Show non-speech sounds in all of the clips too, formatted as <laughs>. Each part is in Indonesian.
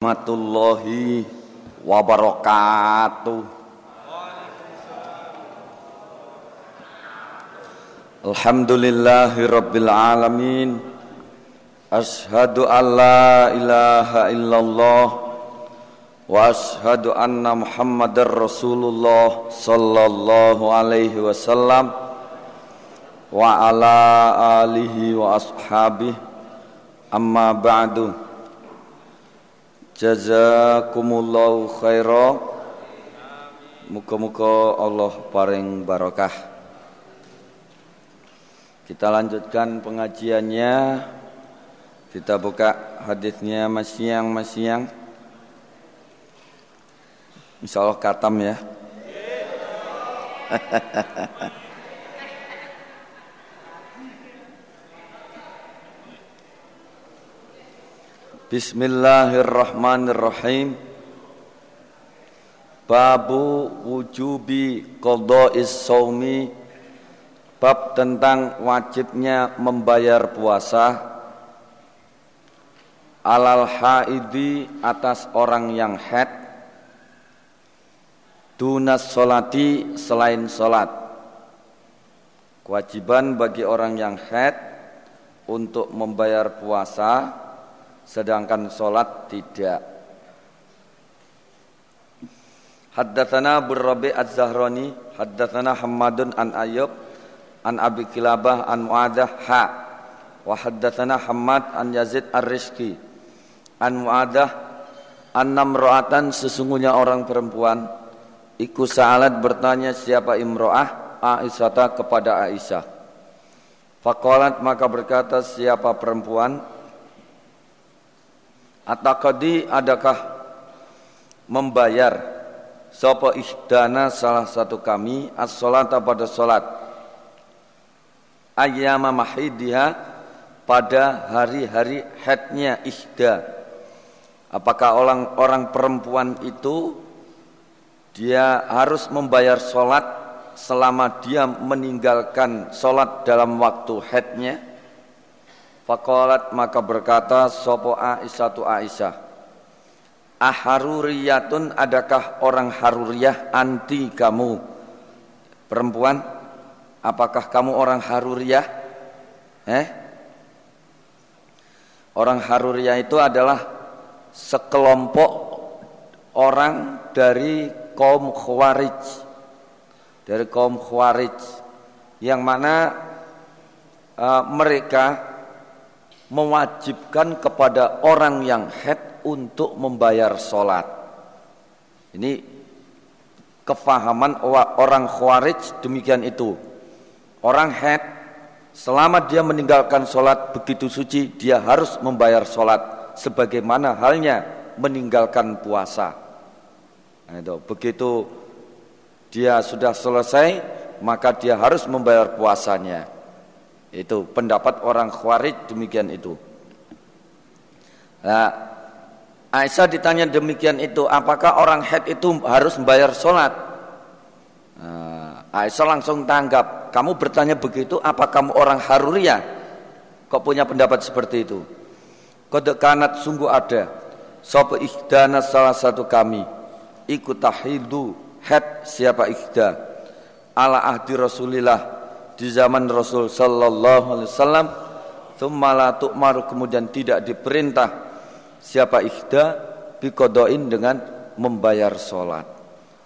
warahmatullahi wabarakatuh. Alhamdulillahi rabbil alamin. Ashadu an la ilaha illallah. Wa ashadu anna muhammadar rasulullah Sallallahu alaihi wasallam. Wa ala alihi wa ashabihi. Amma ba'du Jazakumullahu khaira. Muka-muka Allah paring barakah Kita lanjutkan pengajiannya. Kita buka hadisnya masiang-masiang. Insya Allah katam ya <laughs> Bismillahirrahmanirrahim. Babu wujubi qada'is saumi Bab tentang wajibnya membayar puasa. Alal haidi atas orang yang head Dunas solati selain solat Kewajiban bagi orang yang head Untuk membayar puasa sedangkan solat tidak. Haddatsana Rabi Az-Zahrani, haddatsana Hammadun an Ayyub an Abi Kilabah an Muadzah ha wa haddatsana Hammad an Yazid Ar-Rizki an Muadzah an namra'atan sesungguhnya orang perempuan iku sa'alat bertanya siapa imro'ah Aisyah kepada Aisyah. Faqalat maka berkata siapa perempuan Atakadi adakah membayar Sopo ihdana salah satu kami As-salata pada salat? Ayyama mahidiha Pada hari-hari headnya ihda. Apakah orang orang perempuan itu Dia harus membayar solat Selama dia meninggalkan solat dalam waktu headnya Faqalat maka berkata sopo Aisyah tu Aisyah Aharuriyatun adakah orang haruriyah anti kamu? Perempuan Apakah kamu orang haruriyah? Eh? Orang haruriyah itu adalah Sekelompok Orang dari kaum khawarij. Dari kaum khawarij. Yang mana uh, Mereka mewajibkan kepada orang yang head untuk membayar sholat. Ini kefahaman orang khawarij demikian itu. Orang head selama dia meninggalkan sholat begitu suci dia harus membayar sholat sebagaimana halnya meninggalkan puasa. Nah, itu begitu dia sudah selesai maka dia harus membayar puasanya. Itu pendapat orang Khawarij demikian itu. Nah, Aisyah ditanya demikian itu, apakah orang head itu harus membayar sholat? Nah, Aisyah langsung tanggap, kamu bertanya begitu, apa kamu orang Haruriyah? Kok punya pendapat seperti itu? Kode kanat sungguh ada, sopo ikhdana salah satu kami, ikut tahidu head siapa ikhda, ala ahdi Rasulillah di zaman Rasul sallallahu alaihi wasallam thumma la tu'maru kemudian tidak diperintah siapa ikhda biqadain dengan membayar salat.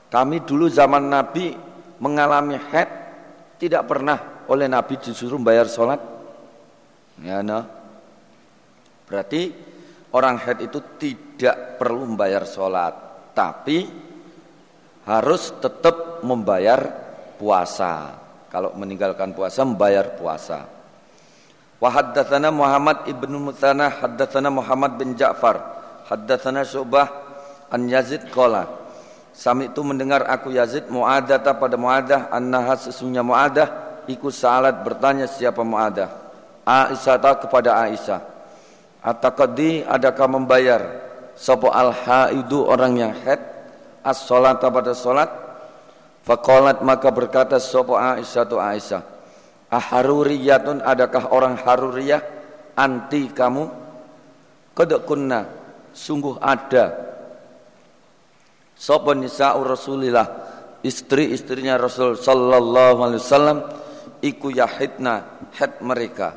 Kami dulu zaman Nabi mengalami haid tidak pernah oleh Nabi disuruh membayar salat. Ya no. Berarti orang haid itu tidak perlu membayar salat, tapi harus tetap membayar puasa. Kalau meninggalkan puasa membayar puasa. Wa haddatsana Muhammad ibnu Mutsanah haddatsana Muhammad bin Ja'far haddatsana Syu'bah an Yazid qala Sami itu mendengar aku Yazid Mu'adata pada Mu'adah annaha sesungguhnya Mu'adah ikut salat bertanya siapa Mu'adah Aisyah kepada Aisyah Atakadi adakah membayar Sopo al-haidu orang yang haid As-salata pada salat Faqalat maka berkata sapa Aisyah tu Aisyah, "Aharuriyatun adakah orang haruriyah anti kamu?" Qad kunna sungguh ada sapa nisa Rasulillah istri-istrinya Rasul sallallahu alaihi wasallam iku yahidna had mereka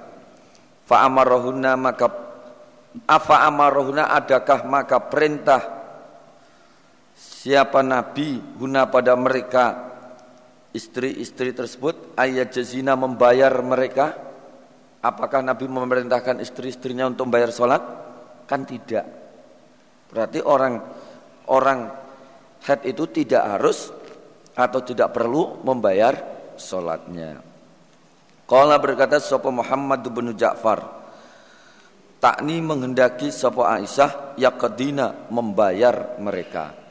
fa amarahunna maka afa amarahunna adakah maka perintah siapa nabi guna pada mereka? Istri-istri tersebut ayat jazina membayar mereka. Apakah nabi memerintahkan istri-istrinya untuk membayar sholat? Kan tidak. Berarti orang orang head itu tidak harus atau tidak perlu membayar sholatnya. Qala berkata sapa Muhammad bin Ja'far takni menghendaki sapa Aisyah yaqdina membayar mereka.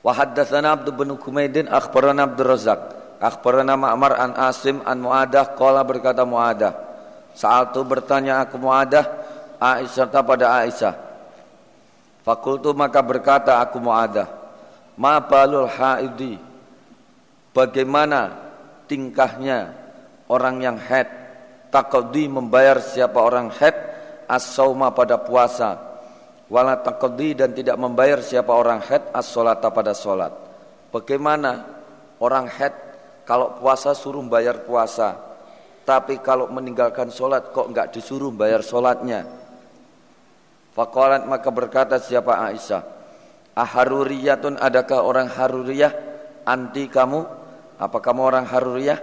Wa haddatsana Abdul bin Kumaidin akhbarana Abdul Razak akhbarana Ma'mar an Asim an Muadah qala berkata Muadah. Saat itu bertanya aku Muadah Aisyah pada Aisyah. Fakultu maka berkata aku Muadah ma balul haidi? Bagaimana tingkahnya orang yang head takodi membayar siapa orang head as-sauma pada puasa wala takodi dan tidak membayar siapa orang head as-solata pada solat bagaimana orang head kalau puasa suruh bayar puasa tapi kalau meninggalkan solat kok enggak disuruh bayar solatnya Fakolat maka berkata siapa Aisyah Aharuriyatun adakah orang haruriyah anti kamu apa kamu orang Haruriyah?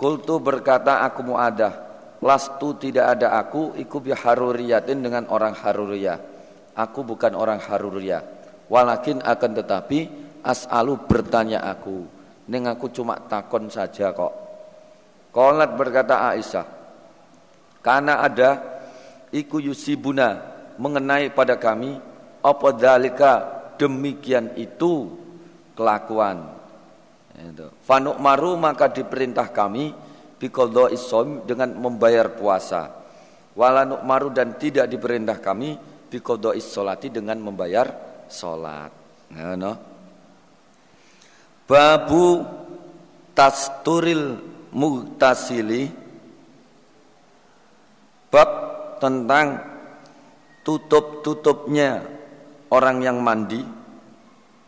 Kultu berkata aku muadah. Lastu tidak ada aku iku bi Haruriyatin dengan orang Haruriyah. Aku bukan orang Haruriyah. Walakin akan tetapi as'alu bertanya aku. Ning aku cuma takon saja kok. Kolat berkata Aisyah. Karena ada iku yusibuna mengenai pada kami apa dalika demikian itu kelakuan Fanuk maru maka diperintah kami biqadha isom dengan membayar puasa. Walanuk maru dan tidak diperintah kami biqadha isolati dengan membayar salat. Ngono. Babu tasturil muhtasili bab tentang tutup-tutupnya orang yang mandi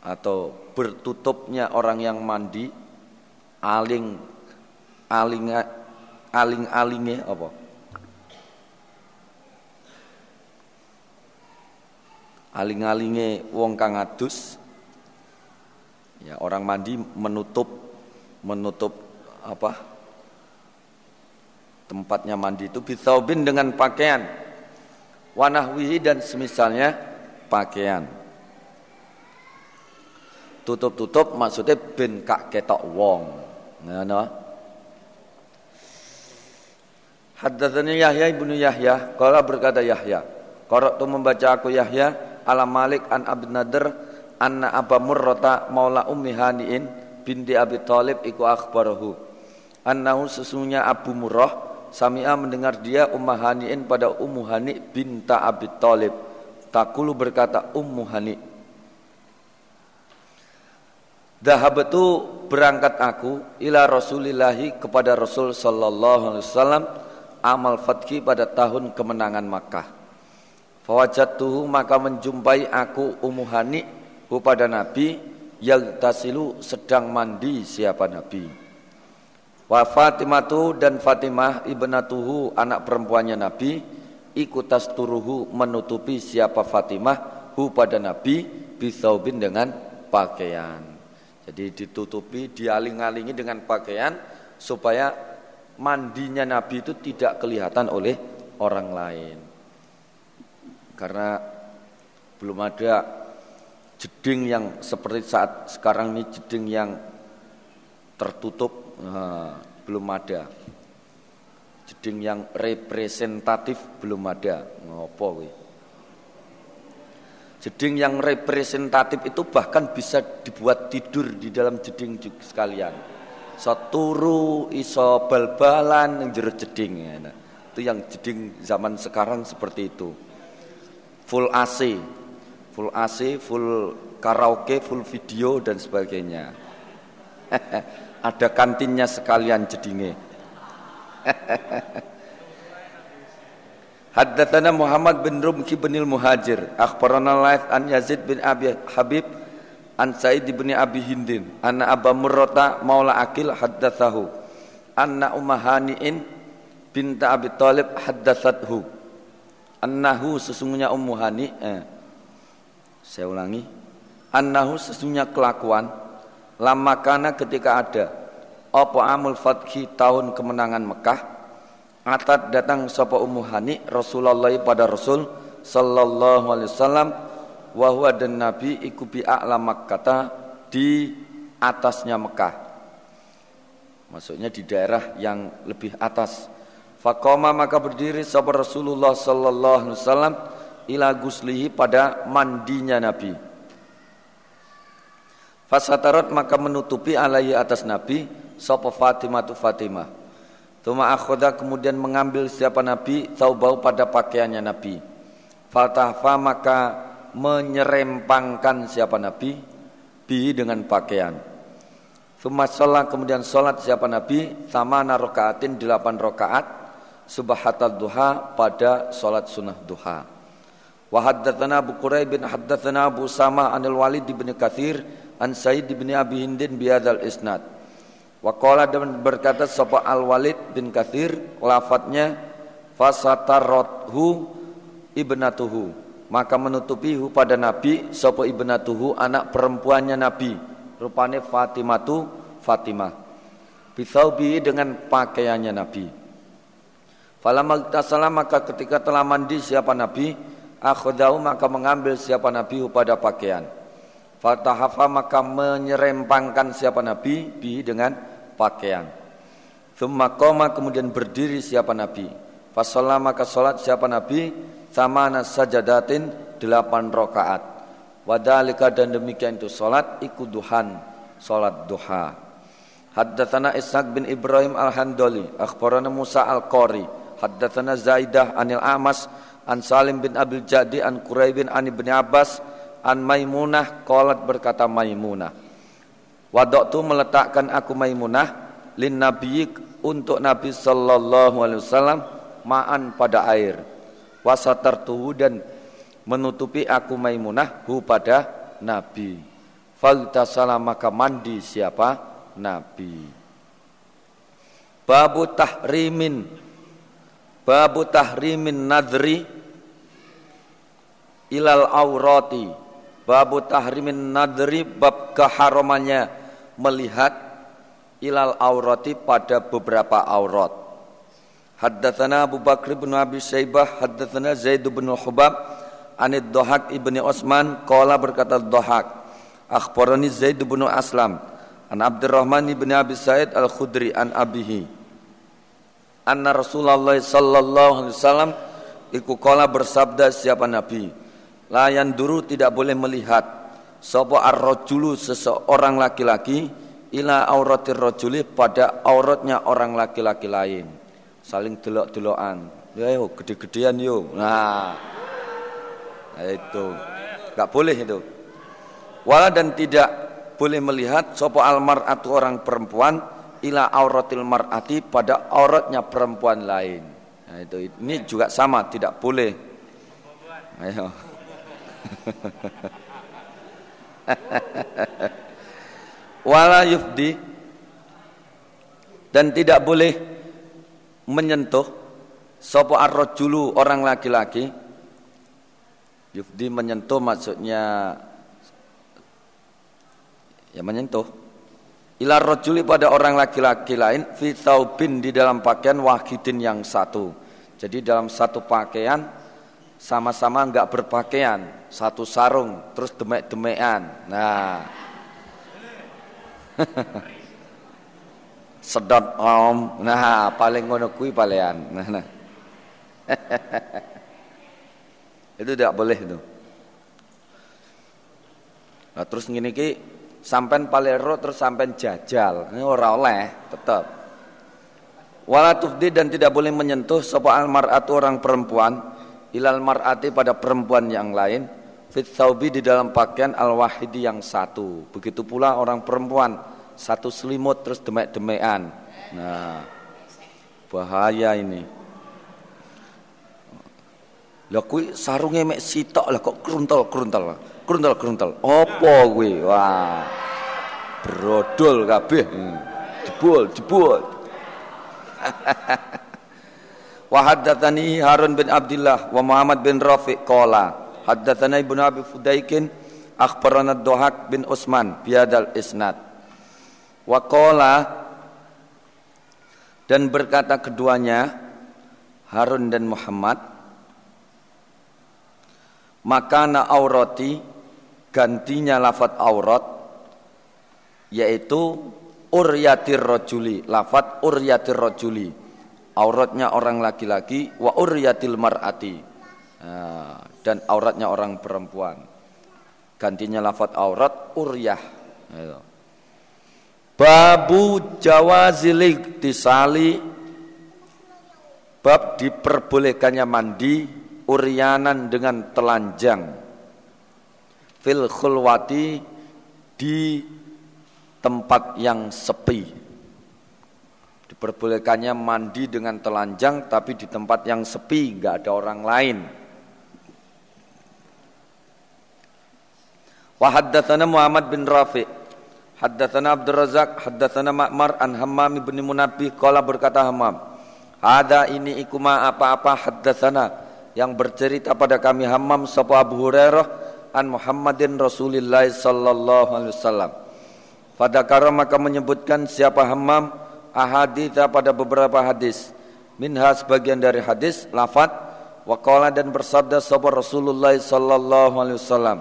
atau bertutupnya orang yang mandi aling aling aling alingnya apa? Aling alingnya wong kang adus. Ya orang mandi menutup menutup apa? Tempatnya mandi itu bisaubin dengan pakaian. Wanahwihi dan semisalnya pakaian. Tutup-tutup maksudnya ben kak ketok wong. Ngono Haddatsani Yahya ibnu Yahya qala berkata Yahya qara'tu membaca aku Yahya ala Malik an Abd Nadr anna Aba Murrata maula Ummi Haniin binti Abi Thalib iku akhbarahu. Annahu sesungguhnya Abu Murrah Sami'a mendengar dia Ummah Haniin pada Ummu Hani binta Abi Thalib. Takulu berkata Ummu Hani. Dahabatu berangkat aku ila Rasulillahi kepada Rasul sallallahu alaihi wasallam amal fathi pada tahun kemenangan Makkah. Fawajatuhu maka menjumpai aku Ummu Hani kepada Nabi yang tasilu sedang mandi siapa Nabi. Wa Fatimatu dan Fatimah ibnatuhu anak perempuannya Nabi ikutas turuhu menutupi siapa Fatimah hu pada Nabi bisaubin dengan pakaian. Jadi ditutupi, dialing-alingi dengan pakaian supaya mandinya Nabi itu tidak kelihatan oleh orang lain. Karena belum ada jeding yang seperti saat sekarang ini jeding yang tertutup nah, belum ada. Jeding yang representatif belum ada. Ngopo wih. Jeding yang representatif itu bahkan bisa dibuat tidur di dalam jeding juga sekalian. Saturu iso bal-balan yang jero jeding. Itu yang jeding zaman sekarang seperti itu. Full AC, full AC, full karaoke, full video dan sebagainya. <laughs> Ada kantinnya sekalian jedingnya. <laughs> Haddatsana Muhammad bin Rumki bin Muhajir, akhbarana Laith an Yazid bin Abi Habib an Sa'id bin Abi Hindin, anna Aba Murrata maula Akil haddatsahu, anna Ummahani'in binta Abi Talib haddatsathu. Annahu sesungguhnya Ummu Hani eh, saya ulangi, annahu sesungguhnya kelakuan lama kana ketika ada apa amul fathi tahun kemenangan Mekah Atat datang sapa Ummu Hani Rasulullah pada Rasul sallallahu alaihi wasallam wa huwa dan Nabi iku bi a'la Makkah di atasnya Mekah. Maksudnya di daerah yang lebih atas. Faqama maka berdiri sapa Rasulullah sallallahu alaihi wasallam ila guslihi pada mandinya Nabi. Fasatarat maka menutupi alaihi atas Nabi sapa Fatimah tu Fatimah. Tuma akhoda kemudian mengambil siapa Nabi taubau pada pakaiannya Nabi. Fatahfa maka menyerempangkan siapa Nabi bi dengan pakaian. Tuma sholat kemudian sholat siapa Nabi sama narokaatin delapan rokaat subahatal duha pada sholat sunnah duha. Wahaddatana Abu Quraib bin haddatsana Abu Sama anil Walid bin Kathir an Said bin Abi Hindin biadal isnad. Waqala dan berkata sapa Al Walid bin Kathir lafadznya fasatarothu ibnatuhu maka menutupihu pada Nabi sapa ibnatuhu anak perempuannya Nabi. Rupanya Fatimatu Fatimah. Bisaubi dengan pakaiannya Nabi. Falamma tasala maka ketika telah mandi siapa Nabi? Akhdahu maka mengambil siapa Nabi pada pakaian. Fatahafa maka menyerempangkan siapa Nabi bi dengan pakaian. Thumma koma kemudian berdiri siapa Nabi. Fasolah maka solat siapa Nabi sama sajadatin delapan rokaat. Wadalika dan demikian itu solat ikuduhan solat duha. Haddatsana Ishaq bin Ibrahim Al-Handali, akhbarana Musa Al-Qari, haddatsana Zaidah anil Amas an Salim bin Abil Jadi an Quraib bin Ani bin Abbas an Maimunah qalat berkata Maimunah Wadoktu meletakkan aku Maimunah lin Nabi untuk Nabi sallallahu alaihi wasallam ma'an pada air. Wasatartuhu dan menutupi aku Maimunah hu pada Nabi. Faltasala maka mandi siapa? Nabi. Babu tahrimin Babu tahrimin nadri ilal aurati Babu tahrimin nadri bab keharamannya melihat ilal aurati pada beberapa aurat. Haddatsana Abu Bakr bin Abi Syaibah, haddatsana Zaid bin Hubab, anid Dohak ibni Osman, qala berkata Dohak, akhbarani Zaid bin Aslam, an Abdurrahman ibn Abi Sa'id al-Khudri an abihi. Anna Rasulullah sallallahu alaihi wasallam iku qala bersabda siapa Nabi, layan duru tidak boleh melihat Sopo ar-rajulu seseorang laki-laki ila auratir rajuli pada auratnya orang laki-laki lain. Saling delok-delokan. Ya yo gede-gedean yo. Nah. nah itu. Enggak boleh itu. Wala dan tidak boleh melihat sopo almar atau orang perempuan ila auratil mar'ati pada auratnya perempuan lain. Nah itu ini juga sama tidak boleh. Ayo. <laughs> wala yufdi dan tidak boleh menyentuh sopo arrojulu orang laki-laki yufdi menyentuh maksudnya ya menyentuh ila rojuli pada orang laki-laki lain fi bin di dalam pakaian wahidin yang satu jadi dalam satu pakaian sama-sama enggak berpakaian satu sarung terus demek-demekan. Nah. <laughs> Sedot om. Nah, paling ngono kuwi palean. Nah, nah. <laughs> itu tidak boleh itu. Nah, terus ngene iki sampean palero terus sampean jajal. Ini ora oleh, tetap. Wala tufdi dan tidak boleh menyentuh sapa almar'atu orang perempuan ilal mar'ati pada perempuan yang lain fit di dalam pakaian al-wahidi yang satu. Begitu pula orang perempuan satu selimut terus demek-demekan. Nah, bahaya ini. Lah kuwi sarunge mek sitok lah kok kruntel-kruntel. Kruntel-kruntel. Apa kuwi? Wah. Brodol kabeh. Hmm. Jebul, jebul. <laughs> wa haddatsani Harun bin Abdullah wa Muhammad bin Rafiq qala haddatsana Ibnu Abi Fudaikin akhbarana Dohak bin Utsman biadal isnad wa qala dan berkata keduanya Harun dan Muhammad makana aurati gantinya lafat aurat yaitu uryatir rojuli lafat uryatir rojuli. Auratnya orang laki-laki wa uryatil mar'ati. Nah, dan auratnya orang perempuan. Gantinya lafat aurat uryah. Gitu. Babu jawazilik tisali bab diperbolehkannya mandi uryanan dengan telanjang fil khulwati di tempat yang sepi. Diperbolehkannya mandi dengan telanjang tapi di tempat yang sepi, nggak ada orang lain. Wa haddatsana Muhammad bin Rafi' Haddatsana Abdul Razak, haddatsana Ma'mar an Hammam bin Munabbih qala berkata Hammam, "Ada ini ikuma apa-apa haddatsana yang bercerita pada kami Hammam sapa Abu Hurairah an Muhammadin Rasulillah sallallahu alaihi wasallam." Fadakara maka menyebutkan siapa Hammam ahaditha pada beberapa hadis. Minha sebagian dari hadis lafat waqala dan bersabda sapa Rasulullah sallallahu alaihi wasallam.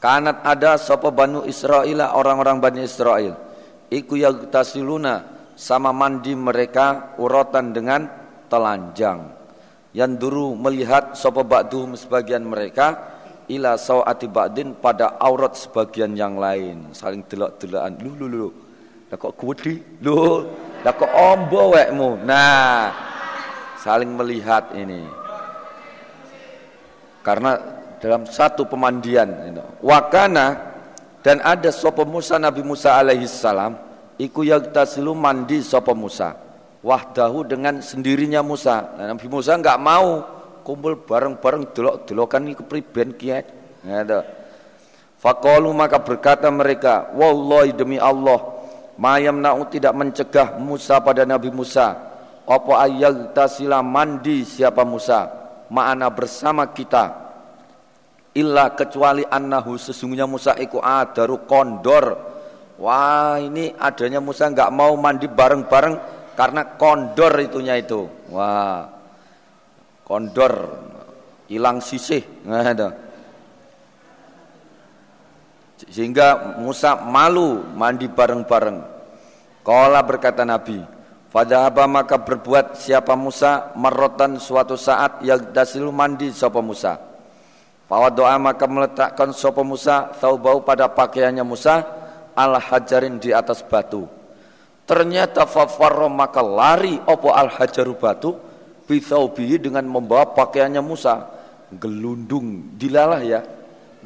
Kanat ada sapa Banu Israel orang-orang Bani Israel. Iku yagtasiluna sama mandi mereka urotan dengan telanjang. Yang dulu melihat sapa ba'duhum sebagian mereka ila sawati ba'din pada aurat sebagian yang lain saling delok-delokan lu lu lu lah kok kuwedi lu lah kok ombo wekmu nah saling melihat ini karena dalam satu pemandian wakana dan ada sapa Musa Nabi Musa alaihi salam iku yagtasilu mandi sapa Musa wahdahu dengan sendirinya Musa nah, Nabi Musa enggak mau kumpul bareng-bareng delok-delokan iki kepriben kiai. Ngono. Faqalu maka berkata mereka, "Wallahi demi Allah, mayam na'u tidak mencegah Musa pada Nabi Musa. Apa tasila mandi siapa Musa ma'ana bersama kita. Illa kecuali annahu sesungguhnya Musa iku adaru kondor. Wah, ini adanya Musa enggak mau mandi bareng-bareng karena kondor itunya itu. Wah kondor hilang sisih ada sehingga Musa malu mandi bareng-bareng Kala berkata Nabi Fadhaba maka berbuat siapa Musa merotan suatu saat yang dasil mandi siapa Musa doa maka meletakkan siapa Musa bau pada pakaiannya Musa al hajarin di atas batu Ternyata fafarro maka lari opo al hajaru batu Bithaubihi dengan membawa pakaiannya Musa. Gelundung, dilalah ya.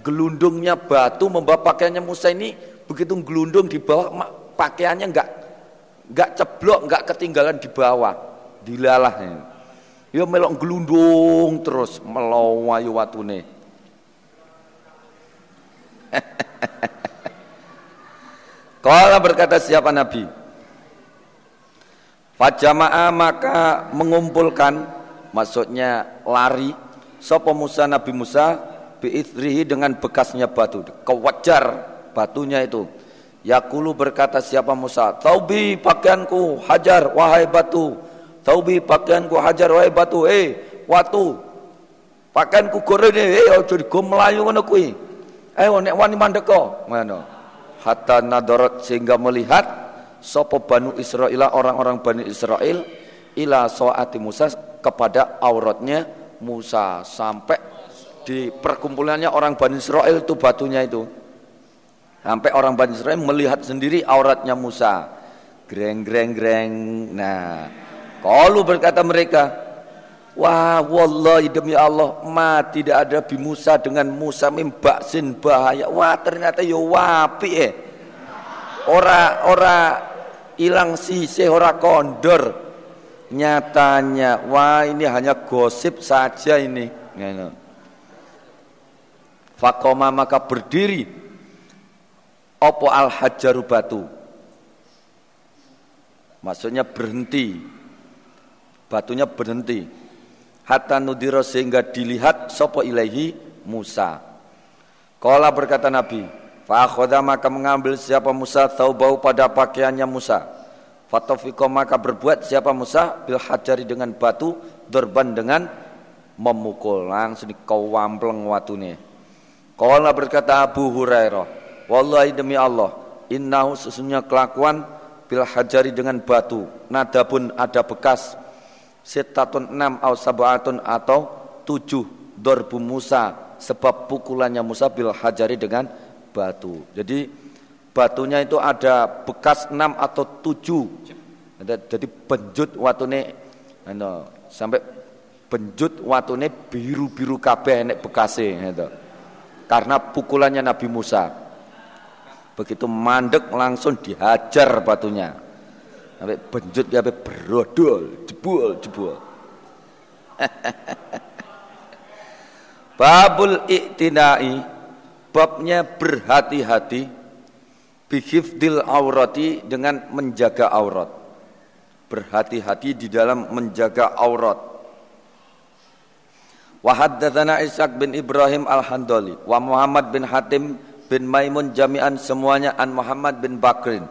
Gelundungnya batu membawa pakaiannya Musa ini begitu gelundung di bawah pakaiannya enggak enggak ceblok, enggak ketinggalan di bawah. Dilalah ya. Ya melok gelundung terus melawayu watune. <laughs> Kala berkata siapa Nabi? Fajama'a maka mengumpulkan maksudnya lari sapa Musa Nabi Musa biithrihi dengan bekasnya batu. Kewajar batunya itu. Yakulu berkata siapa Musa Taubi pakaianku hajar wahai batu. Taubi pakaianku hajar wahai batu. Eh watu pakaianku gorene eh ojo digo melayu kuwi eh nek wani mandeko ngono. Hatta nadarat sehingga melihat sopo Banu Israel orang-orang Bani Israel ila soati Musa kepada auratnya Musa. Sampai di perkumpulannya orang Bani Israel itu batunya itu. Sampai orang Bani Israel melihat sendiri auratnya Musa. Greng greng greng. Nah kalau berkata mereka Wah wallahi demi Allah ma tidak ada bi Musa dengan Musa mimbaksin bahaya. Wah ternyata yo ya wapi eh. Ora ora ilang sisih ora kondor. Nyatanya wah ini hanya gosip saja ini. Fakoma maka berdiri. Opo al hajaru batu? Maksudnya berhenti. Batunya berhenti hatta nudiro sehingga dilihat sopo ilahi Musa Kala berkata Nabi Fa'akhoda maka mengambil siapa Musa bau pada pakaiannya Musa Fatofiko maka berbuat siapa Musa bil hajari dengan batu dorban dengan memukul langsung kau wampleng watune. Kala berkata Abu Hurairah, wallahi demi Allah, innahu sesungguhnya kelakuan bil hajari dengan batu. Nada pun ada bekas setatun enam atau sabatun atau tujuh dorbu Musa sebab pukulannya Musa bil hajari dengan batu. Jadi batunya itu ada bekas enam atau tujuh jadi benjut watune sampai benjut watune biru-biru kabeh nek bekase gitu. karena pukulannya Nabi Musa begitu mandek langsung dihajar batunya sampai benjut ya berodol jebul jebul. <laughs> Babul iktinai babnya berhati-hati bihifdil aurati dengan menjaga aurat. Berhati-hati di dalam menjaga aurat. Wa haddatsana Ishaq bin Ibrahim al-Handali wa Muhammad bin Hatim bin Maimun jami'an semuanya an Muhammad bin Bakrin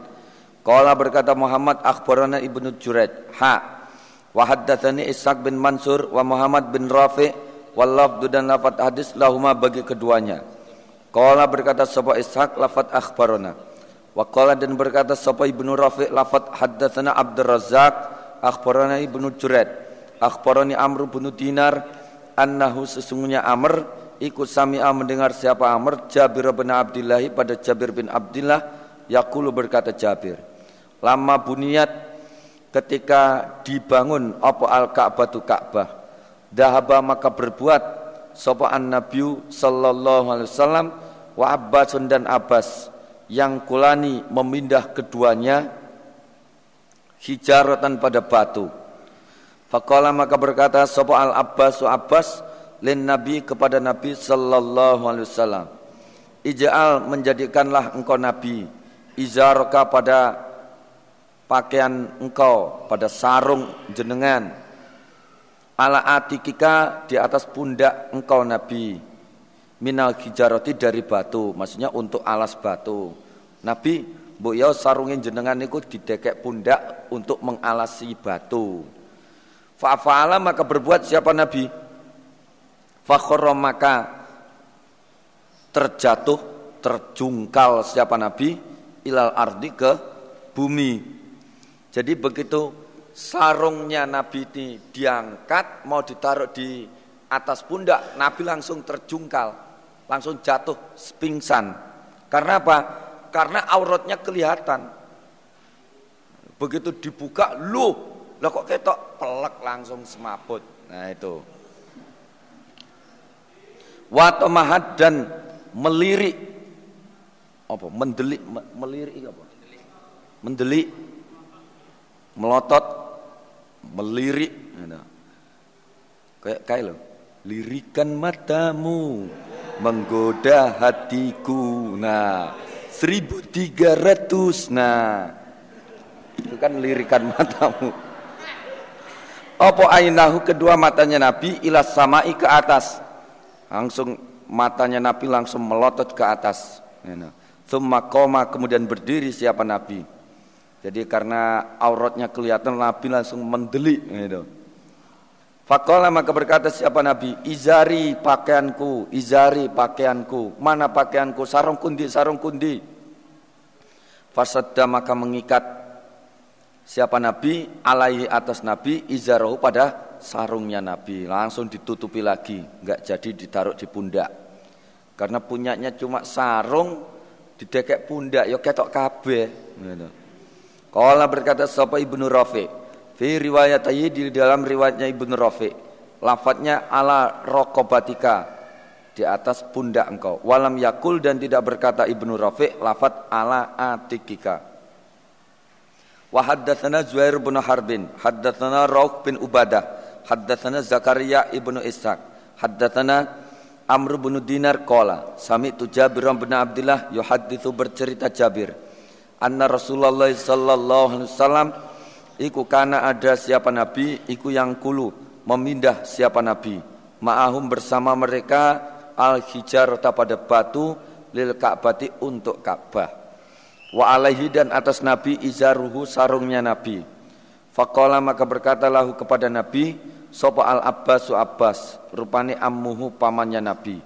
Qala berkata Muhammad akhbarana Ibnu Jurayj. Ha. Wa haddatsani Ishaq bin Mansur wa Muhammad bin Rafi wal dan lafat hadis lahuma bagi keduanya. Qala berkata sapa Ishaq lafat akhbarana. Waqala dan berkata sapa Ibnu Rafi' lafat haddatsana Abdul Razzaq akhbarana Ibnu Jurayj. Akhbarani Amr bin Dinar annahu sesungguhnya Amr ikut sami'a mendengar siapa Amr Jabir bin Abdullah pada Jabir bin Abdullah yaqulu berkata Jabir lama buniyat ketika dibangun apa al-Ka'bah tu Ka'bah dahaba maka berbuat sapa an-nabiyyu sallallahu alaihi wasallam wa Abbasun dan Abbas yang kulani memindah keduanya hijaratan pada batu. Faqala maka berkata sapa Al Abbas Abbas lin Nabi kepada Nabi sallallahu alaihi wasallam. Ija'al menjadikanlah engkau Nabi izarka pada pakaian engkau pada sarung jenengan ala atikika di atas pundak engkau Nabi minal hijarati dari batu maksudnya untuk alas batu Nabi mbok ya sarungin jenengan niku didekek pundak untuk mengalasi batu. Fa'ala maka berbuat siapa Nabi? Fakhara maka terjatuh, terjungkal siapa Nabi ilal ardi ke bumi. Jadi begitu sarungnya Nabi ini diangkat mau ditaruh di atas pundak, Nabi langsung terjungkal, langsung jatuh pingsan. Karena apa? karena auratnya kelihatan. Begitu dibuka, lu, lah kok ketok pelek langsung semaput. Nah itu. Watomahat dan melirik apa? Mendelik, melirik apa? Mendelik, melotot, melirik. Nah, kayak kayak lo, lirikan matamu menggoda hatiku. Nah, 1300 nah itu kan lirikan <laughs> matamu Apa ainahu kedua matanya Nabi ilas samai ke atas langsung matanya Nabi langsung melotot ke atas Thumma koma kemudian berdiri siapa Nabi jadi karena auratnya kelihatan Nabi langsung mendelik gitu. Fakola maka berkata siapa Nabi, izari pakaianku, izari pakaianku, mana pakaianku, sarung kundi, sarung kundi. Fasadda maka mengikat siapa Nabi, alaihi atas Nabi, izarahu pada sarungnya Nabi, langsung ditutupi lagi, enggak jadi ditaruh di pundak. Karena punyanya cuma sarung, didekek pundak, ya ketok kabeh. Gitu. Kala berkata siapa Ibnu Rafi' Fi riwayat di dalam riwayatnya Ibnu Rafi. Lafadznya ala rokobatika di atas pundak engkau. Walam yakul dan tidak berkata Ibnu Rafi lafat ala atikika. wa haddatsana Zuhair bin Harbin haddatsana Rauf bin Ubadah haddatsana Zakaria ibnu Ishaq haddatsana Amr bin Dinar qala sami'tu Jabir bin Abdullah yuhadditsu bercerita Jabir anna Rasulullah sallallahu alaihi wasallam iku kana ada siapa nabi iku yang kulu memindah siapa nabi ma'ahum bersama mereka al hijarata pada batu lil ka'bati untuk Ka'bah Wa alaihi dan atas Nabi izaruhu sarungnya Nabi. Faqala maka berkata lahu kepada Nabi, Sopa al Abbasu Abbas, rupani ammuhu pamannya Nabi.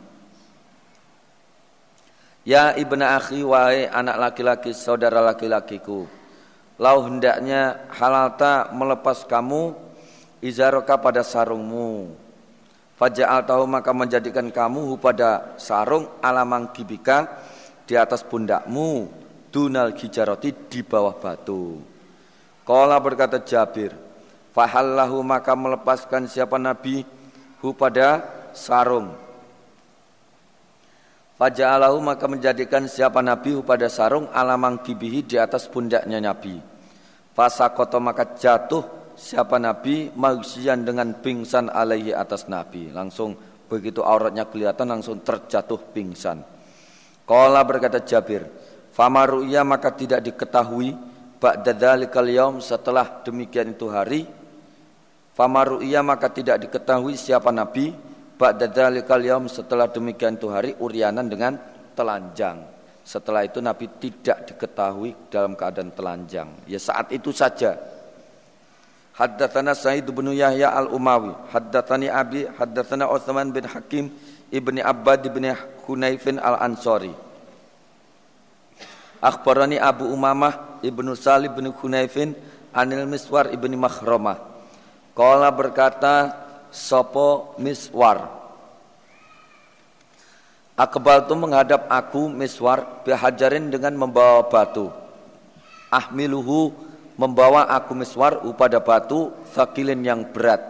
Ya ibna akhi wahai anak laki-laki saudara laki-lakiku. Lau hendaknya halalta melepas kamu izaroka pada sarungmu. Faja'al tahu maka menjadikan kamu pada sarung alamang kibika di atas pundakmu dunal kijaroti di bawah batu. Kala berkata Jabir, fahallahu maka melepaskan siapa Nabi hu pada sarung. Faja'alahu maka menjadikan siapa Nabi pada sarung alamang kibihi di atas pundaknya Nabi. Fasakoto maka jatuh siapa Nabi maksian dengan pingsan alaihi atas Nabi. Langsung begitu auratnya kelihatan langsung terjatuh pingsan. Kala berkata Jabir, Famaru'ya maka tidak diketahui ba'da dzalikal yaum setelah demikian itu hari Famaru'ya maka tidak diketahui siapa nabi ba'da dzalikal yaum setelah demikian itu hari uryanan dengan telanjang. Setelah itu nabi tidak diketahui dalam keadaan telanjang. Ya saat itu saja. Haddatsana Sa'id bin Yahya al-Umawi, haddatsani Abi, haddatsana Utsman bin Hakim ibni Abbad bin Hunaifin al-Ansari. Akhbarani Abu Umamah Ibnu Salib bin Hunaifin Anil Miswar Ibni Makhromah Kala berkata Sopo Miswar. Akbal itu menghadap aku Miswar Bihajarin dengan membawa batu. Ahmiluhu membawa aku Miswar pada batu Fakilin yang berat.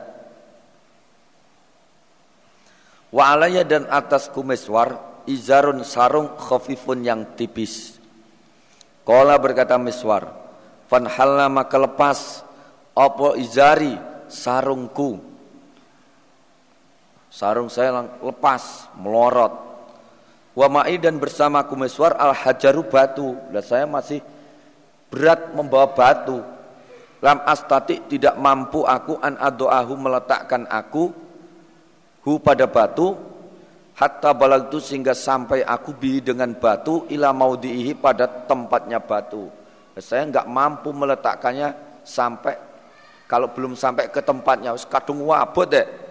Wa alaya dan atasku Miswar Izarun sarung khafifun yang tipis. Kola berkata Miswar, Fanhalna maka lepas opo izari sarungku. Sarung saya lepas, melorot. Wa ma'i dan bersamaku Miswar al hajaru batu. Dan saya masih berat membawa batu. Lam astati tidak mampu aku an adoahu meletakkan aku hu pada batu hatta balagtu sehingga sampai aku bi dengan batu ila maudihi pada tempatnya batu. Saya enggak mampu meletakkannya sampai kalau belum sampai ke tempatnya kadung wabot deh.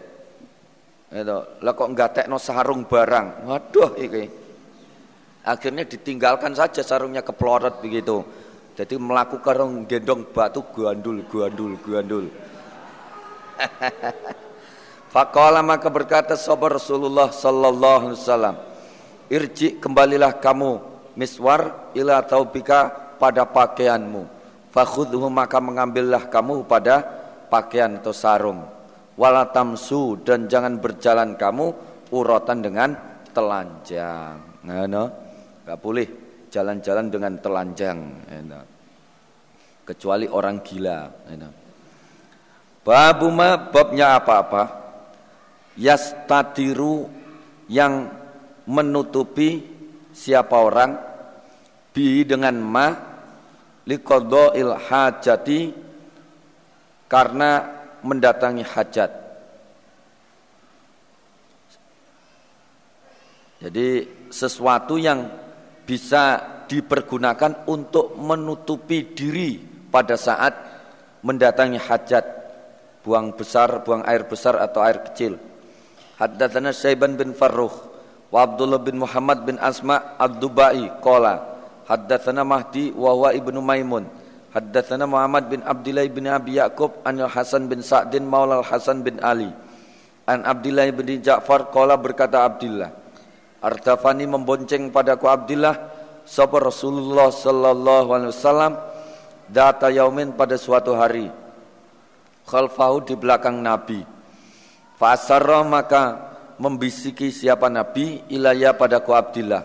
Itu, lah kok tekno sarung barang. Waduh iki. Akhirnya ditinggalkan saja sarungnya keplorot begitu. Jadi melakukan gendong batu gandul gandul gandul. <laughs> Faqala maka berkata sahabat Rasulullah sallallahu alaihi wasallam, "Irji kembalilah kamu miswar ila taubika pada pakaianmu. Fakhudhu maka mengambillah kamu pada pakaian atau sarung. Wala tamsu dan jangan berjalan kamu urotan dengan telanjang." Nah, no? Gak boleh jalan-jalan dengan telanjang, no? kecuali orang gila. No? Babuma babnya apa-apa? yastadiru yang menutupi siapa orang bi dengan ma liqadha'il hajati karena mendatangi hajat. Jadi sesuatu yang bisa dipergunakan untuk menutupi diri pada saat mendatangi hajat, buang besar, buang air besar atau air kecil. Haddatsana Syaiban bin Farrukh wa Abdullah bin Muhammad bin Asma Ad-Dubai qala haddatsana Mahdi wa huwa ibnu Maimun haddatsana Muhammad bin Abdullah bin Abi Yaqub an Hasan bin Sa'din maula Hasan bin Ali an Abdullah bin Ja'far qala berkata Abdullah Artafani membonceng padaku Abdullah sapa Rasulullah sallallahu alaihi wasallam data yaumin pada suatu hari khalfahu di belakang Nabi Fasarra maka membisiki siapa Nabi ilaya pada ku Abdillah.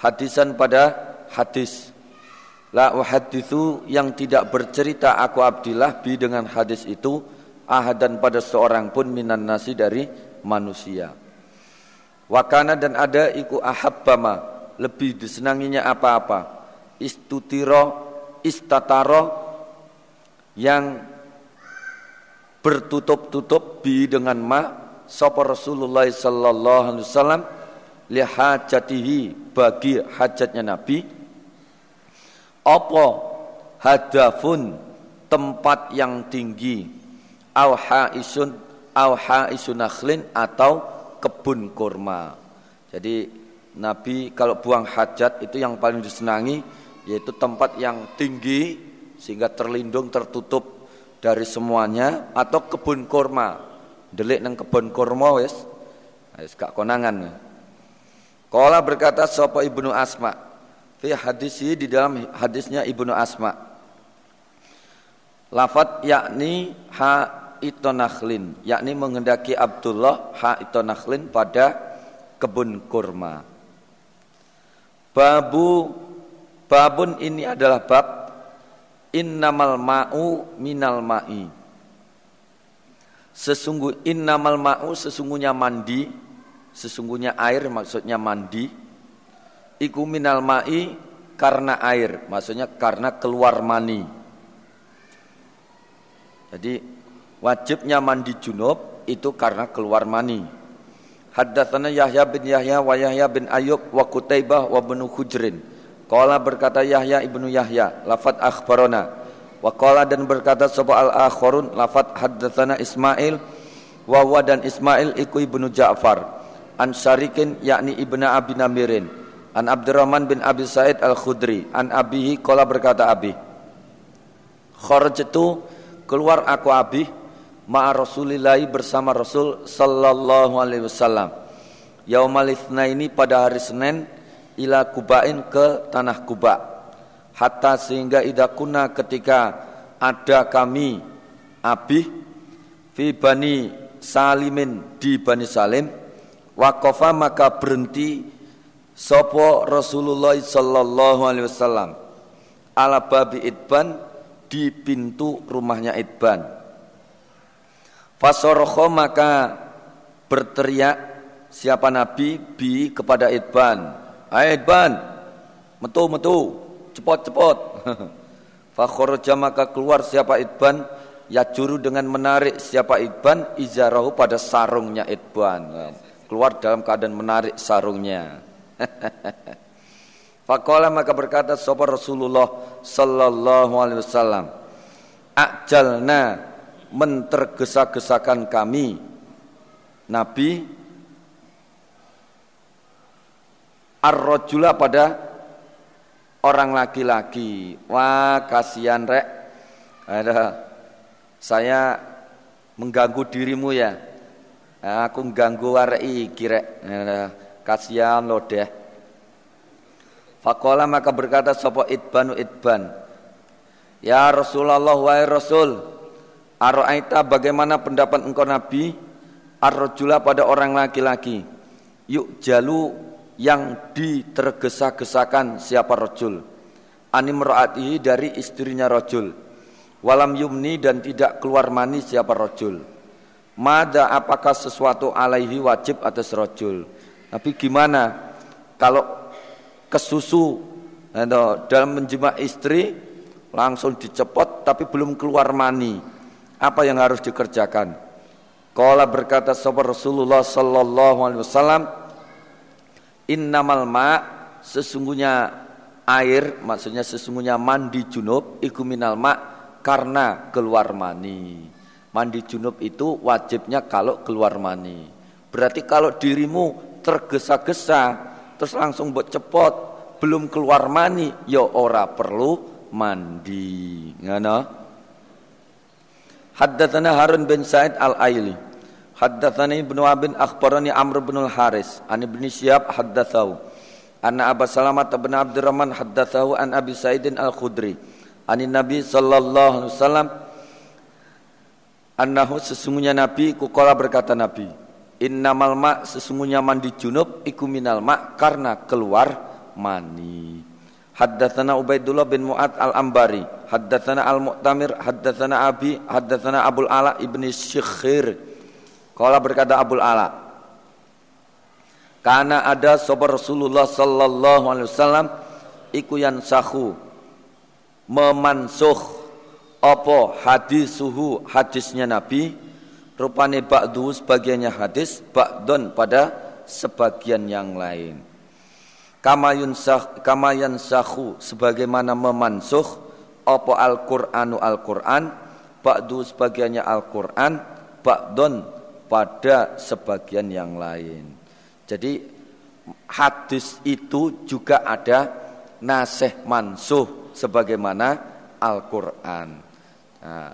Hadisan pada hadis. La uhadithu yang tidak bercerita aku Abdillah bi dengan hadis itu ahadan pada seorang pun minan nasi dari manusia. Wakana dan ada iku ahabbama lebih disenanginya apa-apa. Istutiro istataro yang bertutup-tutup bi dengan ma sapa Rasulullah sallallahu alaihi wasallam lihajatihi bagi hajatnya Nabi apa hadafun tempat yang tinggi au haisun au haisun nakhlin atau kebun kurma. Jadi Nabi kalau buang hajat itu yang paling disenangi yaitu tempat yang tinggi sehingga terlindung tertutup dari semuanya atau kebun kurma. Delik nang kebun kurma wis wis gak konangan. Kala berkata sapa Ibnu Asma' fi hadisi di dalam hadisnya Ibnu Asma. Lafat yakni ha itonakhlin, yakni mengendaki Abdullah ha itonakhlin pada kebun kurma. Babu babun ini adalah bab innamal ma'u minal ma'i. Sesungguh innamal ma'u sesungguhnya mandi, sesungguhnya air maksudnya mandi iku minal ma'i karena air, maksudnya karena keluar mani. Jadi wajibnya mandi junub itu karena keluar mani. Haddatsana Yahya bin Yahya wa Yahya bin Ayub wa Kutaibah wa bin Hujrin. Qala berkata Yahya ibnu Yahya, lafat akhbarona. Wa qala dan berkata sapa al-akharun lafat haddatsana Ismail wa wa dan Ismail iku ibnu Ja'far. An Syarikin yakni ibnu Abi Namirin An Abdurrahman bin Abi Said Al-Khudri. An Abihi Kola berkata Abi Kharajtu keluar aku Abi Ma'a Rasulillahi bersama Rasul Sallallahu alaihi wasallam. Yaumal ini pada hari Senin Ila Kubain ke tanah Kuba. Hatta sehingga idakuna ketika ada kami Abi Fi Bani Salimin di Bani Salim Wakofa maka berhenti Sopo Rasulullah sallallahu alaihi wasallam ala babi Idban di pintu rumahnya Idban. Fasorokho maka berteriak siapa Nabi bi kepada Idban. Hai Idban, metu metu, cepot cepot. <laughs> Fakhoroja maka keluar siapa Idban ya juru dengan menarik siapa Idban izarahu pada sarungnya Idban. Keluar dalam keadaan menarik sarungnya. <laughs> Fakola maka berkata sahabat Rasulullah sallallahu alaihi wasallam, "Ajalna mentergesa-gesakan kami Nabi ar-rajula pada orang laki-laki. Wah, kasihan rek. Ada saya mengganggu dirimu ya. Aku mengganggu warai kira. Kasihan lo deh. Fakola maka berkata sopo idbanu idban. Ya Rasulullah wahai Rasul. Aro'aita bagaimana pendapat engkau Nabi. Arrojula pada orang laki-laki. Yuk jalu yang ditergesa-gesakan siapa rojul. Anim ro'atihi dari istrinya rojul. Walam yumni dan tidak keluar mani siapa rojul. Mada apakah sesuatu alaihi wajib atas rojul. Tapi gimana kalau kesusu dalam menjima istri langsung dicepot tapi belum keluar mani. Apa yang harus dikerjakan? Kala berkata sahabat Rasulullah sallallahu alaihi wasallam, "Innamal ma sesungguhnya air maksudnya sesungguhnya mandi junub iku minal ma karena keluar mani. Mandi junub itu wajibnya kalau keluar mani. Berarti kalau dirimu tergesa-gesa terus langsung buat cepot belum keluar mani ya ora perlu mandi ngono. Haddatsana Harun bin Said Al-Aili. Haddatsani Ibnu Abin akhbarani Amr bin Al-Haris. An Ibnu Syihab haddatsahu. Anna Abu Salamah bin Abdurrahman haddatsahu an Abi Sa'idin Al-Khudri. Anin Nabi sallallahu alaihi wasallam annahu sesungguhnya Nabi kukola berkata Nabi Innamal ma sesungguhnya mandi junub iku minal ma karena keluar mani. Haddatsana Ubaidullah bin Mu'ad al-Ambari, haddatsana Al-Mu'tamir, haddatsana Abi, haddatsana Abdul Ala ibni Syikhir. Kala berkata Abdul Ala, karena ada sahabat Rasulullah sallallahu alaihi wasallam iku yang sahu memansuh apa hadis suhu hadisnya Nabi rupane ba'du sebagiannya hadis ba'don pada sebagian yang lain kamayun sah kamayan sahu sebagaimana memansuh apa Al-Qur'anu Al-Qur'an ba'du sebagiannya Al-Qur'an ba'don pada sebagian yang lain. Jadi hadis itu juga ada nasih mansuh sebagaimana Al-Qur'an. Nah,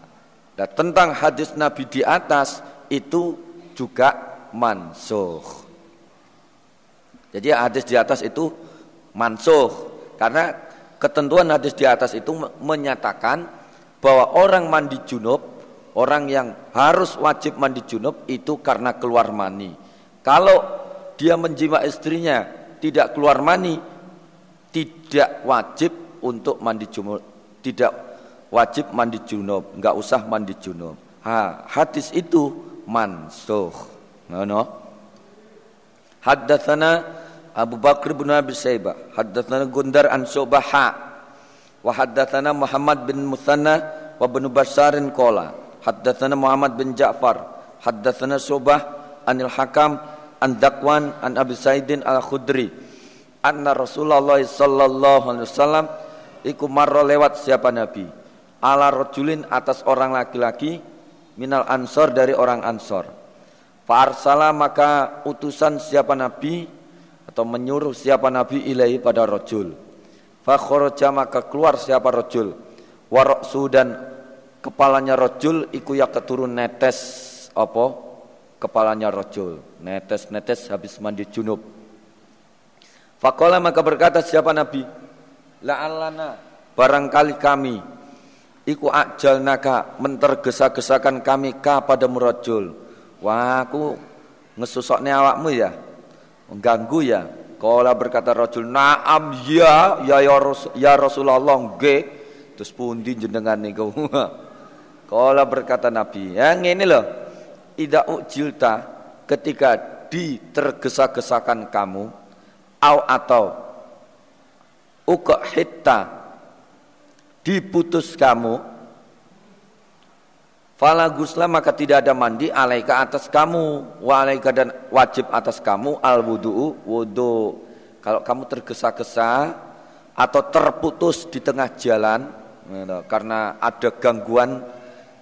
dan tentang hadis Nabi di atas itu juga mansuh. Jadi hadis di atas itu mansuh karena ketentuan hadis di atas itu menyatakan bahwa orang mandi junub, orang yang harus wajib mandi junub itu karena keluar mani. Kalau dia menjima istrinya tidak keluar mani, tidak wajib untuk mandi junub, tidak wajib mandi junub, enggak usah mandi junub. Ha, hadis itu mansuh. No, no. Haddatsana Abu Bakr bin Abi Saibah haddatsana Gundar an Subaha wa haddatsana Muhammad bin Musanna wa bin Basharin qala haddatsana Muhammad bin Ja'far haddatsana Subah anil Hakam an Dakwan an Abi Saidin al-Khudri anna Rasulullah sallallahu alaihi wasallam iku marra lewat siapa nabi ala rajulin atas orang laki-laki minal ansor dari orang ansor Farsala maka utusan siapa nabi atau menyuruh siapa Nabi ilahi pada rojul. Fakhoroja maka keluar siapa rojul. Waroksu dan kepalanya rojul iku ya keturun netes apa kepalanya rojul. Netes-netes habis mandi junub. Fakola maka berkata siapa Nabi. La'allana barangkali kami iku ajal naga mentergesa-gesakan kami ka pada murajul. Wah aku ngesusoknya awakmu ya mengganggu ya. Kala berkata Rasul, "Na'am ya, ya ya, Rasul, ya Rasulullah nggih." Terus pundi jenengan niku? <laughs> Kala berkata Nabi, "Ya ngene loh. Ida ujilta ketika ditergesa-gesakan kamu au atau hitta diputus kamu Fala gusla maka tidak ada mandi alaika atas kamu wa alaika dan wajib atas kamu al wudu wudu. Kalau kamu tergesa-gesa atau terputus di tengah jalan karena ada gangguan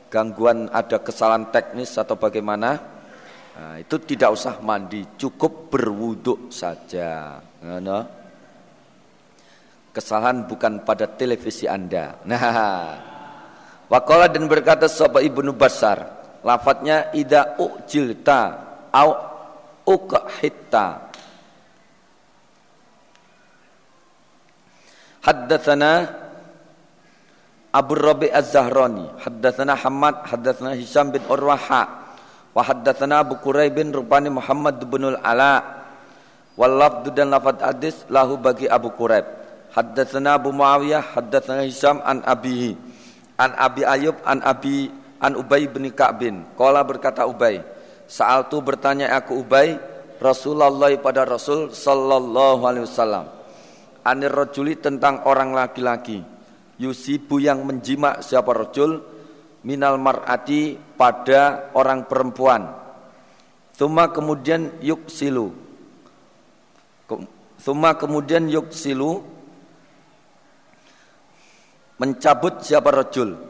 gangguan ada kesalahan teknis atau bagaimana nah, itu tidak usah mandi cukup berwuduk saja gitu. Kesalahan bukan pada televisi anda nah Wakola dan berkata sahabat ibnu Basar, lafadznya ida ujilta au ukhitta. Haddatsana Abu Rabi Az-Zahrani, haddatsana Hamad, haddatsana Hisham bin Urwaha, wa haddatsana Abu Quraib bin Rubani Muhammad bin Al-Ala. Wal lafdu dan lafadz hadis lahu bagi Abu Quraib. Haddatsana Abu Muawiyah, haddatsana Hisham an abihi. An Abi Ayub an Abi an Ubay bin Ka'bin. Kala berkata Ubay, saat tu bertanya aku Ubay Rasulullah pada Rasul sallallahu alaihi wasallam. Anir rajuli tentang orang laki-laki. Yusibu yang menjima siapa rajul minal mar'ati pada orang perempuan. Thumma kemudian yuksilu. Thumma kemudian yuksilu mencabut siapa rojul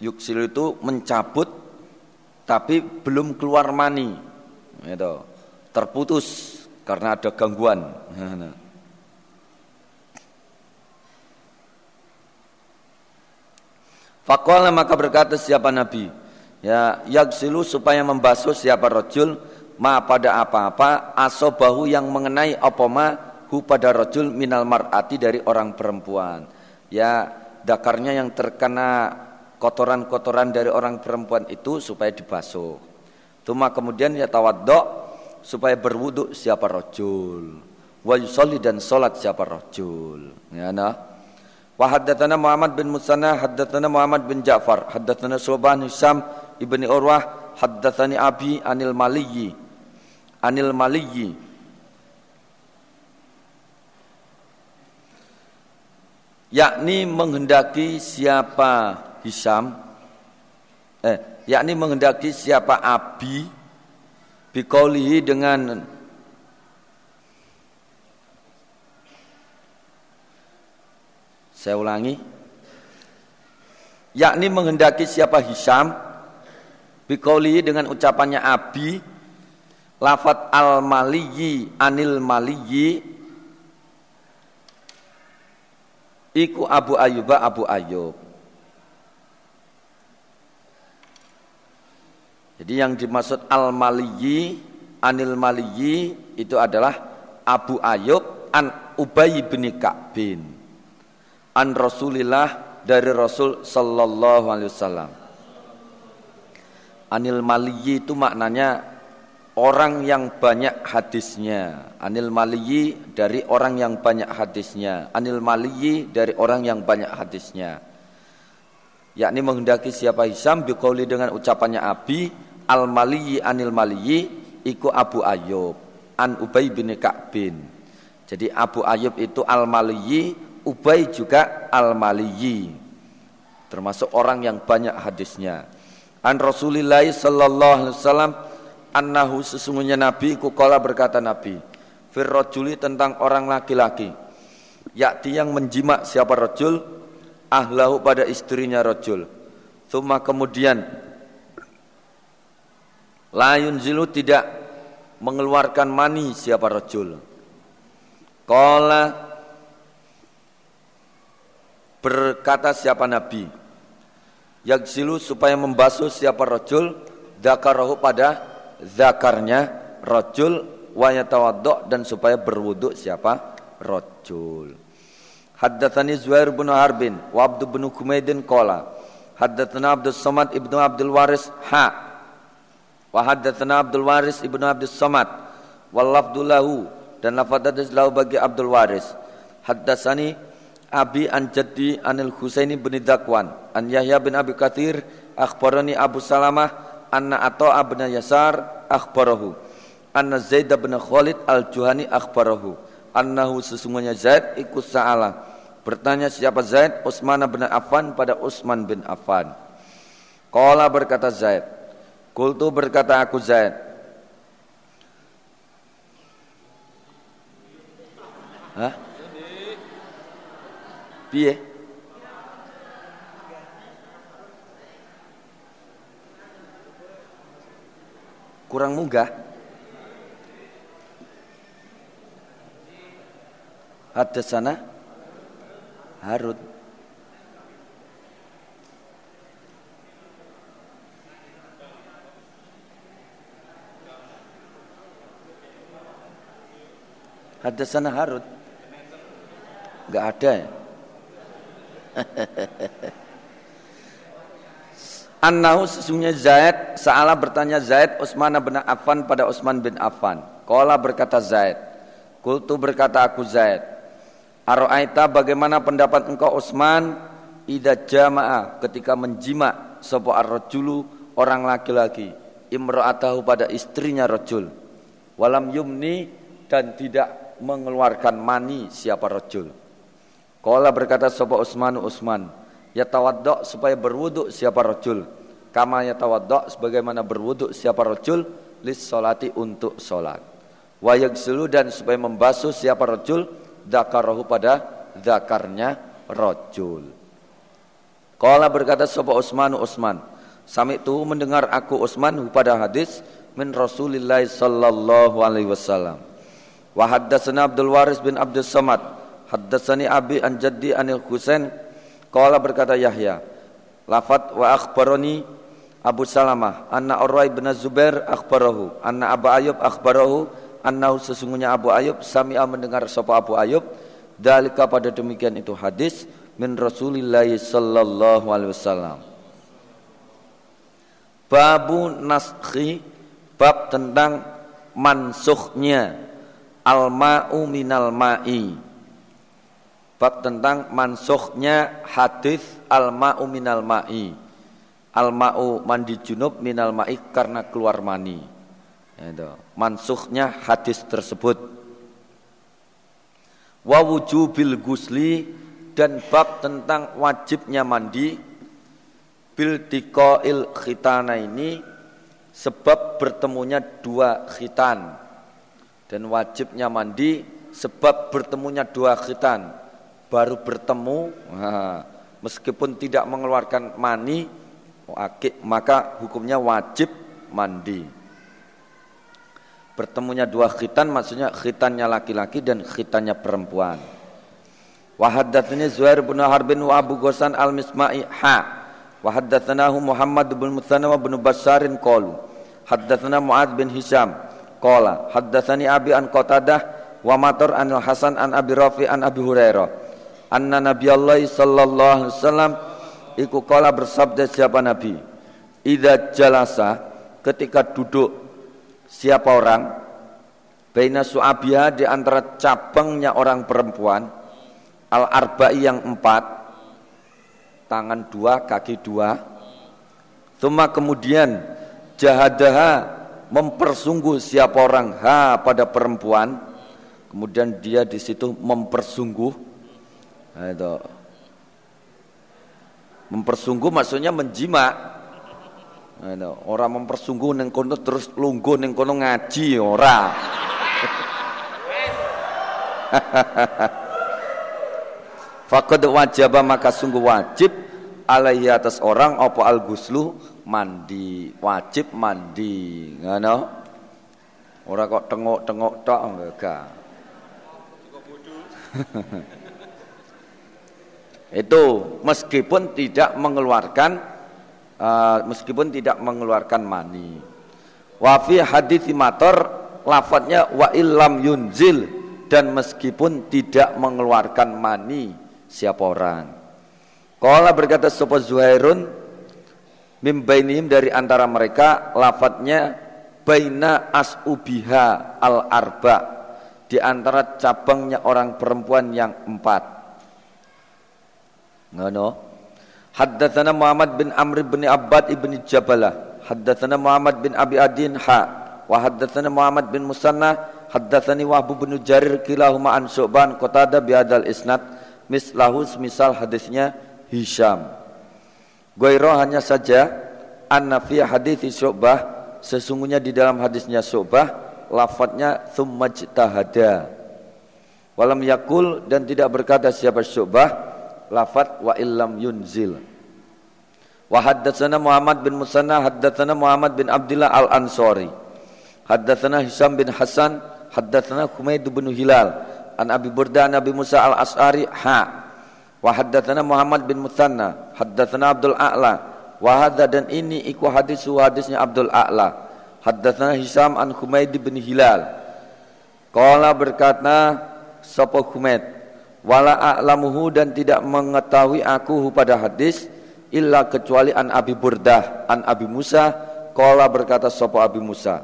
yuksil itu mencabut tapi belum keluar mani. Itu terputus karena ada gangguan. Fakola maka berkata siapa Nabi? Ya yaksilu supaya membasuh siapa rojul ma pada apa-apa asobahu yang mengenai opoma hu pada rojul minal mar'ati dari orang perempuan. Ya dakarnya yang terkena kotoran-kotoran dari orang perempuan itu supaya dibasuh. Tuma kemudian ya tawaddo supaya berwudu siapa rojul. wa yusalli dan salat siapa rajul ya nah wa Muhammad bin Musanna haddatsana Muhammad bin Ja'far haddatsana Sulban Hisam ibni Urwah haddatsani Abi anil Maliyyi anil Maliyyi yakni menghendaki siapa Hisam eh yakni menghendaki siapa Abi bikaulihi dengan Saya ulangi. Yakni menghendaki siapa Hisam Bikoli dengan ucapannya Abi Lafat al-maliyi anil maliyi Iku Abu Ayyuba Abu Ayyub Jadi yang dimaksud al-maliyi anil maliyi itu adalah Abu Ayyub an Ubay bin Ka'bin an Rasulillah dari Rasul sallallahu alaihi wasallam. Anil maliyi itu maknanya orang yang banyak hadisnya. Anil maliyi dari orang yang banyak hadisnya. Anil maliyi dari orang yang banyak hadisnya. Yakni menghendaki siapa Hisam biqauli dengan ucapannya Abi al maliyi anil maliyi iku Abu Ayyub an Ubay bin Ka'bin. Jadi Abu Ayyub itu al maliyi Ubay juga Al-Maliyi termasuk orang yang banyak hadisnya. An Rasulillah sallallahu alaihi wasallam annahu sesungguhnya Nabi kukala berkata Nabi fir tentang orang laki-laki yakti yang menjimak siapa rajul ahlahu pada istrinya rajul. Thumma kemudian layun zilu tidak mengeluarkan mani siapa rajul. Qala Berkata siapa Nabi Yagsilu supaya membasuh siapa rojul Zakarahu pada zakarnya rojul Wayatawadok dan supaya berwuduk siapa? Rojul. Haddathani Zuhair bin Harbin Wa Abdu bin Kumaidin Kola Haddathana Abdul Samad ibnu Abdul Waris. Ha. Wa haddathana Abdul Waris ibnu Abdul Samad. Wallafdulahu Dan lafadadis lahu bagi Abdul Waris. Haddathani Abi an anil Husaini bin Dakwan an Yahya bin Abi Kathir akhbarani Abu Salamah anna Ata'a bin Yasar akhbarahu. Anna Zaid bin Khalid al-Juhani akhbarahu. Annahu sesungguhnya Zaid ikut sa'ala bertanya siapa Zaid? Utsman bin Affan pada Utsman bin Affan. Qala berkata Zaid Kultu berkata aku Zaid Hah? Piye? Kurang munggah. Ada sana Harut. Ada sana Harut. Enggak ada ya? <laughs> Annahu sesungguhnya Zaid Sa'ala bertanya Zaid Utsman bin Affan pada Utsman bin Affan. Qala berkata Zaid Kultu berkata aku Zaid Aro'aita bagaimana pendapat engkau Utsman Ida jamaah ketika menjima Sopo ar-rajulu orang laki-laki Imra'atahu pada istrinya rajul? Walam yumni dan tidak mengeluarkan mani siapa rajul. Kala berkata sapa Utsman Utsman, ya tawaddo supaya berwuduk siapa rajul. Kama ya tawaddo sebagaimana berwuduk siapa rajul lis salati untuk salat. Wa yagsulu dan supaya membasuh siapa rajul dzakarahu pada zakarnya rajul. Kala berkata sapa Utsman Utsman, sami itu mendengar aku Utsman pada hadis min Rasulillah sallallahu alaihi wasallam. Wa haddatsana Abdul Waris bin Abdul Samad Haddatsani Abi an Jaddi anil Husain qala berkata Yahya lafat wa akhbarani Abu Salamah anna Urwai bin Zubair akhbarahu anna Abu Ayub akhbarahu annahu sesungguhnya Abu Ayub sami'a mendengar sapa Abu Ayub dalika pada demikian itu hadis min Rasulillah sallallahu alaihi wasallam Babu naskhi bab tentang mansukhnya Al-ma'u minal ma'i. Bab tentang mansuhnya hadis al-ma'u minal ma'i. Al-ma'u mandi junub minal ma'i karena keluar mani. Itu. Mansuhnya hadis tersebut. Wa wujubil gusli dan bab tentang wajibnya mandi bil tikoil khitana ini sebab bertemunya dua khitan dan wajibnya mandi sebab bertemunya dua khitan baru bertemu. Meskipun tidak mengeluarkan mani maka hukumnya wajib mandi. Bertemunya dua khitan maksudnya khitannya laki-laki dan khitannya perempuan. Wahaddatsani Zuhair bin Harbin wa Abu Ghassan al-Misma'i ha. Wahaddatsanahu Muhammad bin Muthanna wa bin Bassarin qalu. Haddatsana Muad bin Hisham Qala. Haddatsani Abi an Qatadah wa Matur an Hasan an Abi Rafi an Abi Hurairah anna Nabiullah sallallahu alaihi wasallam iku qala bersabda siapa Nabi? Idza jalasa ketika duduk siapa orang? Baina su'abiha di antara cabangnya orang perempuan al arba'i yang empat tangan dua kaki dua. Tuma kemudian jahadaha mempersungguh siapa orang? Ha pada perempuan. Kemudian dia di situ mempersungguh nah, itu mempersungguh maksudnya menjima nah, itu. orang mempersungguh neng kono terus lungguh neng kono ngaji ora <laughs> Fakad wajib maka sungguh wajib alaihi atas orang apa al guslu mandi, wajib mandi, ngono. Ora kok tengok-tengok tok enggak. <laughs> <laughs> Itu meskipun tidak mengeluarkan uh, meskipun tidak mengeluarkan mani. Wa fi hadits mator lafadznya wa illam yunzil dan meskipun tidak mengeluarkan mani siapa orang. Kala berkata sapa Zuhairun mimbainihim dari antara mereka lafadznya baina as'ubiha al arba di antara cabangnya orang perempuan yang empat ngono. Haddatsana Muhammad bin Amr bin Abbad ibn Jabalah. Haddatsana Muhammad bin Abi Adin ha wa haddatsana Muhammad bin Musanna haddatsani Wahbu bin Jarir kilahuma an Syu'ban qatada bi hadal isnad. Mislahu misal hadisnya Hisham. Goiro hanya saja anna fi hadits Syu'bah sesungguhnya di dalam hadisnya Syu'bah lafadznya thumma jtahada. Walam yakul dan tidak berkata siapa Syu'bah lafadz wa illam yunzil. Wa haddatsana Muhammad bin Musanna haddatsana Muhammad bin Abdullah Al-Ansari. Haddatsana Hisam bin Hasan haddatsana Humaid bin Hilal an Abi Burda an Abi Musa Al-As'ari ha Wa haddatsana Muhammad bin Muthanna, haddatsana Abdul A'la. Wa hadza dan ini iku hadis hadisnya Abdul A'la. Haddatsana Hisam an Humaid bin Hilal. Qala berkata sapa Humaid, wala a'lamuhu dan tidak mengetahui aku pada hadis illa kecuali an Abi Burdah an Abi Musa qala berkata sapa Abi Musa.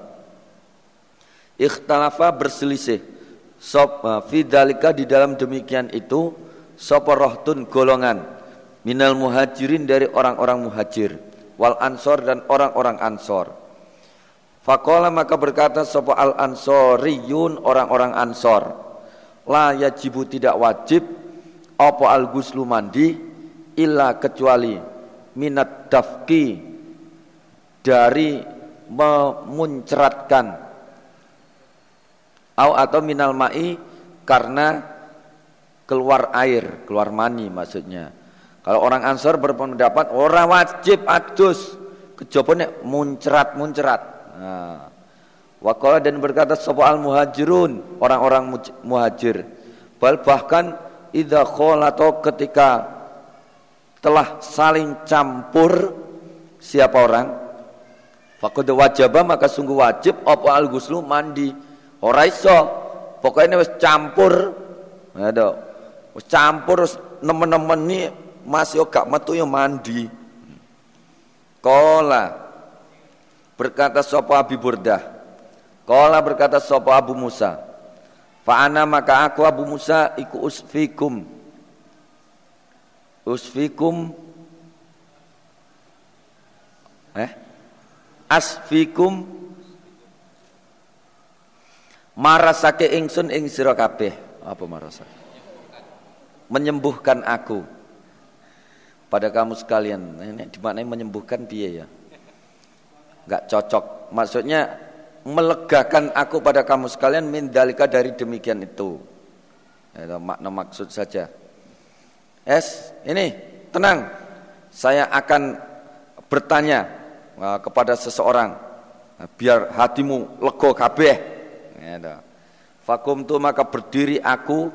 Ikhtalafa berselisih. Sop fi dalika di dalam demikian itu sapa rohtun golongan minal muhajirin dari orang-orang muhajir wal ansor dan orang-orang ansor. Fakola maka berkata sapa al ansoriyun orang-orang ansor la yajibu tidak wajib apa al guslu mandi illa kecuali minat dafki dari memuncratkan atau minal ma'i karena keluar air, keluar mani maksudnya. Kalau orang Ansor berpendapat orang wajib adus kejobone muncrat muncrat. Nah. Wakola dan berkata sapa al muhajirun orang-orang muhajir. Bal bahkan idza kholato ketika telah saling campur siapa orang Fakod wajaba maka sungguh wajib apa al guslu mandi. Ora iso. Pokoknya wis campur. Ada campur nemen-nemen ini masih gak metu yang mandi. Kola berkata sopo Abi Burdah. Kola berkata sopo Abu Musa. Fa'ana maka aku Abu Musa iku usfikum. Usfikum Eh? Asfikum marasake ingsun ing sira kabeh. Apa marasake? Menyembuhkan aku pada kamu sekalian. Ini dimaknai menyembuhkan dia ya. Enggak cocok. Maksudnya melegakan aku pada kamu sekalian min dalika dari demikian itu. Itu makna maksud saja. Es, ini tenang. Saya akan bertanya uh, kepada seseorang uh, biar hatimu lego kabeh. Gitu. Fakum tu maka berdiri aku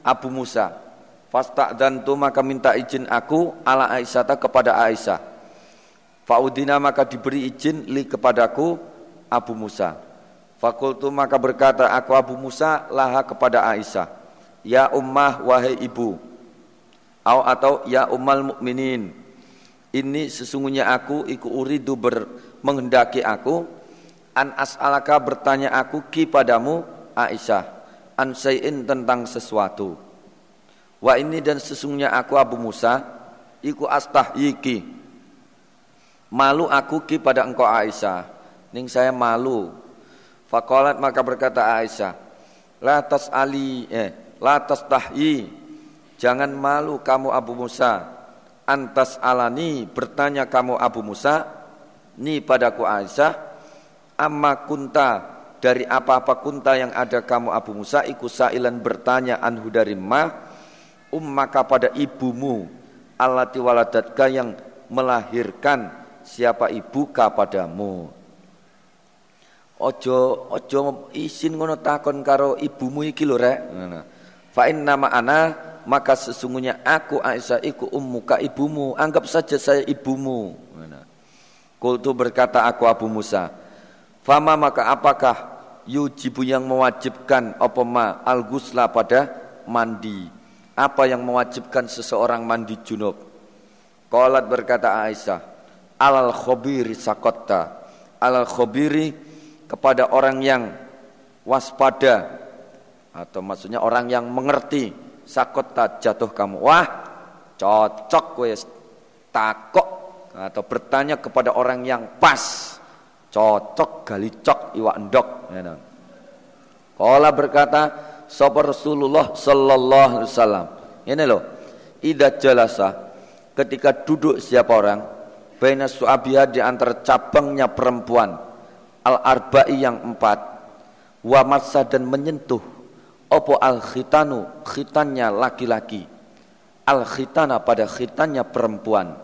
Abu Musa Fastak dan tu maka minta izin aku ala Aisyah kepada Aisyah. Faudina maka diberi izin li kepadaku Abu Musa. Fakultu maka berkata aku Abu Musa laha kepada Aisyah. Ya ummah wahai ibu. Au atau ya ummal mukminin. Ini sesungguhnya aku iku uridu ber, menghendaki aku an as'alaka bertanya aku ki padamu Aisyah an tentang sesuatu Wa ini dan sesungguhnya aku Abu Musa iku astahyiki. Malu aku ki pada engkau Aisyah. Ning saya malu. Fakolat maka berkata Aisyah, La ali eh la tahyi. Jangan malu kamu Abu Musa. Antas alani bertanya kamu Abu Musa ni padaku Aisyah amma kunta dari apa-apa kunta yang ada kamu Abu Musa iku sailan bertanya anhu dari ma ummaka pada ibumu allati waladatka yang melahirkan siapa ibu padamu ojo ojo isin ngono takon karo ibumu iki lho rek. Fa nama ana maka sesungguhnya aku Aisyah iku ummuka ibumu. Anggap saja saya ibumu. Kultu berkata aku Abu Musa Fama maka apakah yujibu yang mewajibkan apa ma al gusla pada mandi? Apa yang mewajibkan seseorang mandi junub? Qalat berkata Aisyah, alal khobiri sakotta. Alal khobiri kepada orang yang waspada atau maksudnya orang yang mengerti sakotta jatuh kamu. Wah, cocok wes takok atau bertanya kepada orang yang pas. Cocok galicok iwak endok. Kala berkata, sapa Rasulullah sallallahu alaihi wasallam. Ini loh. Ida jalasa ketika duduk siapa orang baina suabiha di antara cabangnya perempuan al arba'i yang empat. Wa massa dan menyentuh. Opo al khitanu khitannya laki-laki. Al khitana pada khitannya perempuan.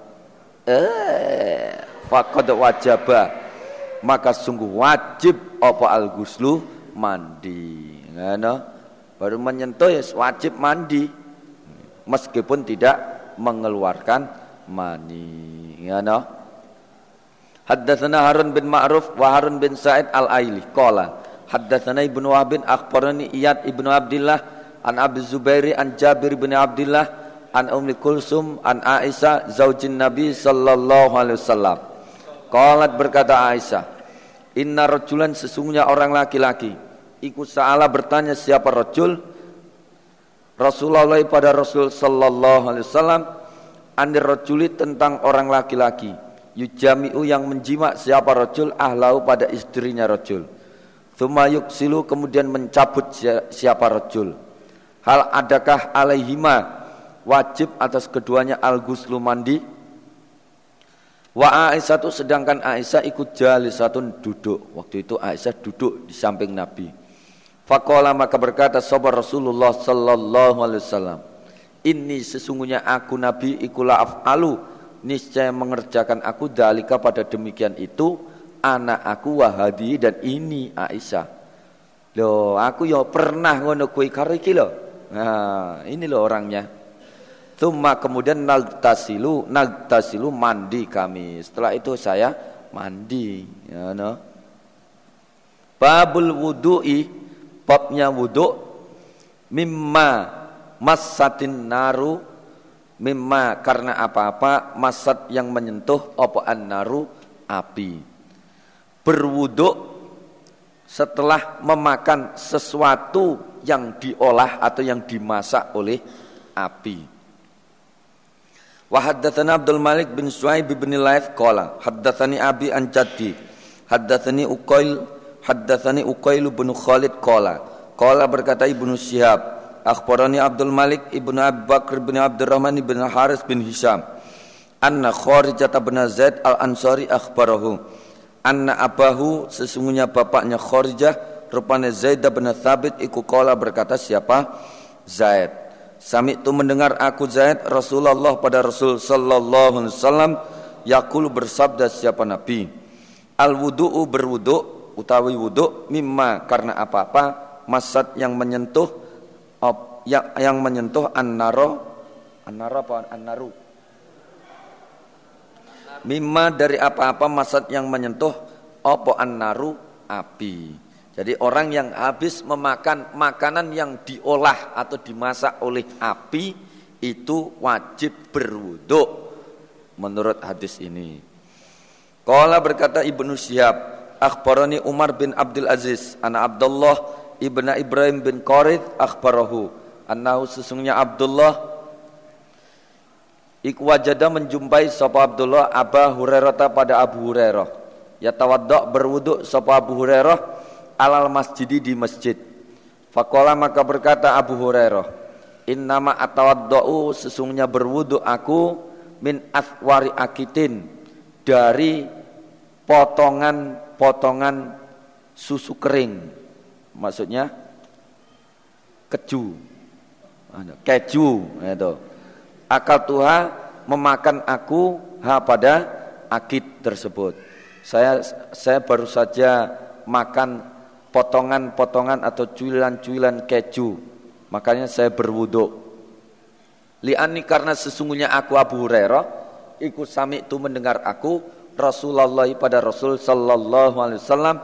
Eh faqad wajaba. Maka sungguh wajib opo al guslu mandi. Ngono. Baru menyentuh ya wajib mandi. Meskipun tidak mengeluarkan mani. Ya no? Haddatsana Harun bin Ma'ruf wa Harun bin Sa'id Al-Aili. Qala haddatsana Ibnu Wahb bin akhbarani Iyad Ibnu Abdullah an Abi Zubairi an Jabir bin Abdullah an Ummi Kulsum an Aisyah zaujin Nabi sallallahu alaihi wasallam. Qalat berkata Aisyah, "Inna rajulan sesungguhnya orang laki-laki Iku saala bertanya siapa rajul? Rasulullah pada Rasul sallallahu alaihi wasallam anir rajuli tentang orang laki-laki yujami'u yang menjimak siapa rajul ahlau pada istrinya rajul. Thumma yuksilu kemudian mencabut siapa rajul. Hal adakah alaihima wajib atas keduanya al-guslu mandi? Wa Aisyah sedangkan Aisyah ikut jalisatun duduk. Waktu itu Aisyah duduk di samping Nabi. Fakola maka berkata sahabat Rasulullah sallallahu alaihi wasallam, ini sesungguhnya aku Nabi ikulah af'alu niscaya mengerjakan aku dalika pada demikian itu anak aku wahadi dan ini Aisyah. Loh, aku ya pernah ngono kuwi karo iki lho. Nah, ini loh orangnya. Tuma kemudian nagtasilu, nagtasilu mandi kami. Setelah itu saya mandi, ya no. Babul wudu'i babnya wudhu mimma masatin naru mimma karena apa-apa masat yang menyentuh apa naru api berwudhu setelah memakan sesuatu yang diolah atau yang dimasak oleh api. Wa haddatsana Abdul Malik bin Suaib bin Laith qala haddatsani Abi an Jaddi haddatsani Uqail haddatsani Uqail bin Khalid qala qala berkata Ibnu Syihab akhbarani Abdul Malik ibnu Abi Bakr bin Abdurrahman bin Haris bin Hisham anna Kharijah bin Zaid al-Ansari akhbarahu anna abahu sesungguhnya bapaknya Kharijah rupanya Zaid bin Thabit iku kola berkata siapa? Zaid. Sami itu mendengar aku Zaid Rasulullah pada Rasul sallallahu alaihi wasallam yakul bersabda siapa Nabi. Al wudu'u berwudu utawi wudu mimma karena apa-apa masad yang menyentuh yang, yang menyentuh annaro. Annaro apa? Annaru. Mimma dari apa-apa masad yang menyentuh apa annaru? Api jadi orang yang habis memakan makanan yang diolah atau dimasak oleh api itu wajib berwudhu. Menurut hadis ini. Kala berkata Ibnu Syihab, akhbarani Umar bin Abdul Aziz, anak Abdullah ibnu Ibrahim bin Qarith akhbarahu, annahu sesungguhnya Abdullah iku wajada menjumpai sapa Abdullah Aba Hurairah pada Abu Hurairah. Ya tawaddak berwuduk sapa Abu Hurairah alal masjidi di masjid. Fakola maka berkata Abu Hurairah, Innama atawadda'u sesungguhnya berwudu aku min aswari akitin dari potongan-potongan susu kering. Maksudnya keju. Keju itu. Akal Tuhan memakan aku ha pada akid tersebut. Saya saya baru saja makan potongan-potongan atau cuilan-cuilan keju. Makanya saya berwuduk. Li'ani karena sesungguhnya aku Abu Hurairah ikut sami itu mendengar aku Rasulullah pada Rasul sallallahu alaihi wasallam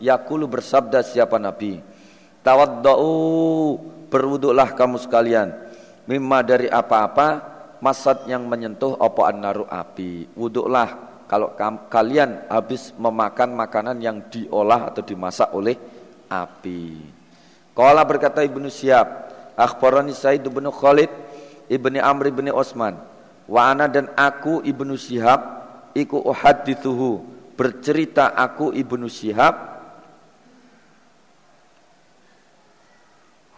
yakulu bersabda siapa Nabi? Tawaddau berwuduklah kamu sekalian. Mimma dari apa-apa masad yang menyentuh apa annaru api. Wuduklah kalau kalian habis memakan makanan yang diolah atau dimasak oleh api. Kala berkata Ibnu Syihab, akhbarani Said bin Khalid ibni Amr bin Osman, wa ana dan aku Ibnu Syihab iku uhadithuhu bercerita aku Ibnu Syihab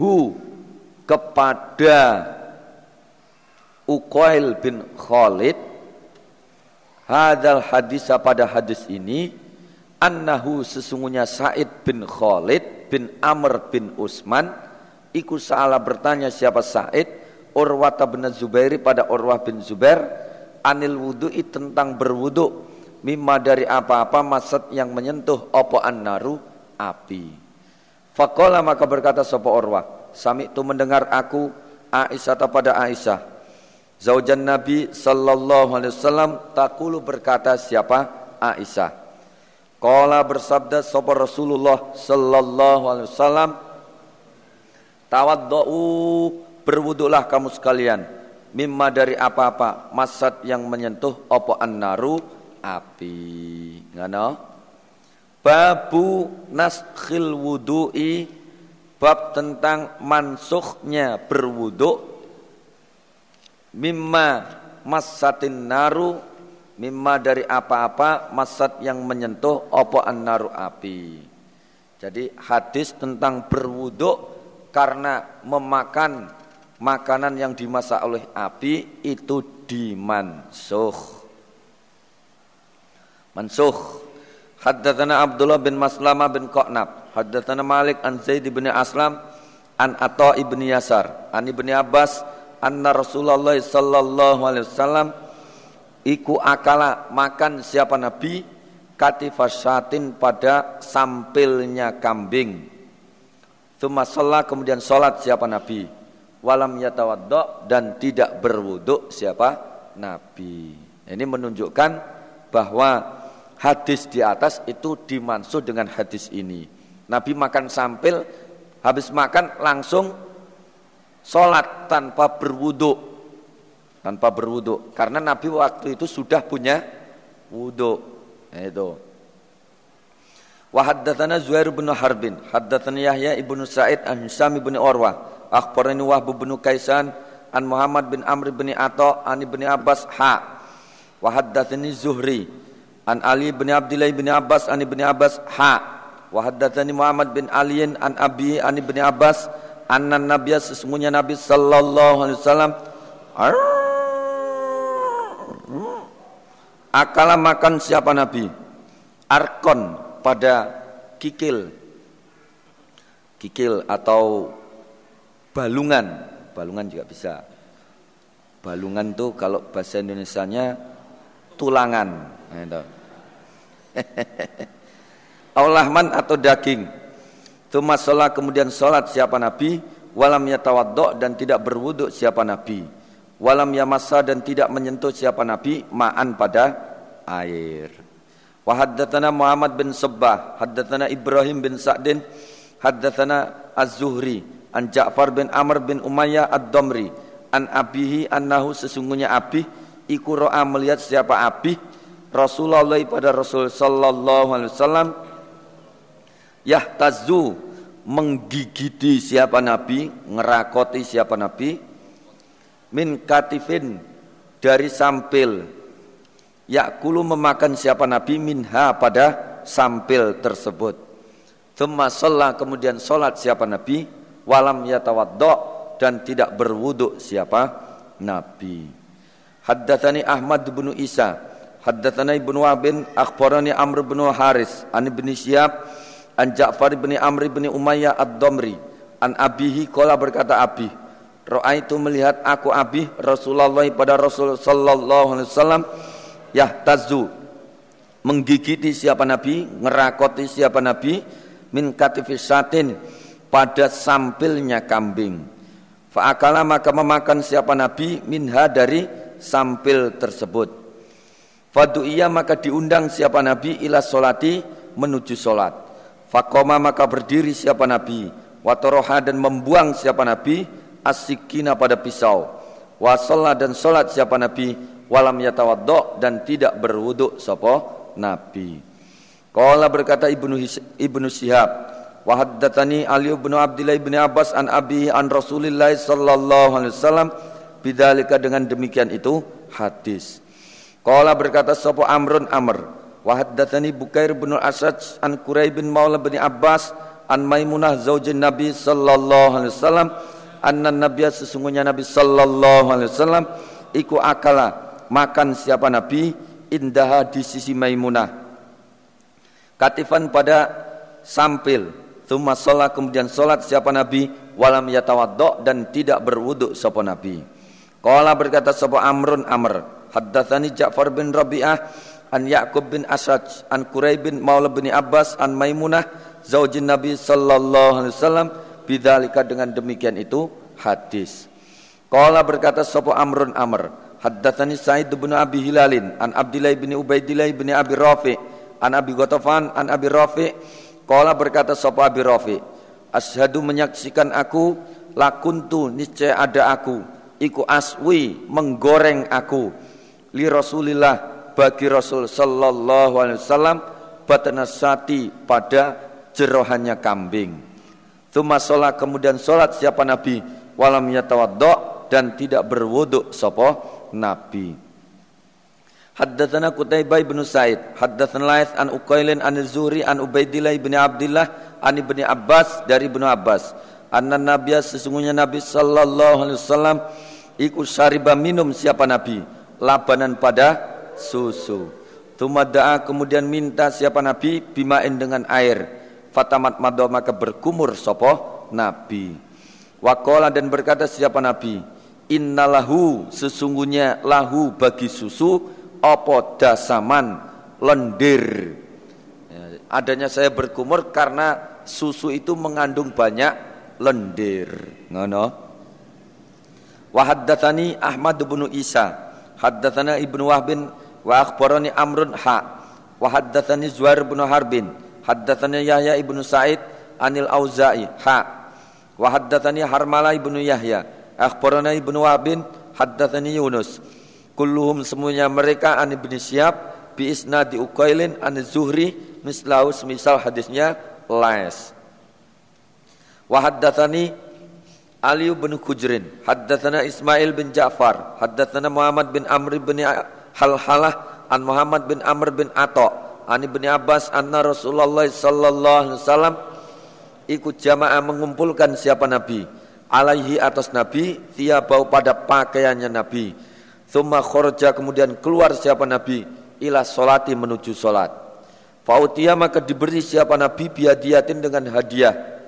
hu kepada Uqail bin Khalid hadal hadis pada hadis ini annahu sesungguhnya Said bin Khalid bin Amr bin Usman ikut salah bertanya siapa Said Urwata bin Zubairi pada Urwah bin Zubair anil wudu'i tentang berwudu mimma dari apa-apa masad yang menyentuh opo annaru api Fakola maka berkata sapa Urwah sami itu mendengar aku Aisyah pada Aisyah. Zaujan Nabi sallallahu alaihi wasallam takulu berkata siapa? Aisyah. Kala bersabda sapa Rasulullah sallallahu alaihi wasallam Tawaddau berwuduklah kamu sekalian. Mimma dari apa-apa masad yang menyentuh apa annaru api. Ngono babu naskhil wudu'i bab tentang mansukhnya berwuduk mimma masatin naru mimma dari apa-apa masad yang menyentuh opo annaru api. Jadi hadis tentang berwuduk karena memakan makanan yang dimasak oleh api itu dimansuh. Mansuh. Haddatsana Abdullah bin Maslama bin Qanab, haddatsana Malik an Zaid bin Aslam an Atha ibn Yasar, an Ibnu Abbas anna Rasulullah sallallahu alaihi wasallam Iku akala makan siapa Nabi katifasatin pada sampilnya kambing. Thumma kemudian sholat siapa Nabi. Walam yatawaddo dan tidak berwuduk siapa Nabi. Ini menunjukkan bahwa hadis di atas itu dimaksud dengan hadis ini. Nabi makan sampil, habis makan langsung sholat tanpa berwuduk tanpa berwudu karena Nabi waktu itu sudah punya wudu itu Wa haddatsana Zuhair bin Harbin, haddatsana Yahya ibnu Sa'id an Hisam bin Urwah, akhbarani Wahb bin Kaisan an Muhammad bin Amr bin Atha an Ibnu Abbas ha. Wa haddatsani Zuhri an Ali bin Abdullah bin Abbas an Ibnu Abbas ha. Wa haddatsani Muhammad bin Ali an Abi an Ibnu Abbas anna Nabiya sesungguhnya Nabi sallallahu alaihi wasallam Akala makan siapa Nabi? Arkon pada kikil. Kikil atau balungan. Balungan juga bisa. Balungan tuh kalau bahasa Indonesianya tulangan. <laughs> Aulahman atau daging. Tuma sholat kemudian sholat siapa Nabi? Walam yatawaddo dan tidak berwuduk siapa Nabi? walam yamassa dan tidak menyentuh siapa nabi ma'an pada air wa haddatsana Muhammad bin Sabbah haddatsana Ibrahim bin Sa'din haddatsana Az-Zuhri an Ja'far bin Amr bin Umayyah Ad-Damri an abihi annahu sesungguhnya abi iku ro'a melihat siapa abi Rasulullah pada Rasul sallallahu alaihi wasallam yahtazu menggigiti siapa nabi ngerakoti siapa nabi min katifin dari sampil. Yakulu memakan siapa nabi minha pada sampil tersebut. Thumma kemudian sholat siapa nabi walam yatawaddo dan tidak berwuduk siapa nabi. Haddatsani Ahmad bin Isa haddatsana Ibnu Wahbin akhbarani Amr bin Haris an Ibnu Syihab an Ja'far bin Amr bin Umayyah ad-Damri an abihi qala berkata abi itu melihat aku abi Rasulullah pada Rasul sallallahu alaihi wasallam yahtazu menggigiti siapa nabi, ngerakoti siapa nabi min katifisatin pada sampilnya kambing. Fa'akala maka memakan siapa nabi minha dari sampil tersebut. Fadu'iyah maka diundang siapa nabi ila solati menuju solat. Fakoma maka berdiri siapa nabi. Watoroha dan membuang siapa nabi. Asikina pada pisau. Wasalla dan solat siapa nabi. Walam yatawaddo dan tidak berwuduk sopo nabi. Kala berkata ibnu ibnu Sihab wa haddatsani Ali bin Abdullah bin Abbas an abi an Rasulillah sallallahu alaihi wasallam. Bidzalika dengan demikian itu hadis Kala berkata sopo Amrun Amr? Wa haddatsani Bukair bin Asad an Quraib bin Maula bin Abbas an Maimunah zaujin Nabi sallallahu alaihi wasallam anna nabiyya sesungguhnya Nabi sallallahu alaihi wasallam iku akala makan siapa Nabi? Indaha di sisi Maimunah. Katifan pada sampil thumma sholat kemudian sholat siapa Nabi? Walam yatawaddo dan tidak berwuduk siapa Nabi. Qala berkata sapa Amrun Amr haddatsani Ja'far bin Rabi'ah an Ya'qub bin Asad an Quraib bin Maula bin Abbas an Maimunah zaujin Nabi sallallahu alaihi wasallam. Bidzalika dengan demikian itu hadis. Qala berkata sapa Amrun Amr, haddatsani Sa'id bin Abi Hilalin an Abdillah bin Ubaidillah bin Abi Rafi an Abi Ghatafan an Abi Rafi. Qala berkata sapa Abi Rafi asyhadu menyaksikan aku lakuntu niscaya ada aku iku aswi menggoreng aku li Rasulillah bagi Rasul sallallahu alaihi wasallam batanasati pada jerohannya kambing Tuma sholat kemudian sholat siapa Nabi walam yatawaddo dan tidak berwuduk sopo Nabi. Haddatsana Qutaibah bin Sa'id, haddatsana Laits an Uqailin an Zuhri an Ubaidillah bin Abdullah an Ibnu Abbas dari Ibnu Abbas. Anna Nabiya sesungguhnya Nabi sallallahu alaihi wasallam ikut syariba minum siapa Nabi? Labanan pada susu. Tumada'a kemudian minta siapa Nabi? Bimain dengan air. Fatamat mado maka berkumur sopo nabi. Wakola dan berkata siapa nabi? Innalahu sesungguhnya lahu bagi susu opo dasaman? Lendir. Ya, adanya saya berkumur karena susu itu mengandung banyak lendir. Ngono. Wa haddatsani Ahmad bin Isa haddatsana Ibnu Wahbin wa akhbarani Amrun ha wa haddatsani Zuhair bin Harbin Haddatsani Yahya ibnu Sa'id anil Auza'i ha wa haddatsani Harmala ibnu Yahya akhbarana ibnu Wabin haddatsani Yunus kulluhum semuanya mereka an ibnu Syihab bi isnadi Uqailin an Zuhri mislahu semisal hadisnya lais. Wa haddatsani Ali bin Khujrin, haddatsana Ismail bin Ja'far, haddatsana Muhammad bin Amr bin Halhalah an Muhammad bin Amr bin Ato, an Ibnu Abbas anna Rasulullah sallallahu alaihi wasallam ikut jamaah mengumpulkan siapa Nabi? Alaihi atas Nabi bau pada pakaiannya Nabi. Thumma khorja kemudian keluar siapa Nabi? Ila solati menuju solat. Fautia maka diberi siapa Nabi biadiatin dengan hadiah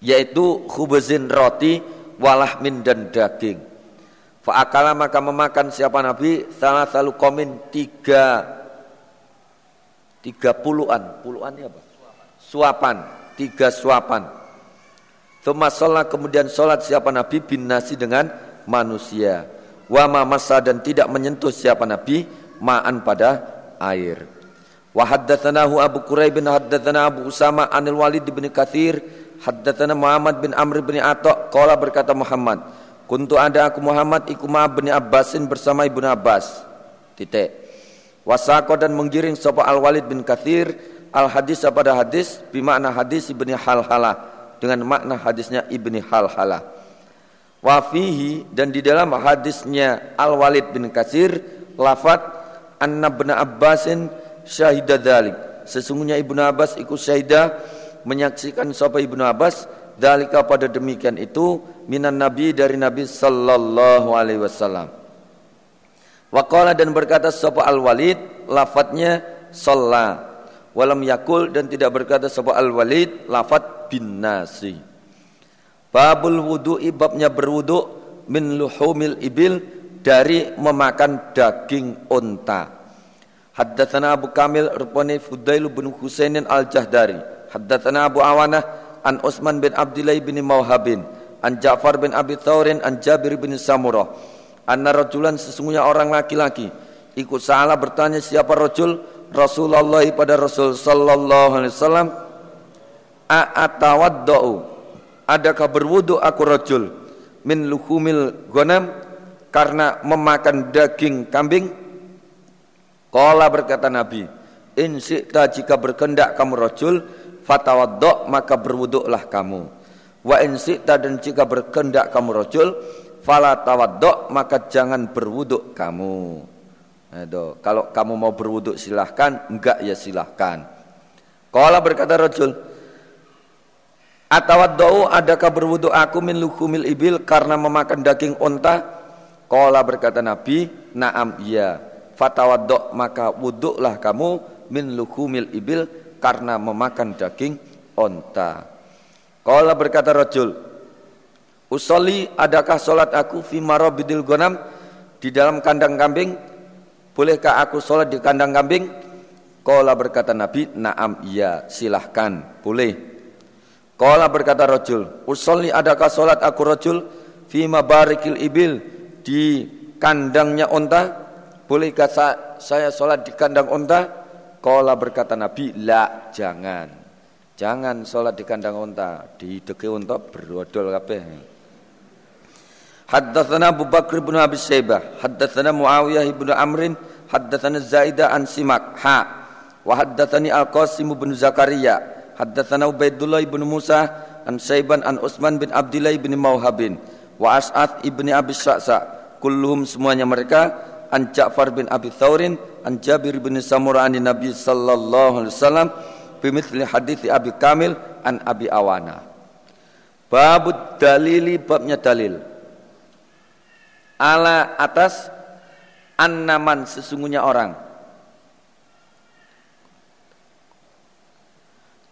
yaitu khubzin roti walahmin dan daging. Fa'akala maka memakan siapa Nabi salah selalu komin tiga tiga puluhan puluhan apa? Suapan tiga suapan Thumma sholat kemudian sholat siapa Nabi bin nasi dengan manusia. Wa ma masa dan tidak menyentuh siapa Nabi ma'an pada air. Wa haddatsanahu Abu Quraib bin haddatsana Abu Usama anil Walid bin Katsir haddatsana Muhammad bin Amr bin Atha qala berkata Muhammad kuntu ada aku Muhammad iku ma bin Abbasin bersama Ibnu Abbas titik wasaqo dan menggiring sapa Al Walid bin Katsir al hadis pada hadis bimakna hadis ibni Halhalah dengan makna hadisnya Ibni Halhala. Wafihi dan di dalam hadisnya Al Walid bin Kasir lafat anna bin Abbasin syahidah dalik. Sesungguhnya Ibnu Abbas ikut syahidah menyaksikan sapa Ibnu Abbas dalika pada demikian itu minan nabi dari Nabi sallallahu alaihi wasallam. Waqala dan berkata sapa Al Walid lafadznya shalla walam yakul dan tidak berkata sapa Al Walid lafadz bin nasi. Babul wudu ibabnya berwudu min luhumil ibil dari memakan daging unta. Haddatsana Abu Kamil rupani Fudail bin Husainin al-Jahdari. Haddatsana Abu Awanah an Utsman bin Abdullah bin Mawhabin an Ja'far bin Abi Thawrin an Jabir bin Samurah. Anna rajulan sesungguhnya orang laki-laki ikut salah bertanya siapa rajul? Rasulullah pada Rasul sallallahu alaihi wasallam a'atawadda'u adakah berwudu aku rajul? Min luhumil ghanam karena memakan daging kambing. Qala berkata Nabi in syi'ta jika berkendak kamu rajul fatawaddo maka berwuduklah kamu. Wa in syi'ta dan jika berkendak kamu rajul fala tawaddo maka jangan berwuduk kamu. Aduh, kalau kamu mau berwuduk silahkan. Enggak ya silahkan. Qala berkata rajul Atawaddau adakah berwudu aku min lukumil ibil karena memakan daging unta? Qala berkata Nabi, "Na'am iya." Fatawaddo maka wuduklah kamu min lukumil ibil karena memakan daging unta. Qala berkata rajul, "Usolli adakah salat aku fi marabidil ghanam di dalam kandang kambing? Bolehkah aku salat di kandang kambing?" Qala berkata Nabi, "Na'am iya, silahkan, boleh." Kala berkata rojul, usolli adakah solat aku rojul fi mabarikil ibil di kandangnya onta? Bolehkah saya solat di kandang onta? Kala berkata Nabi, la jangan. Jangan solat di kandang onta, di deke onta berodol kabeh. Haddatsana Abu Bakr bin Abi Syaibah, haddatsana Muawiyah bin Amrin, haddatsana Zaidah an Simak, ha. Wa haddatsani Al-Qasim bin Zakaria, Haddatsana Ubaidullah ibn Musa an Saiban an Utsman bin Abdullah bin Mauhabin wa As'ad ibni Abi Sa'sa kulluhum semuanya mereka an Ja'far bin Abi Thaurin an Jabir bin Samurah an Nabi sallallahu alaihi wasallam bimithli hadits Abi Kamil an Abi Awana. Babud dalili babnya dalil. Ala atas annaman sesungguhnya orang.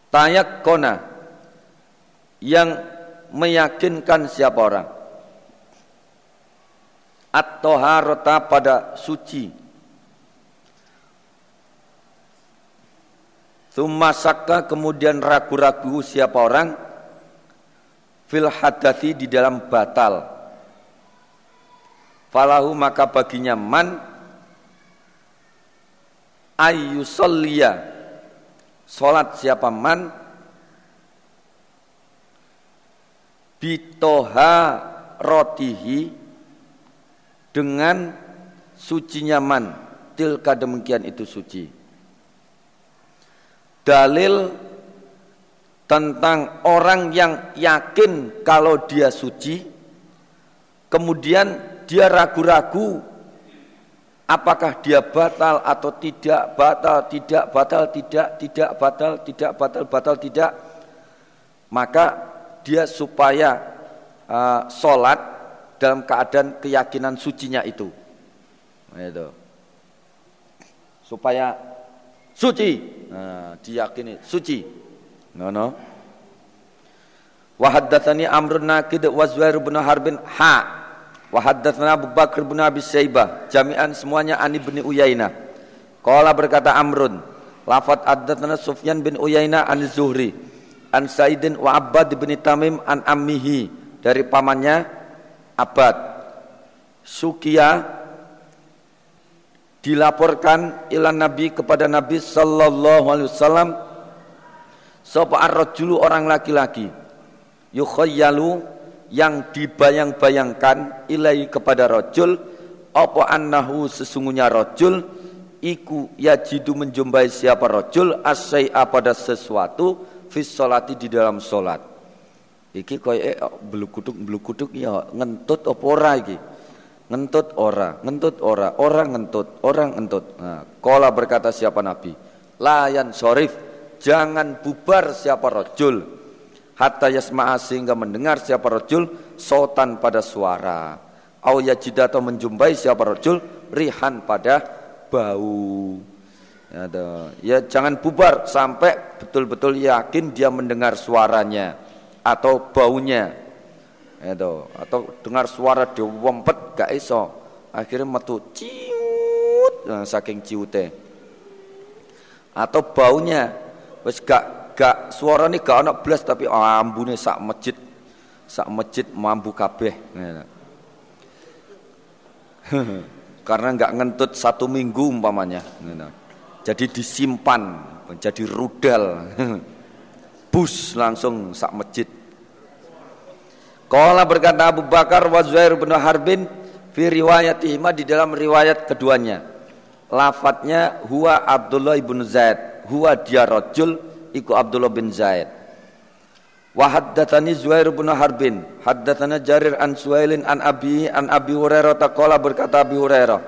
Tayak kona yang meyakinkan siapa orang atau harta pada suci. Tumasaka kemudian ragu-ragu siapa orang. Fil hadati di dalam batal. Falahu maka baginya man. Ayyusalliya Salat siapa man. Bitoha rotihi dengan sucinya man tilka demikian itu suci. Dalil tentang orang yang yakin kalau dia suci kemudian dia ragu-ragu apakah dia batal atau tidak batal tidak batal tidak tidak batal tidak batal batal tidak maka dia supaya uh, sholat dalam keadaan keyakinan sucinya itu. Itu. Supaya suci. Nah, diyakini suci. No no wa haddatsani amrun naqid wa zuhair bin harbin ha. Wa haddatsana abu bakr bin abi saibah jami'an semuanya ani bin uyainah. Qala berkata amrun lafat haddatsana sufyan bin uyainah an zuhri an saidin wa abbad bin tamim an ammihi. Dari pamannya abad. Sukia dilaporkan ilan Nabi kepada Nabi sallallahu alaihi wasallam sapa ar-rajulu orang laki-laki yukhayyalu yang dibayang-bayangkan ilai kepada rajul apa annahu sesungguhnya rajul iku yajidu menjumpai siapa rajul asai'a pada sesuatu fis di dalam salat iki koyo eh, belukuduk belukuduk ya ngentut apa ora iki? Ngentut ora, ngentut ora, orang ngentut, orang ngentut. Nah, kola berkata siapa Nabi, layan sorif, jangan bubar siapa rojul, hatta yasma'a sehingga mendengar siapa rojul, sotan pada suara, au yajida atau menjumpai siapa rojul, rihan pada bau. Ya, ya jangan bubar sampai betul-betul yakin dia mendengar suaranya atau baunya. Itu. Atau dengar suara diwampet gak iso. Akhirnya metu ciut. Nah, saking ciute. Atau baunya. Wis gak gak suara ini gak anak belas tapi ambune sak masjid. Sak masjid mampu kabeh. <laughs> Karena nggak ngentut satu minggu umpamanya. Jadi disimpan menjadi rudal <laughs> bus langsung sak masjid Kala berkata Abu Bakar wa Zuhair bin Harbin fi riwayatihima di dalam riwayat keduanya. Lafadznya huwa Abdullah ibn Zaid, huwa dia rajul iku Abdullah bin Zaid. Wa haddatsani Zuhair bin Harbin, haddatsana Jarir an Suhailin an Abi an Abi Hurairah taqala berkata Abi Hurairah.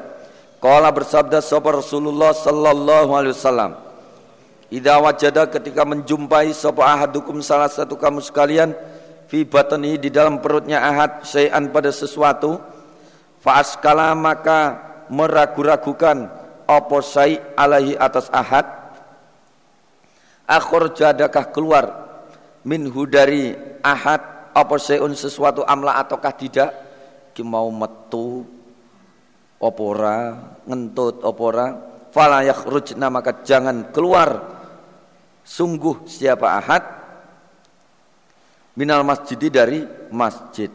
Qala bersabda sapa Rasulullah sallallahu alaihi wasallam. Idza wajada ketika menjumpai sapa ahadukum salah satu kamu sekalian fi batni di dalam perutnya ahad syai'an pada sesuatu fa'askala maka meragu-ragukan apa syai' alaihi atas ahad akhor jadakah keluar minhu dari ahad apa syai'un sesuatu amla ataukah tidak ki mau metu opora ngentut opora fala yakhrujna maka jangan keluar sungguh siapa ahad? Minal masjidi dari masjid.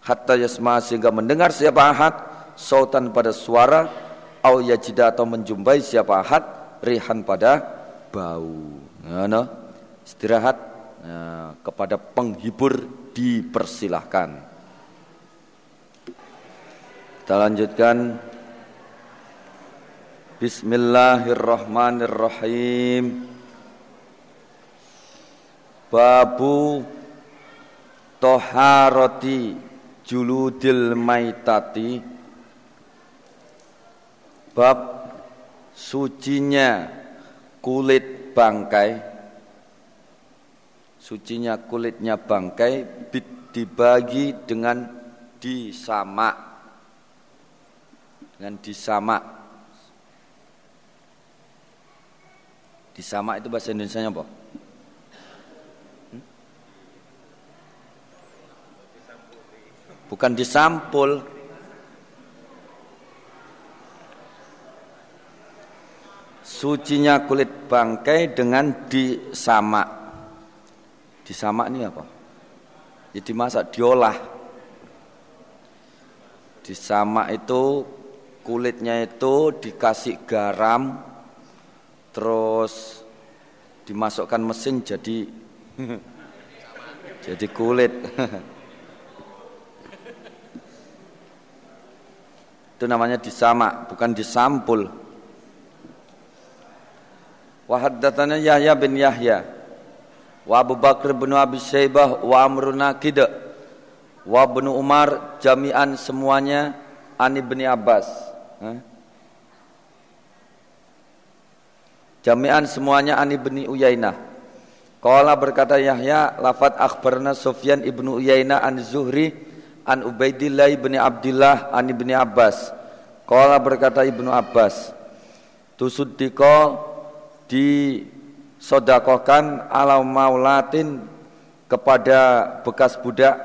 Hatta yasma sehingga mendengar siapa ahad sautan pada suara au yajida atau menjumpai siapa ahad rihan pada bau. Nah, no? istirahat nah, kepada penghibur dipersilahkan. Kita lanjutkan. Bismillahirrahmanirrahim Babu toharoti juludil maitati. Bab sucinya kulit bangkai. Sucinya kulitnya bangkai dibagi dengan disamak. Dengan disamak. Disamak itu bahasa Indonesia apa? Bukan disampul. Sucinya kulit bangkai dengan disamak. Disamak ini apa? Ya dimasak, diolah. Disamak itu kulitnya itu dikasih garam, terus dimasukkan mesin jadi <laughs> jadi kulit. <laughs> Itu namanya disamak, bukan disampul. wa haddatsana Yahya bin Yahya wa Abu Bakr bin Abi Syaibah wa Amr Naqid wa bin Umar jami'an semuanya an bin Abbas. Jami'an semuanya an bin Uyainah. Qala berkata Yahya lafat akhbarna Sufyan ibnu Uyainah an Zuhri an Ubaidillah bin Abdullah an ibni Abbas. Qala berkata ibnu Abbas Tusuddiko disodakokan ala maulatin kepada bekas budak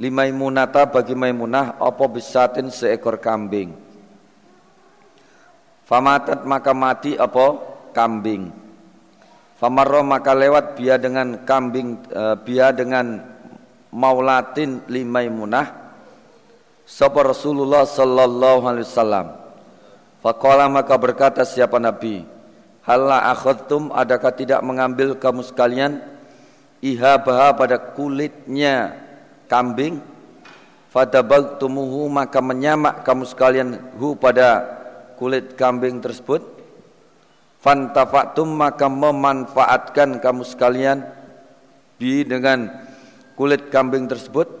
lima imunata bagi Maimunah opo bisatin seekor kambing. Famatat maka mati opo kambing. Famarro maka lewat biar dengan kambing e, biar dengan maulatin lima imunah Sapa Rasulullah sallallahu alaihi wasallam? Faqala maka berkata siapa Nabi Halla akhadtum? Adakah tidak mengambil kamu sekalian? Ihabaha pada kulitnya kambing. Fadabagtumuhu maka menyamak kamu sekalian hu pada kulit kambing tersebut. Fantafaktum maka memanfaatkan kamu sekalian Bi dengan kulit kambing tersebut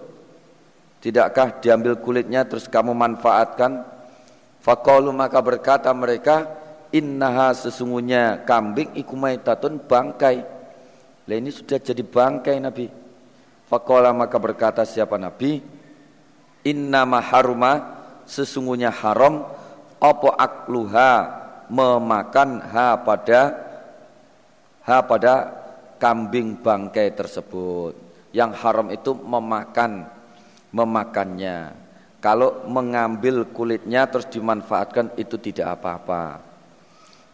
Tidakkah diambil kulitnya terus kamu manfaatkan Fakalu maka berkata mereka, innaha sesungguhnya kambing ikumaitatun bangkai. Lah ini sudah jadi bangkai Nabi. Fakala maka berkata siapa Nabi? Innama haruma sesungguhnya haram opo akluha memakan ha pada ha pada kambing bangkai tersebut. Yang haram itu memakan memakannya. Kalau mengambil kulitnya terus dimanfaatkan itu tidak apa-apa.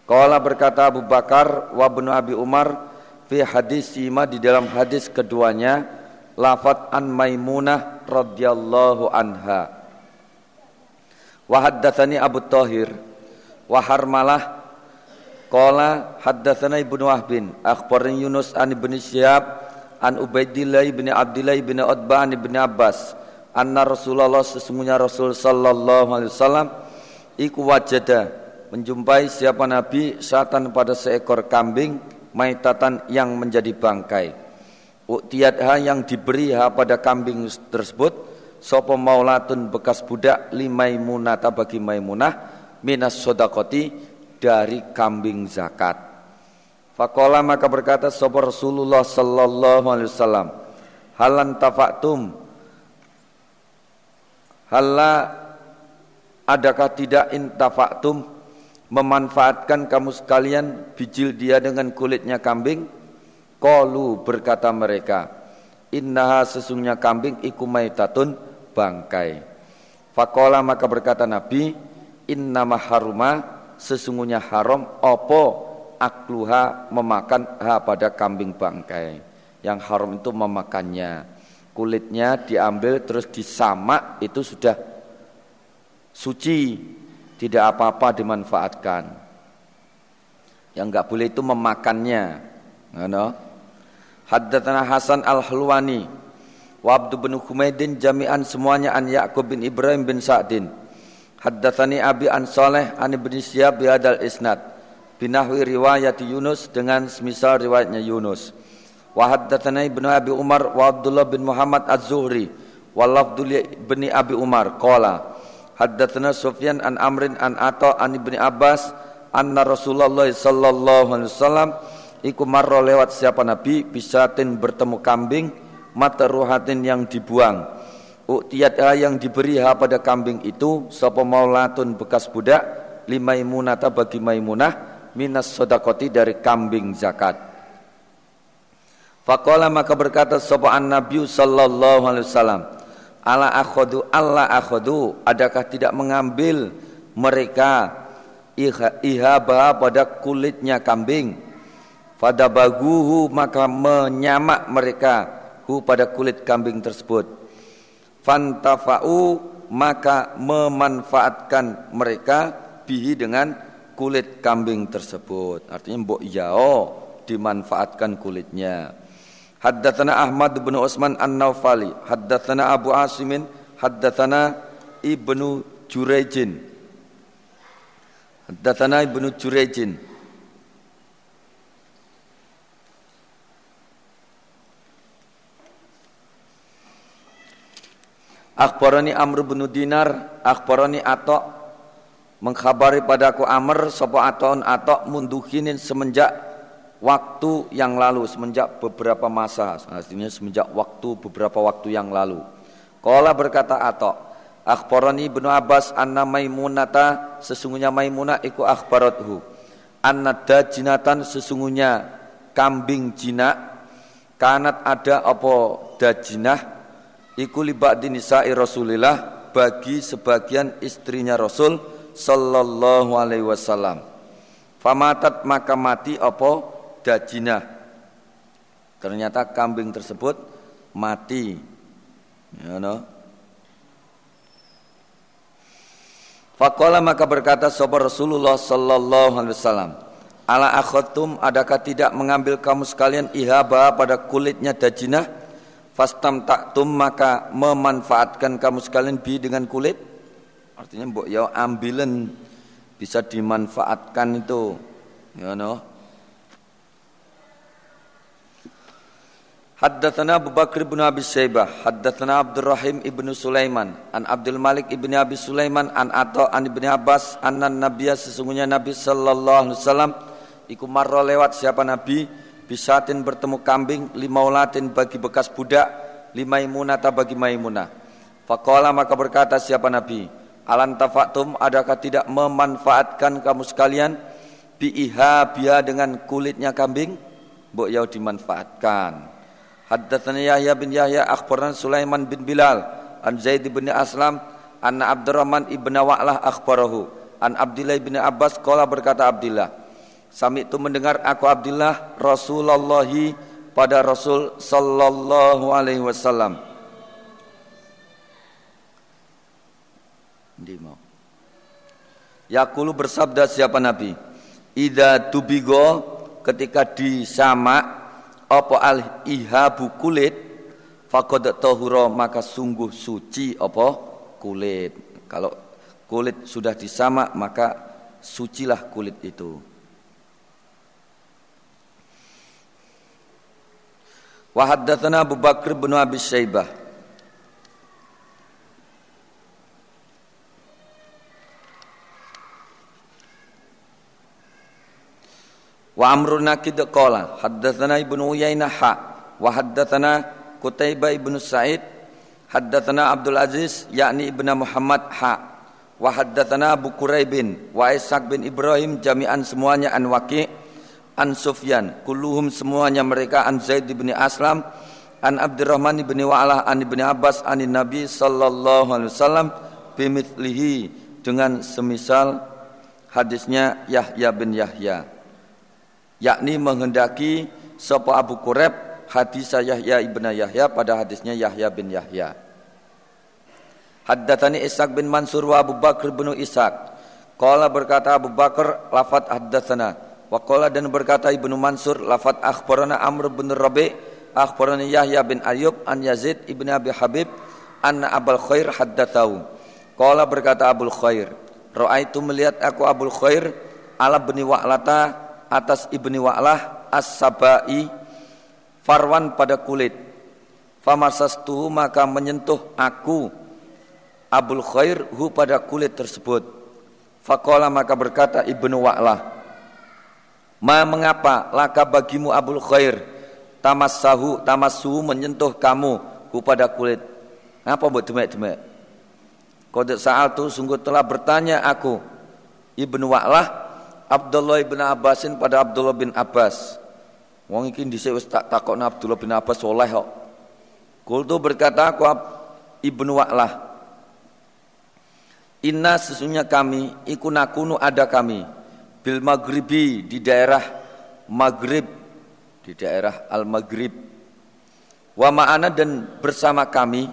Qala berkata Abu Bakar wa bin Abi Umar fi hadis sima di dalam hadis keduanya lafat an Maimunah radhiyallahu anha. Wa haddatsani Abu Thahir wa Harmalah qala haddatsana Ibnu Wahbin akhbarani Yunus an Ibnu Syihab an Ubaidillah bin Abdullah bin Utbah Ibnu Abbas. Anna Rasulullah sesungguhnya Rasul sallallahu alaihi wasallam iku wajada menjumpai siapa nabi satan pada seekor kambing maitatan yang menjadi bangkai. Ha yang diberi ha pada kambing tersebut sopo maulatun bekas budak limai munata bagi maimunah minas sodakoti dari kambing zakat Fakola maka berkata sopo Rasulullah sallallahu alaihi wasallam halan tafaktum Halla adakah tidak intafaktum memanfaatkan kamu sekalian bijil dia dengan kulitnya kambing? Kolu berkata mereka, innaha sesungguhnya kambing ikumaitatun bangkai. Fakola maka berkata Nabi, innama haruma sesungguhnya haram opo akluha memakan ha pada kambing bangkai. Yang haram itu memakannya. Kulitnya diambil terus disamak itu sudah suci tidak apa-apa dimanfaatkan. Yang enggak boleh itu memakannya ngono. Haddatsana Hasan al-Hulwani wa Abdu bin jami'an semuanya an Ya'qub bin Ibrahim bin Sa'din. Haddatsani Abi an Saleh an Ibnu Syihab bi isnad binahwi riwayat Yunus dengan semisal riwayatnya Yunus. Wa haddatsana ibnu abi umar wa abdullah bin muhammad az-zuhri wa lafdul bin abi umar. Qala haddatsana sufyan an amrin an ata an ibni abbas anna rasulullah sallallahu alaihi wasallam iku marro lewat siapa nabi? Bisatin bertemu kambing mata ruhatin yang dibuang. Uktiyat yang diberi ha pada kambing itu Sapa maulatun bekas budak Limaimunata bagi maimunah Minas sodakoti dari kambing zakat Faqala maka berkata an Nabi sallallahu alaihi wasallam, "Ala akhadu Allah akhadu, adakah tidak mengambil mereka ihaba pada kulitnya kambing? Fadabaguhu maka menyamak mereka hu pada kulit kambing tersebut. Fantafa'u maka memanfaatkan mereka bihi dengan kulit kambing tersebut. Artinya mbok yao dimanfaatkan kulitnya. Haddatsana Ahmad bin Utsman An-Naufali, haddatsana Abu Asimin, haddatsana Ibnu Jurejin. Haddatsana Ibnu Jurejin. Akhbarani Amr bin Dinar, akhbarani Atok mengkhabari padaku Amr sapa Aton Atok munduhinin semenjak waktu yang lalu, semenjak beberapa masa, artinya semenjak waktu beberapa waktu yang lalu. Kala berkata Atok, Akhbarani Ibnu Abbas anna Maimunata sesungguhnya Maimunah iku akhbarathu. Anna dajinatan sesungguhnya kambing jinak kanat ada apa dajinah iku li ba'di nisa'i Rasulillah bagi sebagian istrinya Rasul sallallahu alaihi wasallam. Famatat maka mati apa dajinah. Ternyata kambing tersebut mati. Ya no. Fakola maka berkata sahabat Rasulullah sallallahu alaihi wasallam, Ala akhotum adakah tidak mengambil kamu sekalian ihaba pada kulitnya dajinah fastam taktum maka memanfaatkan kamu sekalian bi dengan kulit artinya mbok ya ambilen bisa dimanfaatkan itu ya no. Haddatsana Abu Bakr bin Abi Syaibah, haddatsana Abdul Rahim ibnu Sulaiman, an Abdul Malik ibni Abi Sulaiman, an Atha an Ibnu Abbas, anna Nabiya sesungguhnya Nabi sallallahu alaihi wasallam iku marra lewat siapa Nabi? Bisatin bertemu kambing lima ulatin bagi bekas budak lima imunata bagi maimunah Fakola maka berkata siapa Nabi Alan tafatum adakah tidak memanfaatkan kamu sekalian? Bi'iha biha dengan kulitnya kambing. Buk yau dimanfaatkan. Haddatsana Yahya bin Yahya akhbaran Sulaiman bin Bilal. An Zaid bin Aslam anna Abdurrahman ibn Wa'lah akhbarahu. An Abdullah bin Abbas qala berkata Abdullah Sami itu mendengar aku Abdullah Rasulullah pada Rasul sallallahu alaihi wasallam. Dimo. Yakulu bersabda siapa Nabi? Ida tubigo ketika disama apa al ihabu kulit fakod tohuro maka sungguh suci apa kulit. Kalau kulit sudah disama maka sucilah kulit itu. Wa Abu Bakr bin Abi Syaibah Wa Amrun Nakid qala haddatsana Ibnu Uyainah wa haddatsana Qutaibah ibnu Sa'id haddatsana Abdul Aziz yakni Ibnu Muhammad ha wa haddatsana Abu Quraibin wa Ishaq bin Ibrahim jami'an semuanya an Waqi' an Sufyan kulluhum semuanya mereka an Zaid bin Aslam an Abdurrahman bin Wa'lah an ibni Abbas an Nabi sallallahu alaihi wasallam bimithlihi dengan semisal hadisnya Yahya bin Yahya yakni menghendaki sapa Abu Qureb hadis Yahya ibn Yahya pada hadisnya Yahya bin Yahya. Haddatsani Ishaq bin Mansur wa Abu Bakr bin Ishaq. Qala berkata Abu Bakar lafat haddatsana. Waqala dan berkata Ibnu Mansur lafat akhbarana Amr bin Rabi akhbarana Yahya bin Ayub an Yazid ibn Abi Habib anna Abul Khair haddatsau. Qala berkata Abul Khair, Ra'aitu melihat aku Abul Khair ala bni Wa'lata atas ibni Wa'lah as-sabai farwan pada kulit. Famasastuhu maka menyentuh aku Abul Khair hu pada kulit tersebut. Faqala maka berkata ibnu Wa'lah, Ma mengapa laka bagimu Abul Khair tamassahu tamassu menyentuh kamu kepada kulit. Apa buat demek-demek? Qad sa'altu sungguh telah bertanya aku Ibnu Wa'lah Abdullah bin Abbasin pada Abdullah bin Abbas. Wong iki dhisik wis tak takokna Abdullah bin Abbas soleh kok. Kultu berkata aku Ibnu Wa'lah. Inna sesungguhnya kami iku nakunu ada kami. Bil maghribi di daerah Maghrib. Di daerah Al Maghrib wa ma'ana dan bersama kami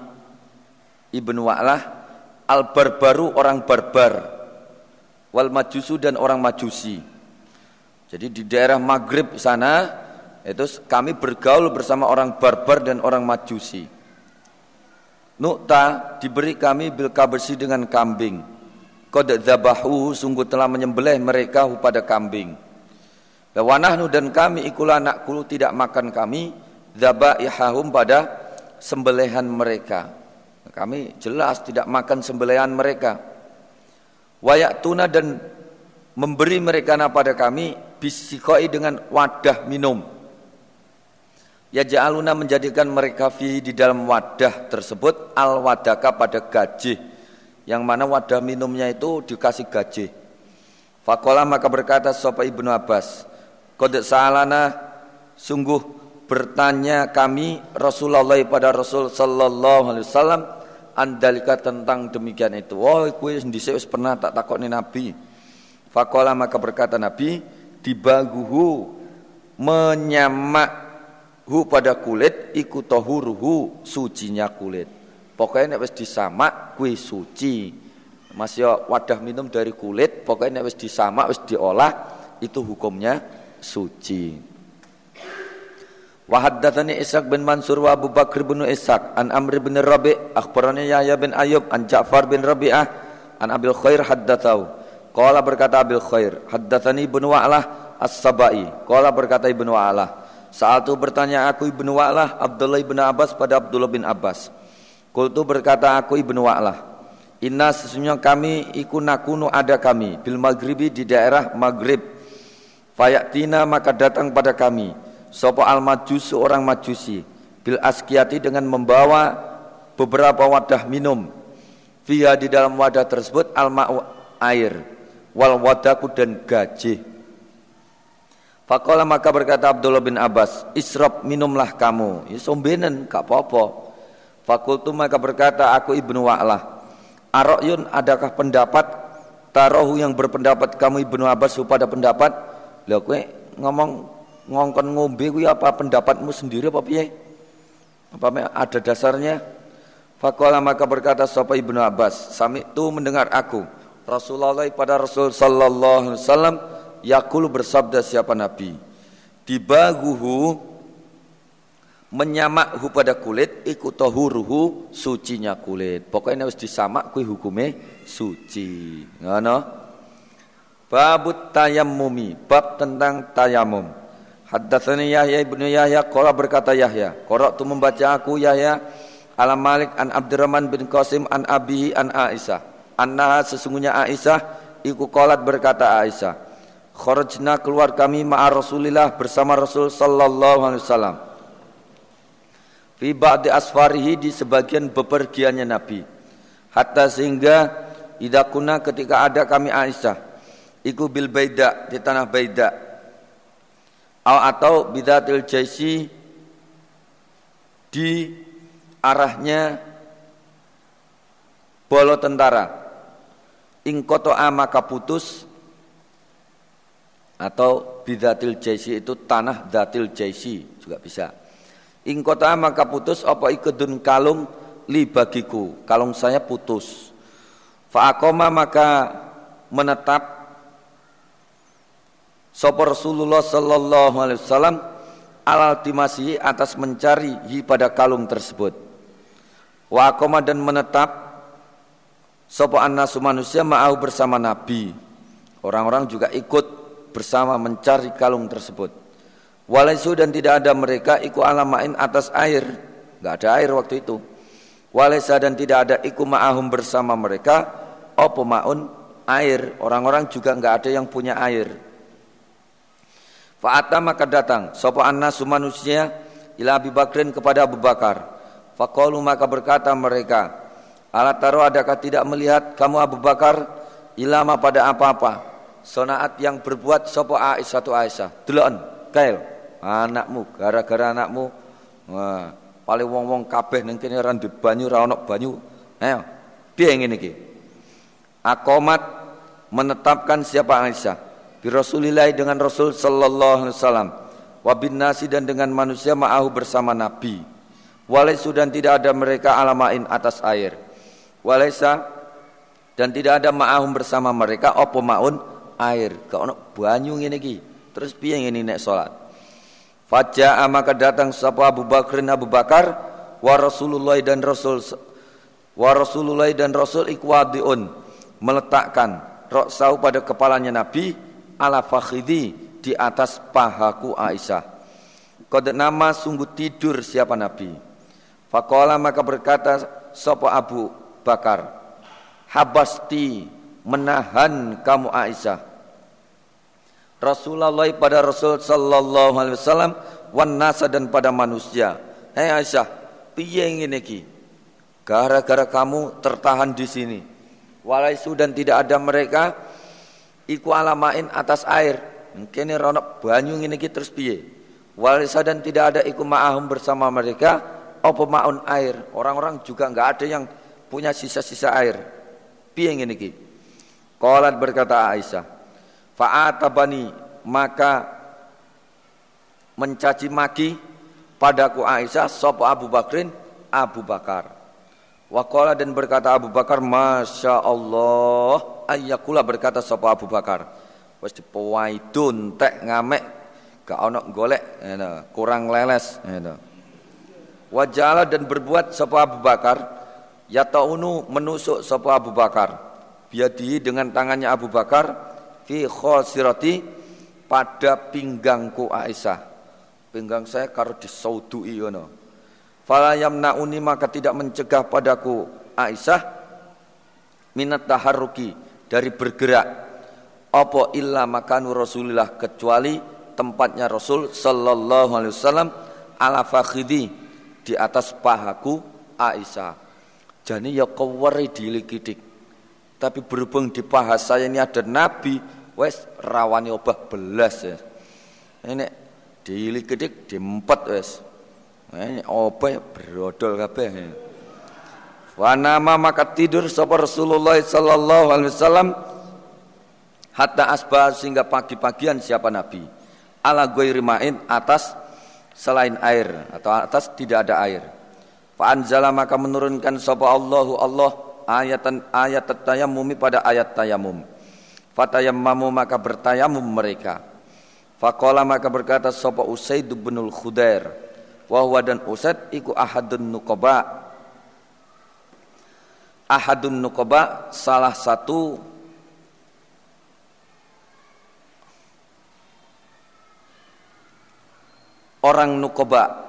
Ibnu Wa'lah al barbaru orang barbar wal majusu dan orang majusi jadi di daerah Maghrib sana itu kami bergaul bersama orang barbar dan orang majusi Nukta diberi kami bil kabesi dengan kambing Qad dzabahu sungguh telah menyembelih mereka pada kambing. Wa nahnu dan kami ikulah nakulu tidak makan kami dzabaihahum pada sembelihan mereka. kami jelas tidak makan sembelihan mereka. Wayak tuna dan memberi mereka pada kami bisikoi dengan wadah minum. Ya ja'aluna menjadikan mereka fi di dalam wadah tersebut al wadaka pada gaji. Yang mana wadah minumnya itu dikasih gaji. Fakola maka berkata sopa ibnu Abbas. Kode salana sungguh bertanya kami Rasulullah pada Rasul sallallahu alaihi wasallam andalika tentang demikian itu. Wah, kue sendiri pernah tak takut nih Nabi. Fakola maka berkata Nabi, dibaguhu menyamak hu pada kulit iku tohuruhu sucinya kulit. Pokoknya nek wis disamak kue suci. Masih wadah minum dari kulit, pokoknya nek wis disamak wis diolah itu hukumnya suci. Wa haddatsani Ishaq bin Mansur wa Abu Bakr bin Ishaq an Amr bin Rabi' akhbarani Yahya bin Ayyub an Ja'far bin Rabi'ah an Abil Khair haddatsau qala berkata Abil Khair haddatsani Ibnu Wa'lah As-Sabai. Qala berkata Ibnu Wa'lah saat itu bertanya aku Ibnu Wa'lah Abdullah bin Abbas pada Abdullah bin Abbas. Kultu berkata aku Ibnu Wa'lah Inna sesungguhnya kami iku nakunu ada kami bil maghribi di daerah Maghrib. Fayaktina maka datang pada kami Sopo al majus seorang majusi. Bil askiati dengan membawa beberapa wadah minum. Via di dalam wadah tersebut al ma'u air wal wadaku dan gaji Fakola maka berkata Abdullah bin Abbas Isrob minumlah kamu. Ya sombenen gak apa-apa. Fakultu maka berkata aku ibnu Wa'lah Arokyun adakah pendapat Tarohu yang berpendapat kamu ibnu Abbas pada pendapat? Lah kue ngomong ngongkon ngombe kuwi apa? Pendapatmu sendiri apa piye? Apa ada dasarnya? Fakola maka berkata sapa Ibnu Abbas, sami itu mendengar aku. Rasulullah pada Rasul sallallahu alaihi wasallam yakul bersabda siapa nabi? Dibaguhu menyamakhu pada kulit iku tahuruhu sucinya kulit. Pokoknya harus disamak kui hukume suci. Ngono. Babut tayammumi bab tentang tayamum Haddatsani Yahya ibnu Yahya qala berkata Yahya, qara'tu membaca aku Yahya Alam Malik an Abdurrahman bin Qasim an Abi an Aisyah. Anna sesungguhnya Aisyah iku qalat berkata Aisyah, kharajna keluar kami ma'a Rasulillah bersama Rasul sallallahu alaihi wasallam. Fi ba'di asfarihi di sebagian bepergiannya Nabi. Hatta sehingga idakuna ketika ada kami Aisyah iku bil baida di tanah baida atau bidatil jaisi di arahnya bolo tentara. Ingkoto maka putus atau bidatil jaisi itu tanah datil jaisi juga bisa. Ingkoto maka putus apa ikedun kalung li bagiku? Kalung saya putus. Faakoma maka menetap Sopo Rasulullah sallallahu alaihi wasallam al timasi atas mencari hi pada kalung tersebut. Wa dan menetap sopo annasu manusia ma'au bersama Nabi. Orang-orang juga ikut bersama mencari kalung tersebut. Walaisu dan tidak ada mereka iku alamain atas air. Enggak ada air waktu itu. Walaisa dan tidak ada iku ma'ahum bersama mereka opo ma'un air. Orang-orang juga enggak ada yang punya air. Fa'ata maka datang. Sopo annasu manusia Ila Abi Bakrin kepada Abu Bakar. Faqalu maka berkata mereka Ala taro adakah tidak melihat kamu Abu Bakar Ilama pada apa-apa? Sonaat yang berbuat Sopo Aisyah tu Aisyah. Delon kail Anakmu gara-gara anakmu. Wah, paling wong-wong kabeh ning kene ora banyu ora banyu. Ayo, piye ngene iki? Akomat menetapkan siapa Aisyah bi Rasulillah dengan Rasul sallallahu alaihi wasallam. Wa bin nasi dan dengan manusia ma'ahu bersama Nabi. Walaisu dan tidak ada mereka alamain atas air. Walaisa dan tidak ada ma'ahum bersama mereka opo maun air. Gak ono banyu ngene iki? Terus piye ngene nek salat? Faja'a maka datang sapa Abu Bakrin Abu Bakar wa Rasulullah dan Rasul wa Rasulullah dan Rasul ikwadiun. Meletakkan roksau pada kepalanya Nabi ala fakhidi di atas pahaku Aisyah. Kode nama sungguh tidur siapa Nabi. Fakola maka berkata sapa Abu Bakar habasti menahan kamu Aisyah Rasulullah pada Rasul sallallahu alaihi wasallam wan nasa dan pada manusia hei Aisyah piye iki gara-gara kamu tertahan di sini walaisu dan tidak ada mereka iku alamain atas air. Mungkin rono banyu ngene iki terus piye? Walisa dan tidak ada iku ma'ahum bersama mereka. Apa ma'un air? Orang-orang juga enggak ada yang punya sisa-sisa air. Piye ngene iki? Qalat berkata Aisyah fa'atabani maka mencaci maki padaku Aisyah sapa Abu Bakrin? Abu Bakar. Waqala dan berkata Abu Bakar Masya Allah Ayyakula berkata sapa Abu Bakar? Wes dipawaidun tek ngamek gak ono golek kurang leles Wajala dan berbuat sapa Abu Bakar Yataunu menusuk sapa Abu Bakar. Biadi dengan tangannya Abu Bakar Fi khosirati pada pinggangku Aisyah. Pinggang saya karo disaudui ngono. Fala yamnauni maka tidak mencegah padaku Aisyah minat taharruki dari bergerak apa illa makanu Rasulillah kecuali tempatnya Rasul sallallahu alaihi wasallam ala fakhidi di atas pahaku Aisyah. Jadi ya kewari dilikidik. Tapi berhubung di paha saya ini ada nabi, wes rawani obah belas ya. Ini dilikidik diempet wes. Apa ya brodol kabeh. Wa nama maka tidur sapa Rasulullah sallallahu alaihi wasallam hatta asbah sehingga pagi-pagian siapa Nabi. Ala ghairi ma'in atas selain air atau atas tidak ada air. Fa anzala maka menurunkan sapa Allahu Allah ayatan ayat tayammum pada ayat tayamum. Fatayammamu maka bertayamum mereka. Faqala maka berkata sapa Usaid bin Khudair Wahwa dan Usaid iku ahadun nukoba Ahadun nukoba salah satu orang nukoba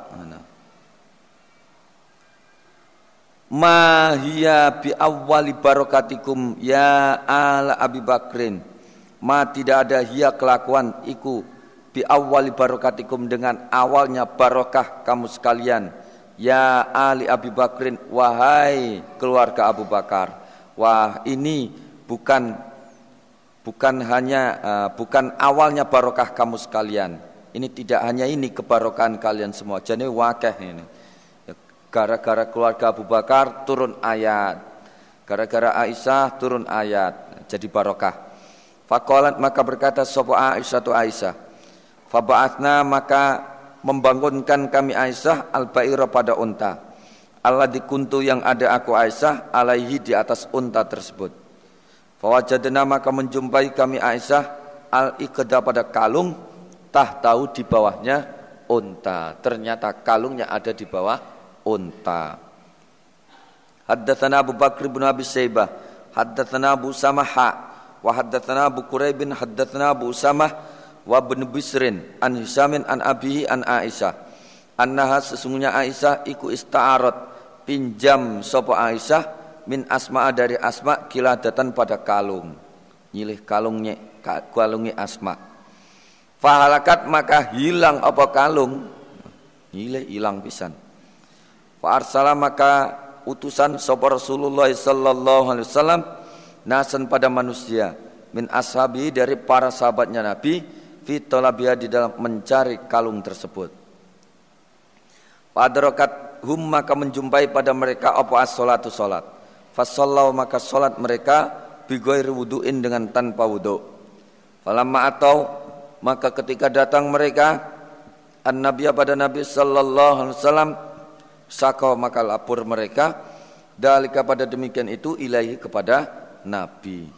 Mahia bi awwali barokatikum ya ala Abi Bakrin. Ma tidak ada hia kelakuan iku bi awali barokatikum dengan awalnya barokah kamu sekalian ya Ali Abi Bakrin wahai keluarga Abu Bakar. Wah ini bukan bukan hanya uh, bukan awalnya barokah kamu sekalian. Ini tidak hanya ini kebarokahan kalian semua. Jadi wakeh ini. Gara-gara keluarga Abu Bakar turun ayat. Gara-gara Aisyah turun ayat. Jadi barokah. Fakolat maka berkata sopo Aisyah tu Aisyah. Faba'atna maka membangunkan kami Aisyah al-ba'ira pada unta. Allah dikuntu yang ada aku Aisyah alaihi di atas unta tersebut. Fawajadna maka menjumpai kami Aisyah al-iqda pada kalung tah tahu di bawahnya unta. Ternyata kalungnya ada di bawah unta. Haddatsana Abu Bakr bin Abi Saibah, haddatsana Abu Samah, wa haddatsana Abu Quraib bin haddatsana Abu Samah wa bin Bisrin an Hisamin an Abihi an Aisyah. Annaha sesungguhnya Aisyah iku ista'arat pinjam sopo Aisyah min asma dari asma kiladatan pada kalung. Nyilih kalungnya kalungnya asma. Fahalakat maka hilang apa kalung? Nyilih hilang pisan. Fa maka utusan sopo Rasulullah sallallahu alaihi wasallam nasan pada manusia min ashabi dari para sahabatnya Nabi fitolabia di dalam mencari kalung tersebut. Padrokat hum maka menjumpai pada mereka apa as salatu salat. Fasallau maka salat mereka bigoir wuduin dengan tanpa wudu. Falamma atau maka ketika datang mereka an nabiya pada Nabi sallallahu alaihi wasallam sakau maka lapor mereka dalika pada demikian itu ilahi kepada Nabi.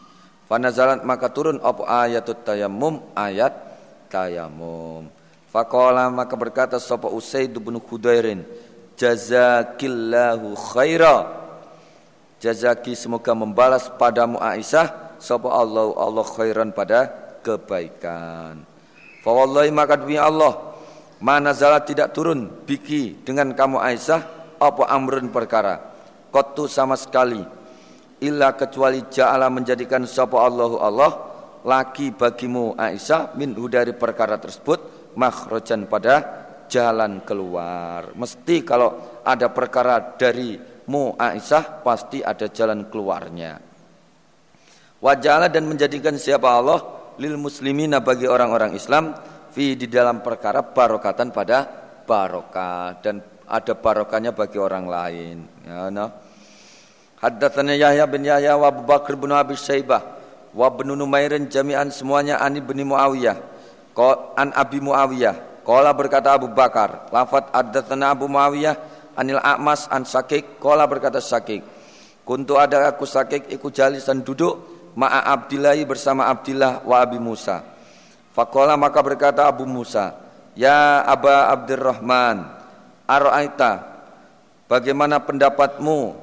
Fanazalat maka turun apa ayatut tayammum ayat tayamum. Faqala maka berkata sapa Usaid bin Khudairin, jazakillahu khaira. Jazaki semoga membalas padamu Aisyah sapa Allah Allah khairan pada kebaikan. Fa wallahi maka demi Allah mana zalat tidak turun biki dengan kamu Aisyah apa amrun perkara qattu sama sekali illa kecuali ja'ala menjadikan sapa Allahu Allah laki bagimu Aisyah minhu dari perkara tersebut makhrajan pada jalan keluar. Mesti kalau ada perkara dari mu Aisyah pasti ada jalan keluarnya. Wajala dan menjadikan siapa Allah lil muslimina bagi orang-orang Islam fi di dalam perkara barokatan pada barokah dan ada barokahnya bagi orang lain. Ya, no. Haddatsana Yahya bin Yahya wa Abu Bakar bin Abi Syaibah wa bin Numairin jami'an semuanya ani bin Muawiyah. An Abi Muawiyah. Qala berkata Abu Bakar, lafat haddatsana Abu Muawiyah anil A'mas an Sakik, qala berkata Sakik. Kuntu ada aku Sakik ikut jalisan duduk ma'a Abdillahi bersama Abdillah wa Abi Musa. Fakola maka berkata Abu Musa, Ya Aba Abdurrahman, Ara'aita, bagaimana pendapatmu?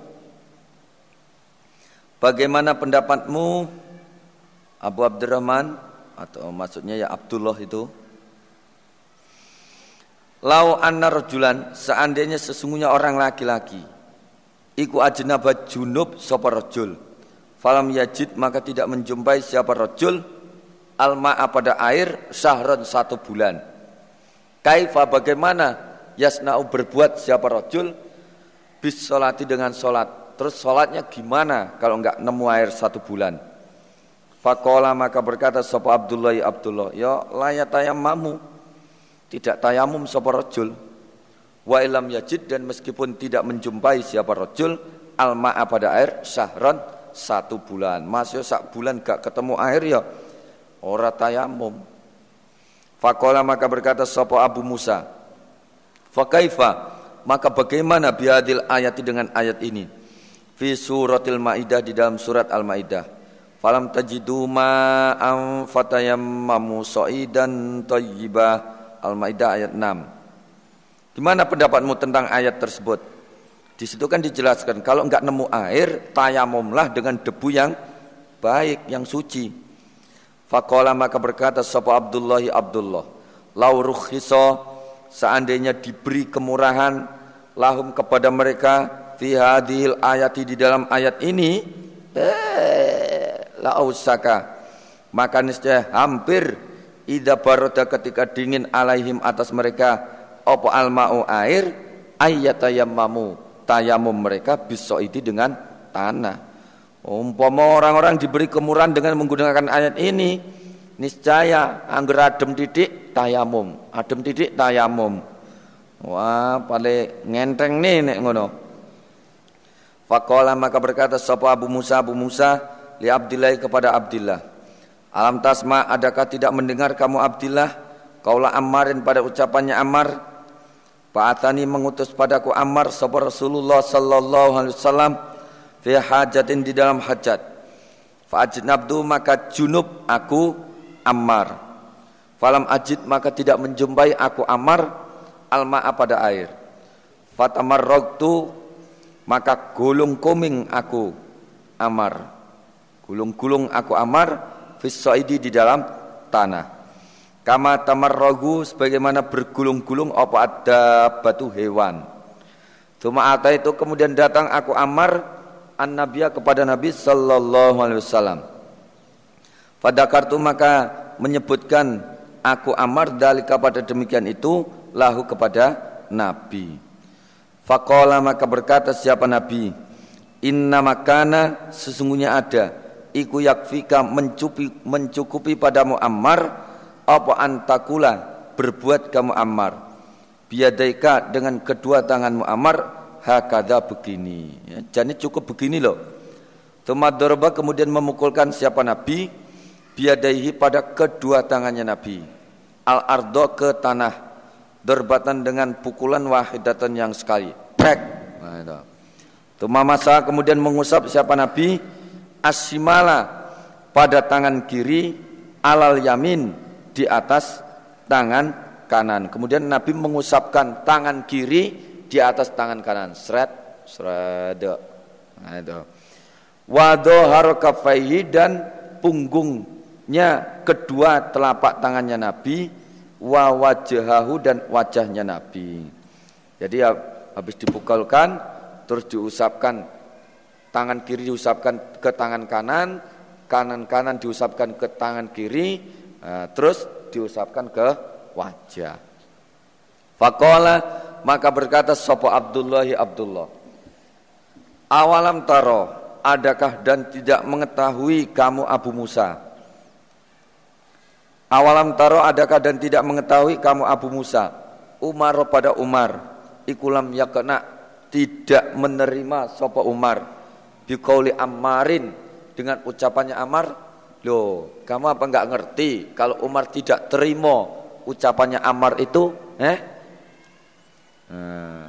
Bagaimana pendapatmu Abu Abdurrahman atau maksudnya ya Abdullah itu? Lau anna rajulan seandainya sesungguhnya orang laki-laki iku ajnaba junub sapa rajul falam yajid maka tidak menjumpai siapa rajul alma'a pada air syahron satu bulan. Kaifa bagaimana yasna'u berbuat siapa rojul bis solati dengan solat. Terus solatnya gimana kalau enggak nemu air satu bulan? Fakola maka berkata sopo Abdullah ya Abdullah, ya layak mamu tidak tayamum sopo rojul. Wa ilam yajid dan meskipun tidak menjumpai siapa rojul, alma'a pada air syahron satu bulan. Masih sak bulan gak ketemu air ya ora tayamum. Fakola maka berkata sopo Abu Musa, Fakaifa maka bagaimana biadil ayati dengan ayat ini? Fi suratil Maidah di dalam surat Al Maidah. Falam tajidu ma'am fatayammamu sa'idan tayyibah Al Maidah ayat 6. Gimana pendapatmu tentang ayat tersebut? Di situ kan dijelaskan kalau enggak nemu air, tayamumlah dengan debu yang baik, yang suci. Fakola maka berkata sapa Abdullahi Abdullah, lau rukhisa seandainya diberi kemurahan lahum kepada mereka fi hadhil ayati di dalam ayat ini eh, la ausaka. Maka niscaya hampir ida baroda ketika dingin alaihim atas mereka opo almau air? Ayatayammamu tayamum mereka bisoidi dengan tanah. Umpama orang-orang diberi kemurahan dengan menggunakan ayat ini, niscaya angger adem titik tayamum, adem titik tayamum. Wah, paling ngenteng nih nek ngono. Fakola maka berkata sapa Abu Musa? Abu Musa li Abdillah kepada Abdillah. Alam tasma adakah tidak mendengar kamu Abdillah? Kaulah Ammarin pada ucapannya Ammar. Atani mengutus padaku Ammar sapa Rasulullah sallallahu alaihi wasallam fi hajatin di dalam hajat. Fa ajnabdu maka junub aku Ammar. Falam ajid maka tidak menjumpai aku Ammar alma pada air. Fatamarragtu maka gulung kuming aku Ammar gulung-gulung aku Ammar fis di dalam tanah kama tamarragu sebagaimana bergulung-gulung apa ada batu hewan Cuma itu kemudian datang aku Ammar an-nabiyya kepada Nabi sallallahu alaihi wasallam. Pada kartu maka menyebutkan aku amar dalika pada demikian itu lahu kepada Nabi. Faqala maka berkata siapa Nabi, inna makana sesungguhnya ada iku yakfika mencukupi mencukupi padamu Ammar apa antakula berbuat kamu Ammar biadaika dengan kedua tanganmu Ammar hakada begini. Ya, jadi cukup begini loh. Tumadoroba kemudian memukulkan siapa Nabi biadaihi pada kedua tangannya Nabi. Al ardo ke tanah derbatan dengan pukulan wahidatan yang sekali. Prek. Nah, itu. Tumamasa kemudian mengusap siapa Nabi asimala pada tangan kiri alal yamin di atas tangan kanan. Kemudian Nabi mengusapkan tangan kiri di atas tangan kanan. Seret seret. Nah itu. Wadohar kafaihi dan punggungnya kedua telapak tangannya Nabi wa wajahahu dan wajahnya Nabi. Jadi ya, habis dipukulkan terus diusapkan tangan kiri diusapkan ke tangan kanan, kanan kanan diusapkan ke tangan kiri, nah, terus diusapkan ke wajah. Fakola maka berkata sopo Abdullahi Abdullah. Awalam taro, adakah dan tidak mengetahui kamu Abu Musa? Awalam taro adakah dan tidak mengetahui kamu Abu Musa Umar pada Umar Ikulam yakna tidak menerima sopa Umar Bikauli Ammarin dengan ucapannya Ammar Loh kamu apa enggak ngerti Kalau Umar tidak terima ucapannya Ammar itu eh? Nah,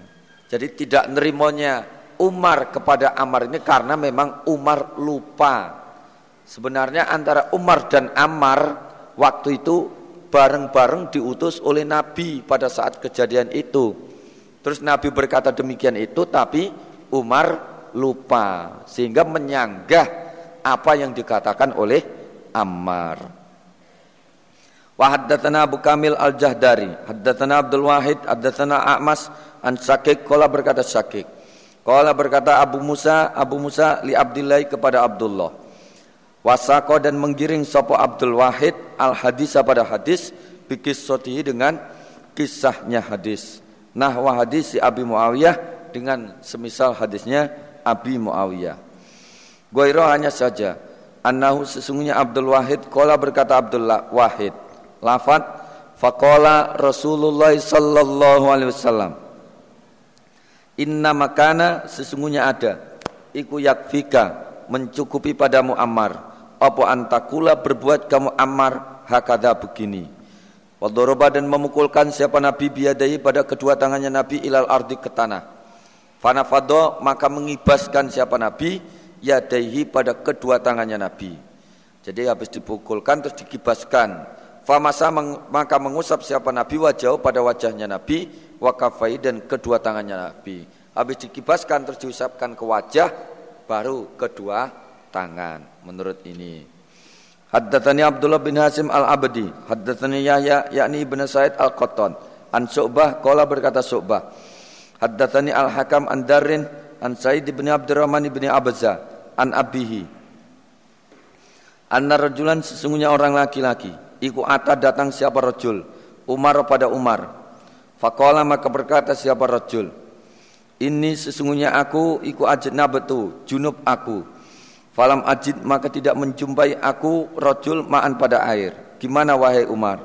Jadi tidak nerimanya Umar kepada Ammar ini karena memang Umar lupa Sebenarnya antara Umar dan Ammar waktu itu bareng-bareng diutus oleh Nabi pada saat kejadian itu. Terus Nabi berkata demikian itu tapi Umar lupa sehingga menyanggah apa yang dikatakan oleh Ammar. Wa haddatsana Abu Kamil Al-Jahdari, haddatsana Abdul Wahid, haddatsana A'mas an Syakik qala berkata Syakik. Qala berkata Abu Musa, Abu Musa li Abdillah kepada Abdullah. Wasako dan menggiring sopo Abdul Wahid al hadis pada hadis bikis sotihi dengan kisahnya hadis. Nah hadis si Abi Muawiyah dengan semisal hadisnya Abi Muawiyah. Goiro hanya saja Anahu sesungguhnya Abdul Wahid Kola berkata Abdul Wahid. Lafat Fakola Rasulullah sallallahu alaihi wasallam Inna makana sesungguhnya ada Iku yakfika mencukupi padamu Ammar. Apa antakula berbuat kamu Ammar hakada begini Wadoroba dan memukulkan siapa Nabi biadai pada kedua tangannya Nabi ilal ardi ke tanah Fanafado maka mengibaskan siapa Nabi? Yadaihi pada kedua tangannya Nabi. Jadi habis dipukulkan terus dikibaskan. Famasa meng, maka mengusap siapa Nabi? Wajah pada wajahnya Nabi. Wakafai dan kedua tangannya Nabi. Habis dikibaskan terus diusapkan ke wajah Baru kedua tangan menurut ini. Haddatsani Abdullah bin Hasim Al-Abdi, haddatsani Yahya yakni Ibnu Said Al-Qattan, an Su'bah qala berkata Su'bah. Haddatsani Al-Hakam an Darrin an Said bin Abdurrahman bin Abza an abihi. Anna rajulan sesungguhnya orang laki-laki, iku ata datang siapa rajul, Umar pada Umar. Faqala maka berkata siapa rajul, ini sesungguhnya aku iku ajnabatu, junub aku Falam ajid maka tidak menjumpai aku rojul ma'an pada air. Gimana wahai Umar?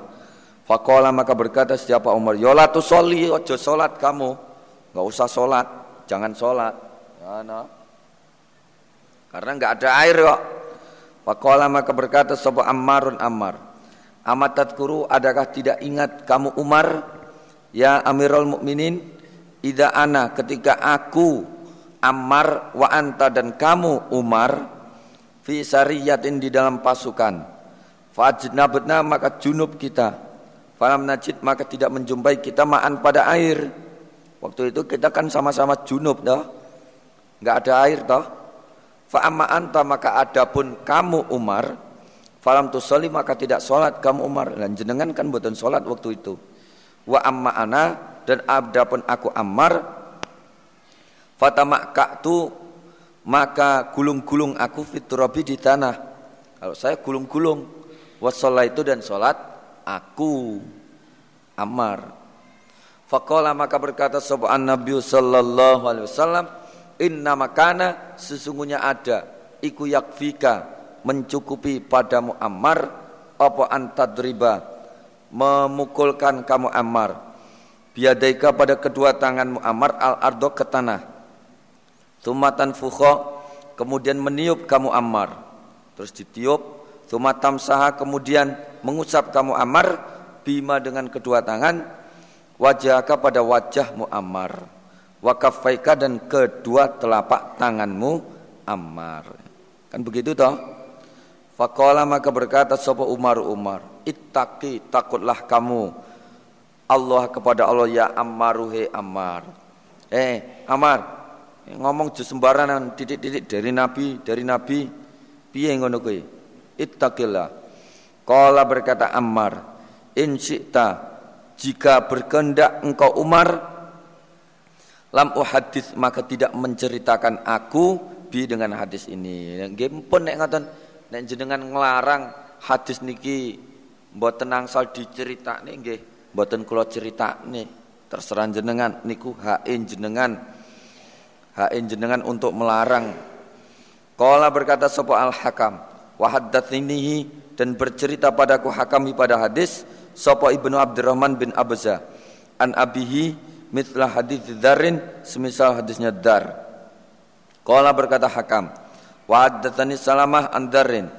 Fakola maka berkata siapa Umar, Yola tu soli, ojo solat kamu. Gak usah solat, jangan solat. Ya, no. Karena nggak ada air kok. Fakola maka berkata siapa Ammarun Ammar. Amatat kuru adakah tidak ingat kamu Umar? Ya Amirul Mukminin, ida ana ketika aku Ammar wa anta dan kamu Umar fi sariyatin di dalam pasukan fajnabna maka junub kita falam najid maka tidak menjumpai kita ma'an pada air waktu itu kita kan sama-sama junub dah enggak ada air toh fa amma anta maka adapun kamu Umar falam tusalli maka tidak salat kamu Umar dan jenengan kan buatan salat waktu itu wa amma ana dan adapun aku Ammar fatamakatu maka gulung-gulung aku fiturabi di tanah. Kalau saya gulung-gulung wasolah itu dan sholat aku Ammar. Fakola maka berkata sopan Nabi Sallallahu Alaihi Wasallam Inna makana sesungguhnya ada Iku yakfika mencukupi padamu Ammar Apa antadriba Memukulkan kamu Ammar Biadaika pada kedua tanganmu Ammar Al-ardo ke tanah Tumatan fukho kemudian meniup kamu Ammar. Terus ditiup, tumatam saha kemudian mengusap kamu Ammar bima dengan kedua tangan wajahka pada wajahmu Ammar. Wakafaika dan kedua telapak tanganmu Ammar. Kan begitu toh? Fakola maka berkata sopo Umar Umar, ittaqi takutlah kamu Allah kepada Allah ya Ammaruhe Ammar. Eh, Ammar, ngomong sembarangan titik-titik dari nabi dari nabi piye ngono kuwi ittaqillah qala berkata Ammar in syi'ta jika berkehendak engkau Umar lam uhadits maka tidak menceritakan aku bi dengan hadis ini. Nggih pun nek ngoten nek jenengan nglarang hadis niki mboten angsal diceritakne nggih, mboten kula critakne. Terserah jenengan niku hain jenengan. Hain jenengan untuk melarang. Qala berkata sapa al-Hakam, wa dan bercerita padaku hakami pada hadis sapa Ibnu Abdurrahman bin Abza an abihi mitlah hadis Darin semisal hadisnya Dar. Qala berkata Hakam, wa haddatsani Salamah an Darin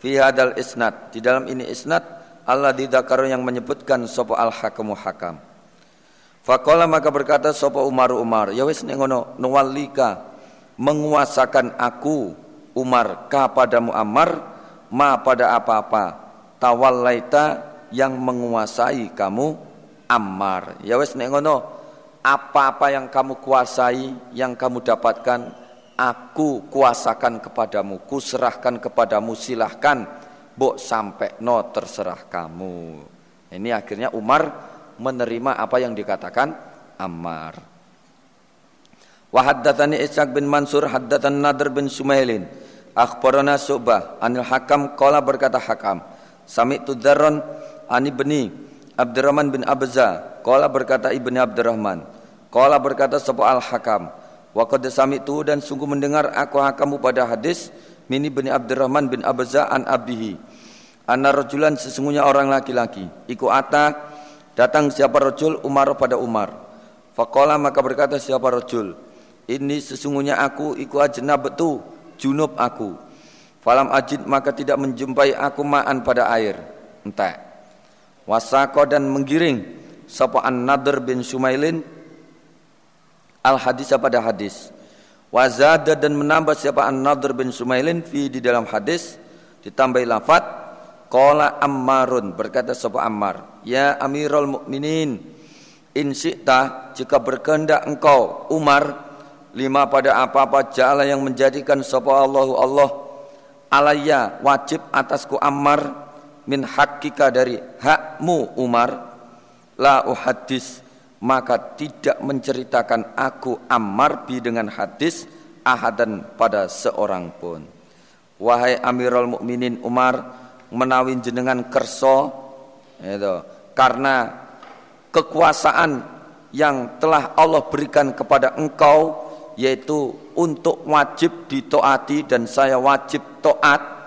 fi hadal isnad. Di dalam ini isnad Allah didakar yang menyebutkan sapa al hakamu hakam. Faqala maka berkata sapa Umar Umar, ya wis nek ngono nuwallika menguasakan aku Umar ka padamu Ammar ma pada apa-apa tawallaita yang menguasai kamu Ammar. Ya wis nek ngono apa-apa yang kamu kuasai, yang kamu dapatkan aku kuasakan kepadamu, kuserahkan kepadamu silahkan Bok sampai no terserah kamu. Ini akhirnya Umar menerima apa yang dikatakan Ammar. Wa haddatsani bin Mansur haddatan Nadr bin Sumailin. Akhbarana Subah anil Hakam qala berkata Hakam. Sami'tu Dzarran ani bni Abdurrahman bin Abza qala berkata ibni Abdurrahman. Qala berkata sapa Al Hakam. Wa qad sami'tu dan sungguh mendengar aku Hakamu pada hadis mini bin Abdurrahman bin Abza an abihi Anna rajulan sesungguhnya orang laki-laki. Iku ata datang siapa rajul Umar pada Umar. Faqala maka berkata siapa rajul. Ini sesungguhnya aku iku ajnab betu junub aku. Falam ajid maka tidak menjumpai aku ma'an pada air. Entah. Wasako dan menggiring sapa An-Nadr bin Sumailin al hadis pada hadis. Wazada dan menambah siapa An-Nadr bin Sumailin fi di dalam hadis ditambah lafaz Qala Ammarun berkata sapa Ammar, "Ya Amirul Mukminin, in syi'ta jika berkehendak engkau Umar lima pada apa-apa jala yang menjadikan sapa Allahu Allah alayya wajib atasku Ammar min hakika dari hakmu Umar la uhadis maka tidak menceritakan aku Ammar bi dengan hadis ahadan pada seorang pun. Wahai Amirul Mukminin Umar menawi jenengan kerso itu karena kekuasaan yang telah Allah berikan kepada engkau yaitu untuk wajib ditoati dan saya wajib toat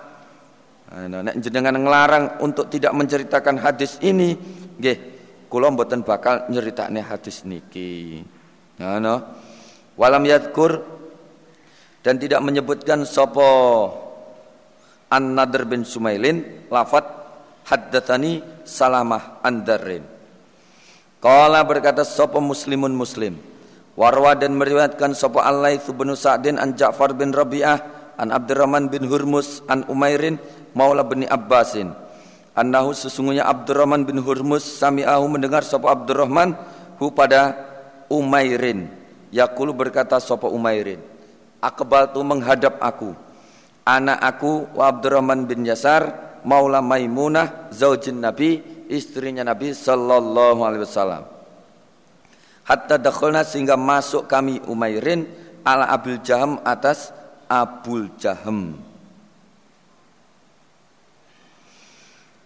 nek jenengan ngelarang untuk tidak menceritakan hadis ini nggih kula mboten bakal nyeritakne hadis niki. Ngono walam yadkur dan tidak menyebutkan sopo An-Nadr bin Sumailin lafat haddatsani Salamah Andarin. Qala berkata sapa muslimun muslim? Warwa dan meriwayatkan sapa Al-Laits bin Sa'din an Ja'far bin Rabi'ah an Abdurrahman bin Hurmus an Umairin maula bin Abbasin. Annahu sesungguhnya Abdurrahman bin Hurmus sami'ahu mendengar sapa Abdurrahman hu pada Umairin. Yaqulu berkata sapa Umairin akbal tu menghadap aku. Anak aku wa Abdurrahman bin Yasar Maula Maimunah zaujin Nabi istrinya Nabi sallallahu alaihi wasallam. Hatta dakhalna sehingga masuk kami Umairin ala Abul Jaham atas Abul Jaham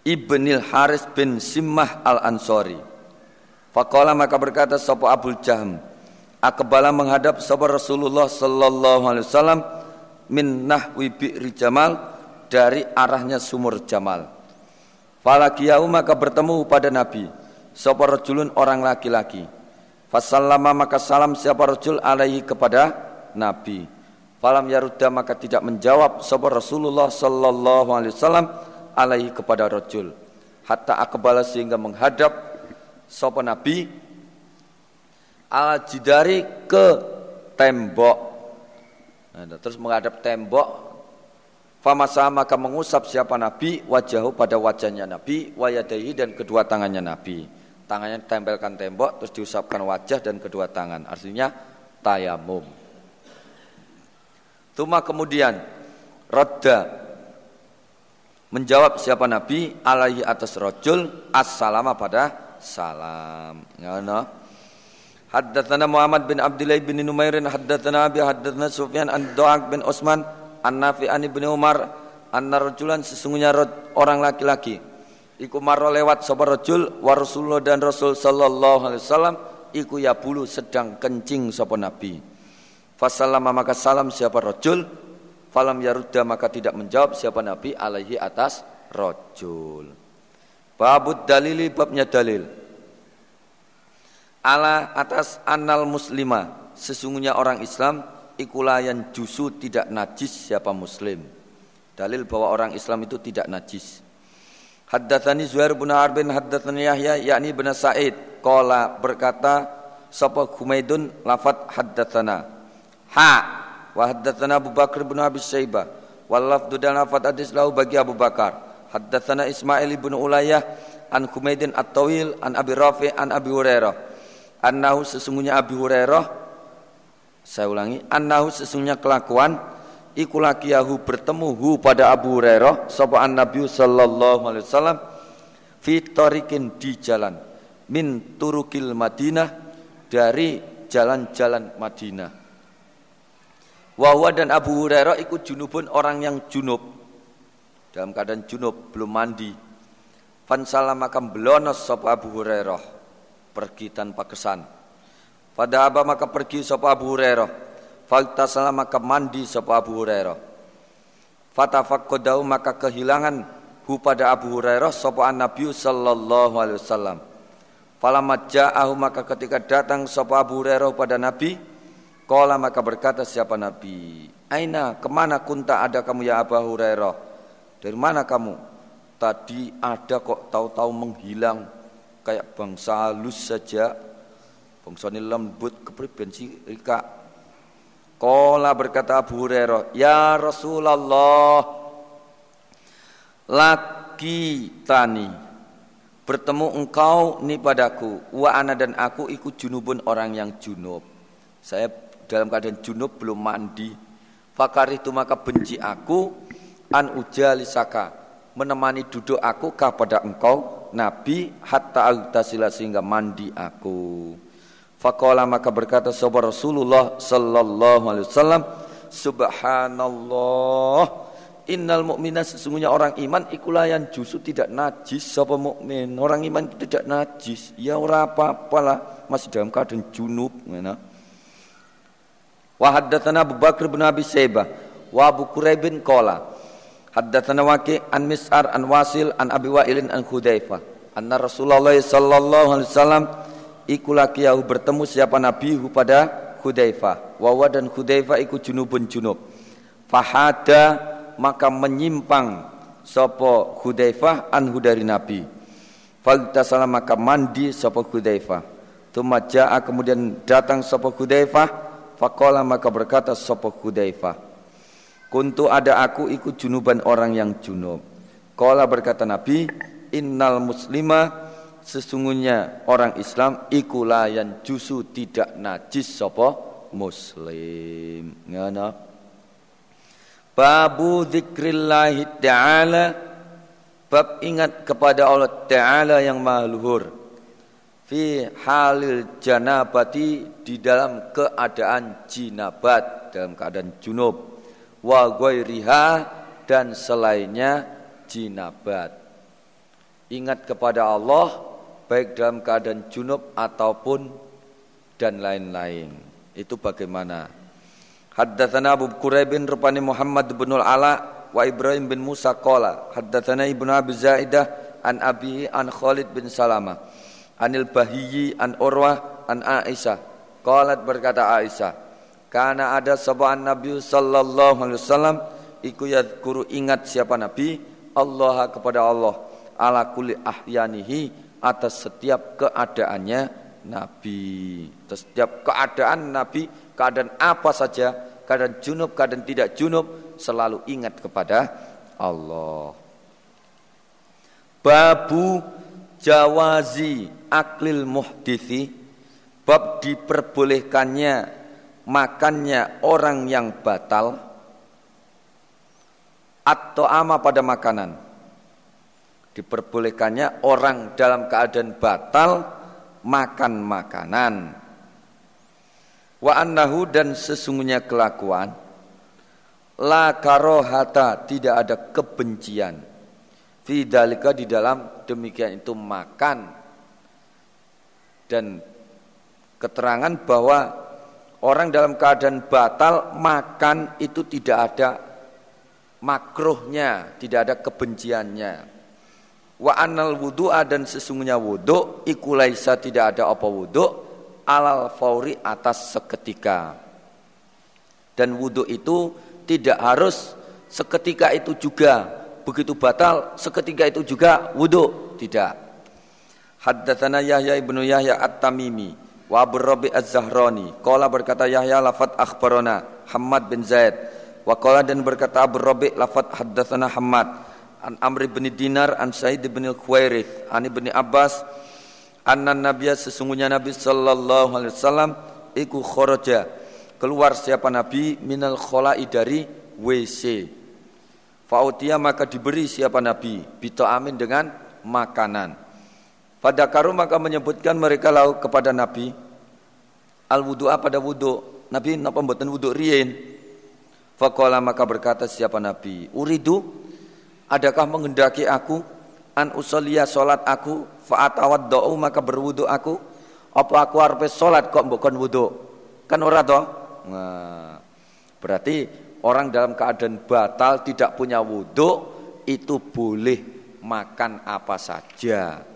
Ibnil Haris bin Simmah al-Ansori. Faqala maka berkata sapa Abul Jaham Akbala menghadap sapa Rasulullah sallallahu alaihi wasallam min nahwi bi'ri jamal dari arahnya sumur jamal. Falakiyau maka bertemu pada nabi sapa rajulun orang laki-laki. Fasallama maka salam siapa rajul alaihi kepada nabi falam yarudda maka tidak menjawab sapa Rasulullah sallallahu alaihi wasallam alaihi kepada rajul hatta akbala sehingga menghadap sapa nabi al jidari ke tembok Nah, terus menghadap tembok Famasa maka mengusap siapa Nabi wajahu pada wajahnya Nabi wayadahi dan kedua tangannya Nabi. Tangannya tempelkan tembok terus diusapkan wajah dan kedua tangan. Artinya tayamum. Tuma kemudian Rodda menjawab siapa Nabi alaihi atas rojul assalama pada salam. Ya, no? Haddatsana Muhammad bin Abdullah bin Numairin haddatsana Abi haddatsana Sufyan an Du'ak bin Utsman an Nafi an Ibnu Umar anna rajulan sesungguhnya orang laki-laki iku marro lewat sapa rajul wa Rasulullah dan Rasul sallallahu alaihi wasallam iku ya bulu sedang kencing sapa nabi fasallama maka salam siapa rajul falam yarudda maka tidak menjawab siapa nabi alaihi atas rajul babud dalili babnya dalil. Ala atas anal muslima sesungguhnya orang Islam ikulayan jusu tidak najis siapa muslim. Dalil bahwa orang Islam itu tidak najis. Haddatsani Zuhair bin Harbin haddatsani Yahya yakni bin Sa'id qala berkata sapa Humaidun lafat haddatsana ha. Wa haddatsana Abu Bakar bin Abi Syaibah wal lafdu dan lafat hadis lahu bagi Abu Bakar. Haddatsana Ismail bin Ulayyah an Humaidin At-Tawil an Abi Rafi an Abi Hurairah. Annahu sesungguhnya Abi Hurairah saya ulangi annahu sesungguhnya kelakuan iku lakiyahu bertemu hu pada Abu Hurairah sapa Nabi sallallahu alaihi wasallam fi tariqin di jalan min turukil Madinah dari jalan-jalan Madinah Wahwa dan Abu Hurairah ikut junubun orang yang junub dalam keadaan junub belum mandi Fansalam akan belonos sapa Abu Hurairah pergi tanpa kesan. Pada apa maka pergi sapa Abu Hurairah. Faltasala maka mandi sapa Abu Hurairah. Fatafakkodau maka kehilangan hu pada Abu Hurairah sapa Nabi sallallahu alaihi wasallam. Falamat ja'ahu maka ketika datang sapa Abu Hurairah pada Nabi, Kala maka berkata siapa Nabi, Aina ke mana kunta ada kamu ya Abu Hurairah? Dari mana kamu? Tadi ada kok tahu-tahu menghilang kayak bangsa halus saja bangsa ini lembut kepriben si rika Kola berkata Abu Hurairah, Ya Rasulullah, laki tani, bertemu engkau ni padaku, wa ana dan aku ikut junubun orang yang junub. Saya dalam keadaan junub belum mandi. Fakar itu maka benci aku, an ujalisaka, menemani duduk aku kepada engkau Nabi hatta agtasila sehingga mandi aku. Fakola maka berkata sahabat Rasulullah sallallahu alaihi wasallam Subhanallah Innal mu'mina sesungguhnya orang iman ikulayan justru tidak najis sapa mukmin. Orang iman itu tidak najis. Ya ora apa-apalah masih dalam keadaan junub ngene. Wa haddatsana Abu Bakar bin Abi Saibah wa Abu Quraib bin qala. Haddatsana Waqi an Mis'ar an Wasil an Abi Wa'ilin an Hudzaifah. Anna Rasulullah sallallahu alaihi wasallam iku lakiyahu bertemu siapa nabi pada Hudzaifah. Wa dan Hudzaifah iku junubun junub fahada maka menyimpang sapa Hudzaifah anhu dari nabi. Faltasala maka mandi sapa Hudzaifah. Tuma ja'a kemudian datang sapa Hudzaifah faqala maka berkata sapa Hudzaifah Kuntu ada aku ikut junuban orang yang junub. Kala berkata Nabi, innal muslima sesungguhnya orang Islam ikulayan jusu tidak najis sopo muslim. Ngana. Babu zikrillahi ta'ala Bab ingat kepada Allah Ta'ala yang maha luhur Fi halil janabati Di dalam keadaan jinabat Dalam keadaan junub wa ghairiha dan selainnya jinabat. Ingat kepada Allah baik dalam keadaan junub ataupun dan lain-lain. Itu bagaimana? Haddatsana Abu Quraib bin Rupani Muhammad bin Ala wa Ibrahim bin Musa qala haddatsana Ibnu Abi Zaidah an Abi an Khalid bin Salama anil Bahiyyi an Urwah an Aisyah qalat berkata Aisyah karena ada sebuah Nabi sallallahu alaihi wasallam iku yadhkuru ingat siapa Nabi Allah kepada Allah ala kulli ahyanihi atas setiap keadaannya Nabi. Atas setiap keadaan Nabi, keadaan apa saja, keadaan junub, keadaan tidak junub, selalu ingat kepada Allah. Babu jawazi aklil muhdithi bab diperbolehkannya makannya orang yang batal atau ama pada makanan. Diperbolehkannya orang dalam keadaan batal makan makanan. Wa annahu dan sesungguhnya kelakuan la karohata tidak ada kebencian fidalika di dalam demikian itu makan dan keterangan bahwa orang dalam keadaan batal makan itu tidak ada makruhnya, tidak ada kebenciannya. Wa anal wudu'a dan sesungguhnya wudu ikulaisa tidak ada apa wudu alal fauri atas seketika. Dan wudu itu tidak harus seketika itu juga begitu batal seketika itu juga wudu. Tidak. Haddatsana Yahya ibnu Yahya At-Tamimi wa Abu Rabi Az-Zahrani. Qala berkata Yahya lafat akhbarana Hamad bin Zaid. Wa qala dan berkata Abu Rabi lafat haddatsana Hamad an Amr bin Dinar an Sa'id bin Al-Khuwairith an Ibnu Abbas anna nabiyya sesungguhnya Nabi sallallahu alaihi wasallam iku kharaja. Keluar siapa Nabi? Minal khola'i dari WC Fautia maka diberi siapa Nabi? Bito amin dengan makanan. Pada karu maka menyebutkan mereka lau kepada Nabi. Al wudu'a pada wudu. Nabi napa mboten wudu rien Fakola maka berkata siapa Nabi? Uridu Adakah menghendaki aku? An usolia solat aku. Fa'atawad do'u maka berwudu aku. Apa aku harus solat kok bukan wudu? Kan ora toh? Nah, Berarti orang dalam keadaan batal tidak punya wudhu itu boleh makan apa saja.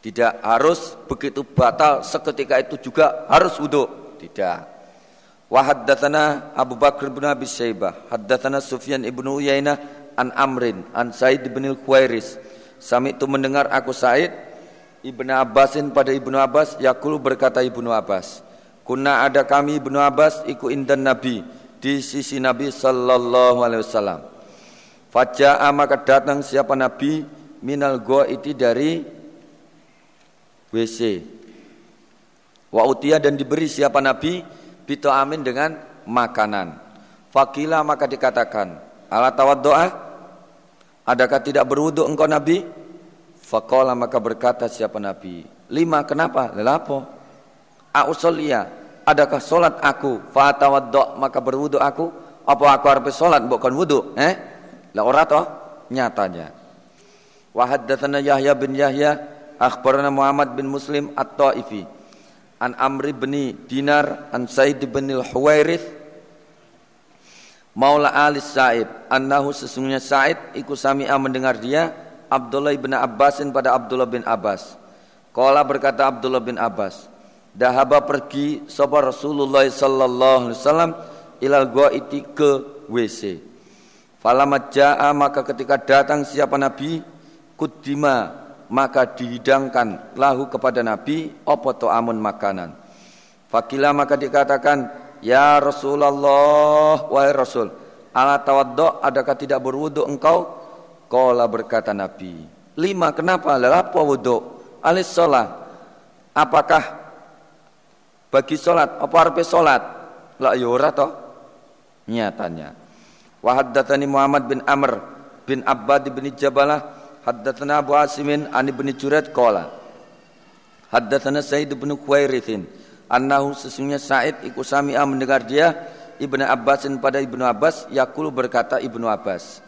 Tidak harus begitu batal seketika itu juga harus wudhu. Tidak. Wa haddatsana Abu Bakar bin Abi Syaibah, haddatsana Sufyan ibnu Uyainah an Amrin an Said bin Al-Khuairis. Sami itu mendengar aku Said Ibnu Abbasin pada Ibnu Abbas yakul berkata Ibnu Abbas, "Kuna ada kami Ibnu Abbas iku indan Nabi." Di sisi Nabi sallallahu alaihi wasallam. Faja'a maka datang siapa Nabi minal itu dari WC. Wa utia dan diberi siapa Nabi bito amin dengan makanan. Fakila maka dikatakan, ala doa, adakah tidak berwudu engkau Nabi? Fakola maka berkata siapa Nabi, lima kenapa? Lelapo? A'usolia, adakah solat aku? Fatawaddo maka berwudu aku. Apa aku harus solat bukan wudu eh? La ora toh nyatanya. Wa Yahya bin Yahya akhbarana Muhammad bin Muslim at-Taifi an Amri bin Dinar an Said bin al-Huwairith Maula Ali Sa'id annahu sesungguhnya Sa'id iku sami'a mendengar dia Abdullah bin Abbasin pada Abdullah bin Abbas. Kala berkata Abdullah bin Abbas, dahaba pergi sapa Rasulullah sallallahu alaihi wasallam ilal ghaiti ke WC. Falamat maka ketika datang siapa Nabi kudima maka dihidangkan lahu kepada Nabi apa amun makanan. Fakila maka dikatakan ya Rasulullah wahai Rasul ala tawaddo adakah tidak berwudu engkau? Kala berkata Nabi lima kenapa lalu apa wudu? Alis sholat apakah bagi solat apa arep solat la ya ora to nyatanya. Wa haddatsani Muhammad bin Amr bin Abbad bin Jabalah haddatsana Abu Asimin an ibn Jurayj qala. Haddatsana Said bin Khuairithin annahu sesungguhnya Said iku sami'a mendengar dia Ibnu Abbasin pada Ibnu Abbas yakul berkata Ibnu Abbas.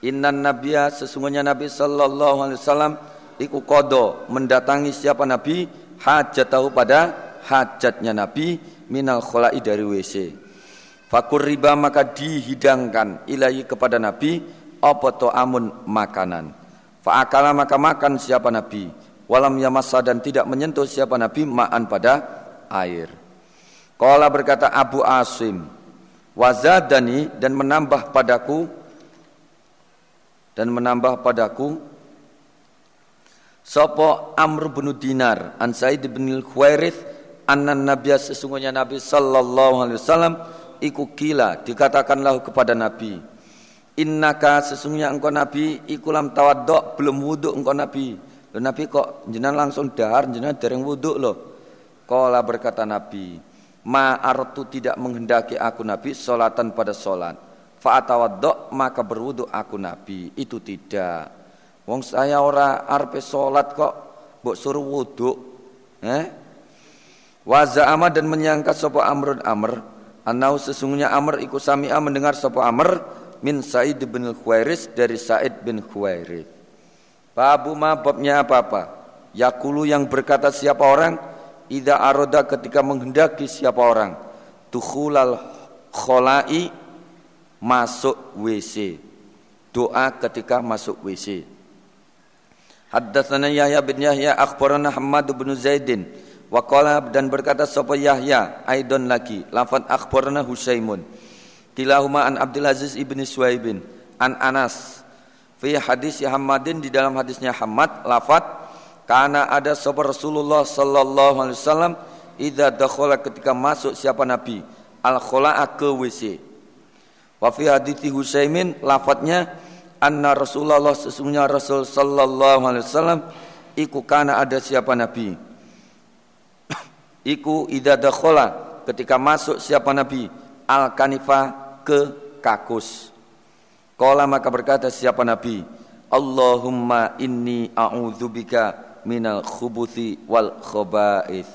Innan Nabiya sesungguhnya Nabi sallallahu alaihi wasallam iku kodo mendatangi siapa Nabi? Hajatahu pada hajatnya Nabi minal khola'i dari WC. Fakur riba maka dihidangkan ilahi kepada Nabi apa amun makanan. Fa'akala maka makan siapa Nabi. Walam yamassa dan tidak menyentuh siapa Nabi ma'an pada air. Kala berkata Abu Asim. Wazadani dan menambah padaku dan menambah padaku Sopo Amr bin Dinar an Said bin Khuwairith annan nabiyya sesungguhnya Nabi sallallahu alaihi wasallam iku kila dikatakanlah kepada Nabi innaka sesungguhnya engkau Nabi iku lam tawaddo belum wudu engkau Nabi. Loh, Nabi kok jenengan langsung dahar jenengan dereng wudu loh Kala berkata Nabi ma artu tidak menghendaki aku Nabi solatan pada solat fa'atawaddo maka berwudu aku Nabi. Itu tidak. Wong saya ora arpe solat kok mbok suruh wudu eh Wa za'ama dan menyangka sapa Amrun Amr Anau sesungguhnya Amr iku sami'a mendengar sapa Amr min Sa'id bin Khuwairis dari Sa'id bin Khuwairis. Babu ma babnya apa-apa? Yakulu yang berkata siapa orang? Ida aroda ketika menghendaki siapa orang. Tukhulal kholai Masuk WC Doa ketika masuk WC Haddatsana Yahya bin Yahya akhbarana Hamad bin Zaidin Waqala dan berkata sapa Yahya? Aidon lagi. Lafaz akhbarana Husaimun kilahuma an Abdul Aziz ibni Suwaibin an Anas. Fi hadis Hamadin di dalam hadisnya Hamad lafaz karena ada sapa Rasulullah sallallahu alaihi wasallam idza dakhala ketika masuk siapa nabi? Al khola'a ke WC wa fi hadis Husaimin lafadznya anna Rasulullah sesungguhnya Rasul sallallahu alaihi wasallam iku kana ada siapa nabi iku idza dakhala ketika masuk siapa nabi? Al kanifa ke kakus. Kala maka berkata siapa nabi? Allahumma inni a'udzubika minal khubuthi wal khaba'ith.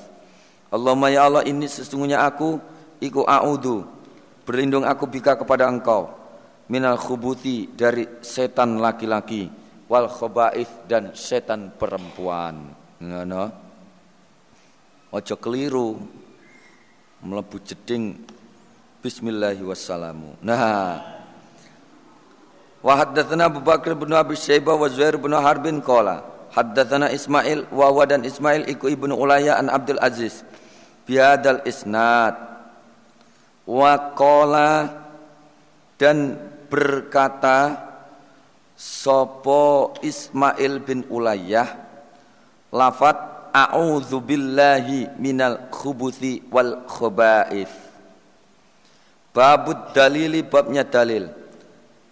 Allahumma ya Allah ini sesungguhnya aku iku a'udzu berlindung aku bika kepada engkau minal khubuthi dari setan laki-laki wal khaba'ith dan setan perempuan. Ngono Ojo keliru. Melebu jeding. Bismillahi wassalamu. Nah, wa haddatsana Abu Bakar bin Abi Syaibah wa Zuhair bin Harbin qala. Haddatsana Ismail wa wa dan Ismail iku ibnu Ulayya an Abdul Aziz. Biadal isnad. Wa qala dan berkata sopo Ismail bin Ulayyah lafat A'udzu billahi minal khubuthi wal khaba'ith. Babud dalili babnya dalil.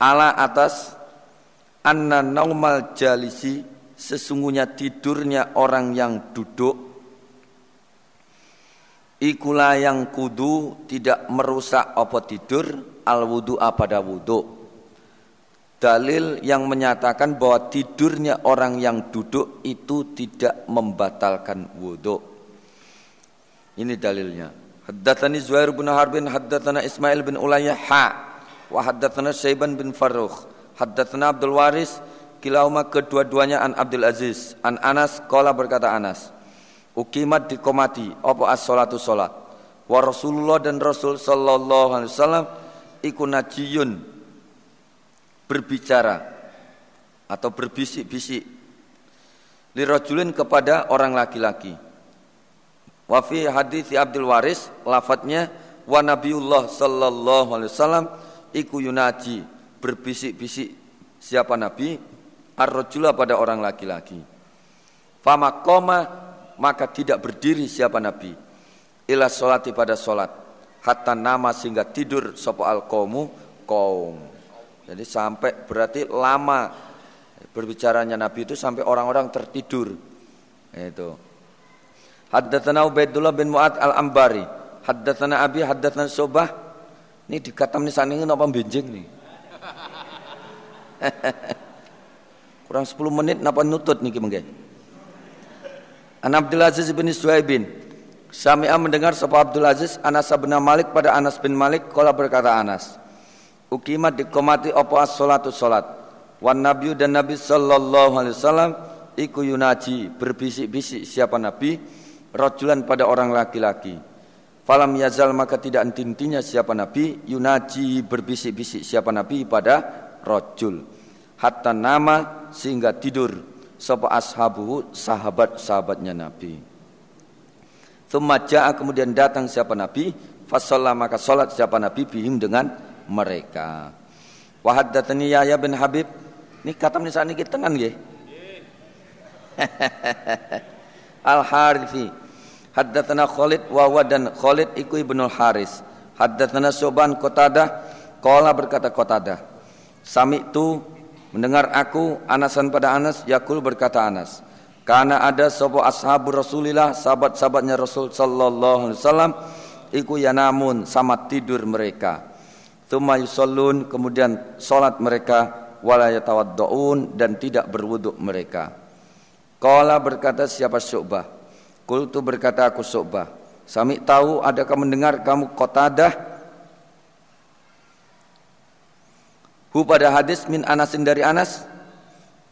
Ala atas anna naumal jalisi sesungguhnya tidurnya orang yang duduk ikulah yang kudu tidak merusak apa tidur al wudu'a pada wudu dalil yang menyatakan bahwa tidurnya orang yang duduk itu tidak membatalkan wudhu. Ini dalilnya. Haddatsani Zuhair bin Harbin haddatsana Ismail bin Ulayyah ha. Wa haddatsana Syaiban bin Farrukh. Haddatsana Abdul Waris kilahuma kedua-duanya an Abdul Aziz. An Anas qala berkata Anas ukimat dikomati apa as-salatu salat wa Rasulullah dan Rasul sallallahu alaihi wasallam iku najiyun berbicara atau berbisik-bisik lirajulin kepada orang laki-laki. Wa fi hadis Abdul Waris lafadznya wa Nabiullah sallallahu alaihi wasallam iku yunaji berbisik-bisik siapa nabi ar-rajula pada orang laki-laki. Fama koma maka tidak berdiri siapa nabi ila solati pada solat hatta nama sehingga tidur sopo al kaum jadi sampai berarti lama berbicaranya Nabi itu sampai orang-orang tertidur. Itu. Haddatsana Ubaidullah bin Mu'ad al-Ambari. Haddatsana Abi, haddatsana Sobah. Ini dikatam nih saning apa benjing nih. <laughs> Kurang 10 menit napa nutut niki mengke. An Abdul Aziz bin Suhaibin. Sami'a mendengar sapa Abdul Aziz Anas bin Malik pada Anas bin Malik kala berkata Anas ukimat dikomati apa as-salatu salat. Wan nabi dan nabi sallallahu alaihi wasallam iku yunaji berbisik-bisik siapa nabi? Rajulan pada orang laki-laki. Falam yazal maka tidak intinya siapa nabi? Yunaji berbisik-bisik siapa nabi pada rajul. Hatta nama sehingga tidur. Sapa ashabu sahabat-sahabatnya nabi. Thumma kemudian datang siapa nabi? Fasalla maka salat siapa nabi bihim dengan mereka. Wa haddatsani Yahya bin Habib. Ini katam saat ini kita kan <laughs> Al Harifi. Haddatsana Khalid wa wa dan Khalid iku Ibnu Haris. Haddatsana Soban Qatadah qala berkata Qatadah. Sami itu mendengar aku Anasan pada Anas Yakul berkata Anas. Karena ada sebuah ashabu Rasulillah sahabat-sahabatnya Rasul sallallahu alaihi wasallam iku yanamun sama tidur mereka Thumma yusallun kemudian salat mereka wala yatawaddaun dan tidak berwuduk mereka. Qala berkata siapa Syu'bah? Qultu berkata aku Syu'bah. Sami tahu adakah mendengar kamu Qatadah Hu pada hadis min Anasin dari Anas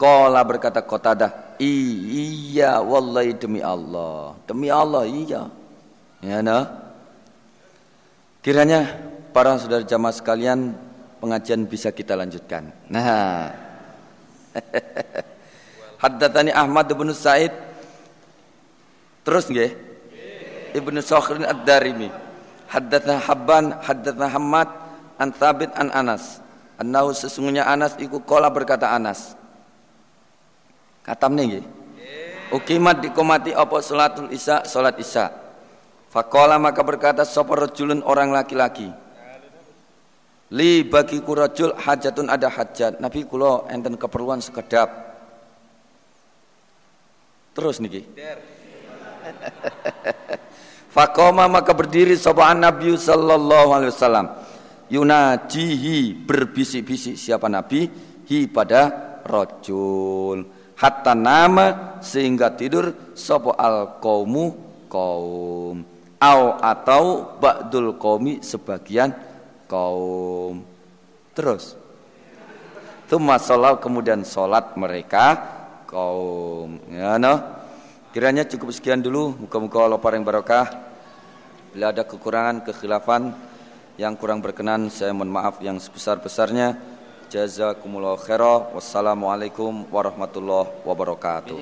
Kola berkata Qatadah Iya wallahi demi Allah Demi Allah iya Ya nah Kiranya para saudara jamaah sekalian pengajian bisa kita lanjutkan. Nah. <laughs> Haddatsani Ahmad bin Said Terus nggih? Ibnu Sakhrin Ad-Darimi. Haddatsana Habban, haddatsana Hammad an Thabit an Anas. Annahu sesungguhnya Anas iku kola berkata Anas. Katam nih nggih. Ukimat dikomati apa salatul isya, salat isya. Fakola maka berkata sapa rajulun orang laki-laki. Li bagi kurajul hajatun ada hajat. Nabi kula enten keperluan sekedap. Terus niki. <laughs> Fakoma maka berdiri sopan Nabi sallallahu alaihi wasallam. Yunajihi berbisik-bisik siapa Nabi hi pada rojul hatta nama sehingga tidur sopo al kaumu kaum au atau ba'dul kaumi sebagian kaum terus Tuma sholat kemudian sholat mereka kaum ya no Kiranya cukup sekian dulu. Muka-muka Allah paling barokah. Bila ada kekurangan, kekhilafan yang kurang berkenan, saya mohon maaf yang sebesar-besarnya. Jazakumullah khairah. Wassalamualaikum warahmatullahi wabarakatuh.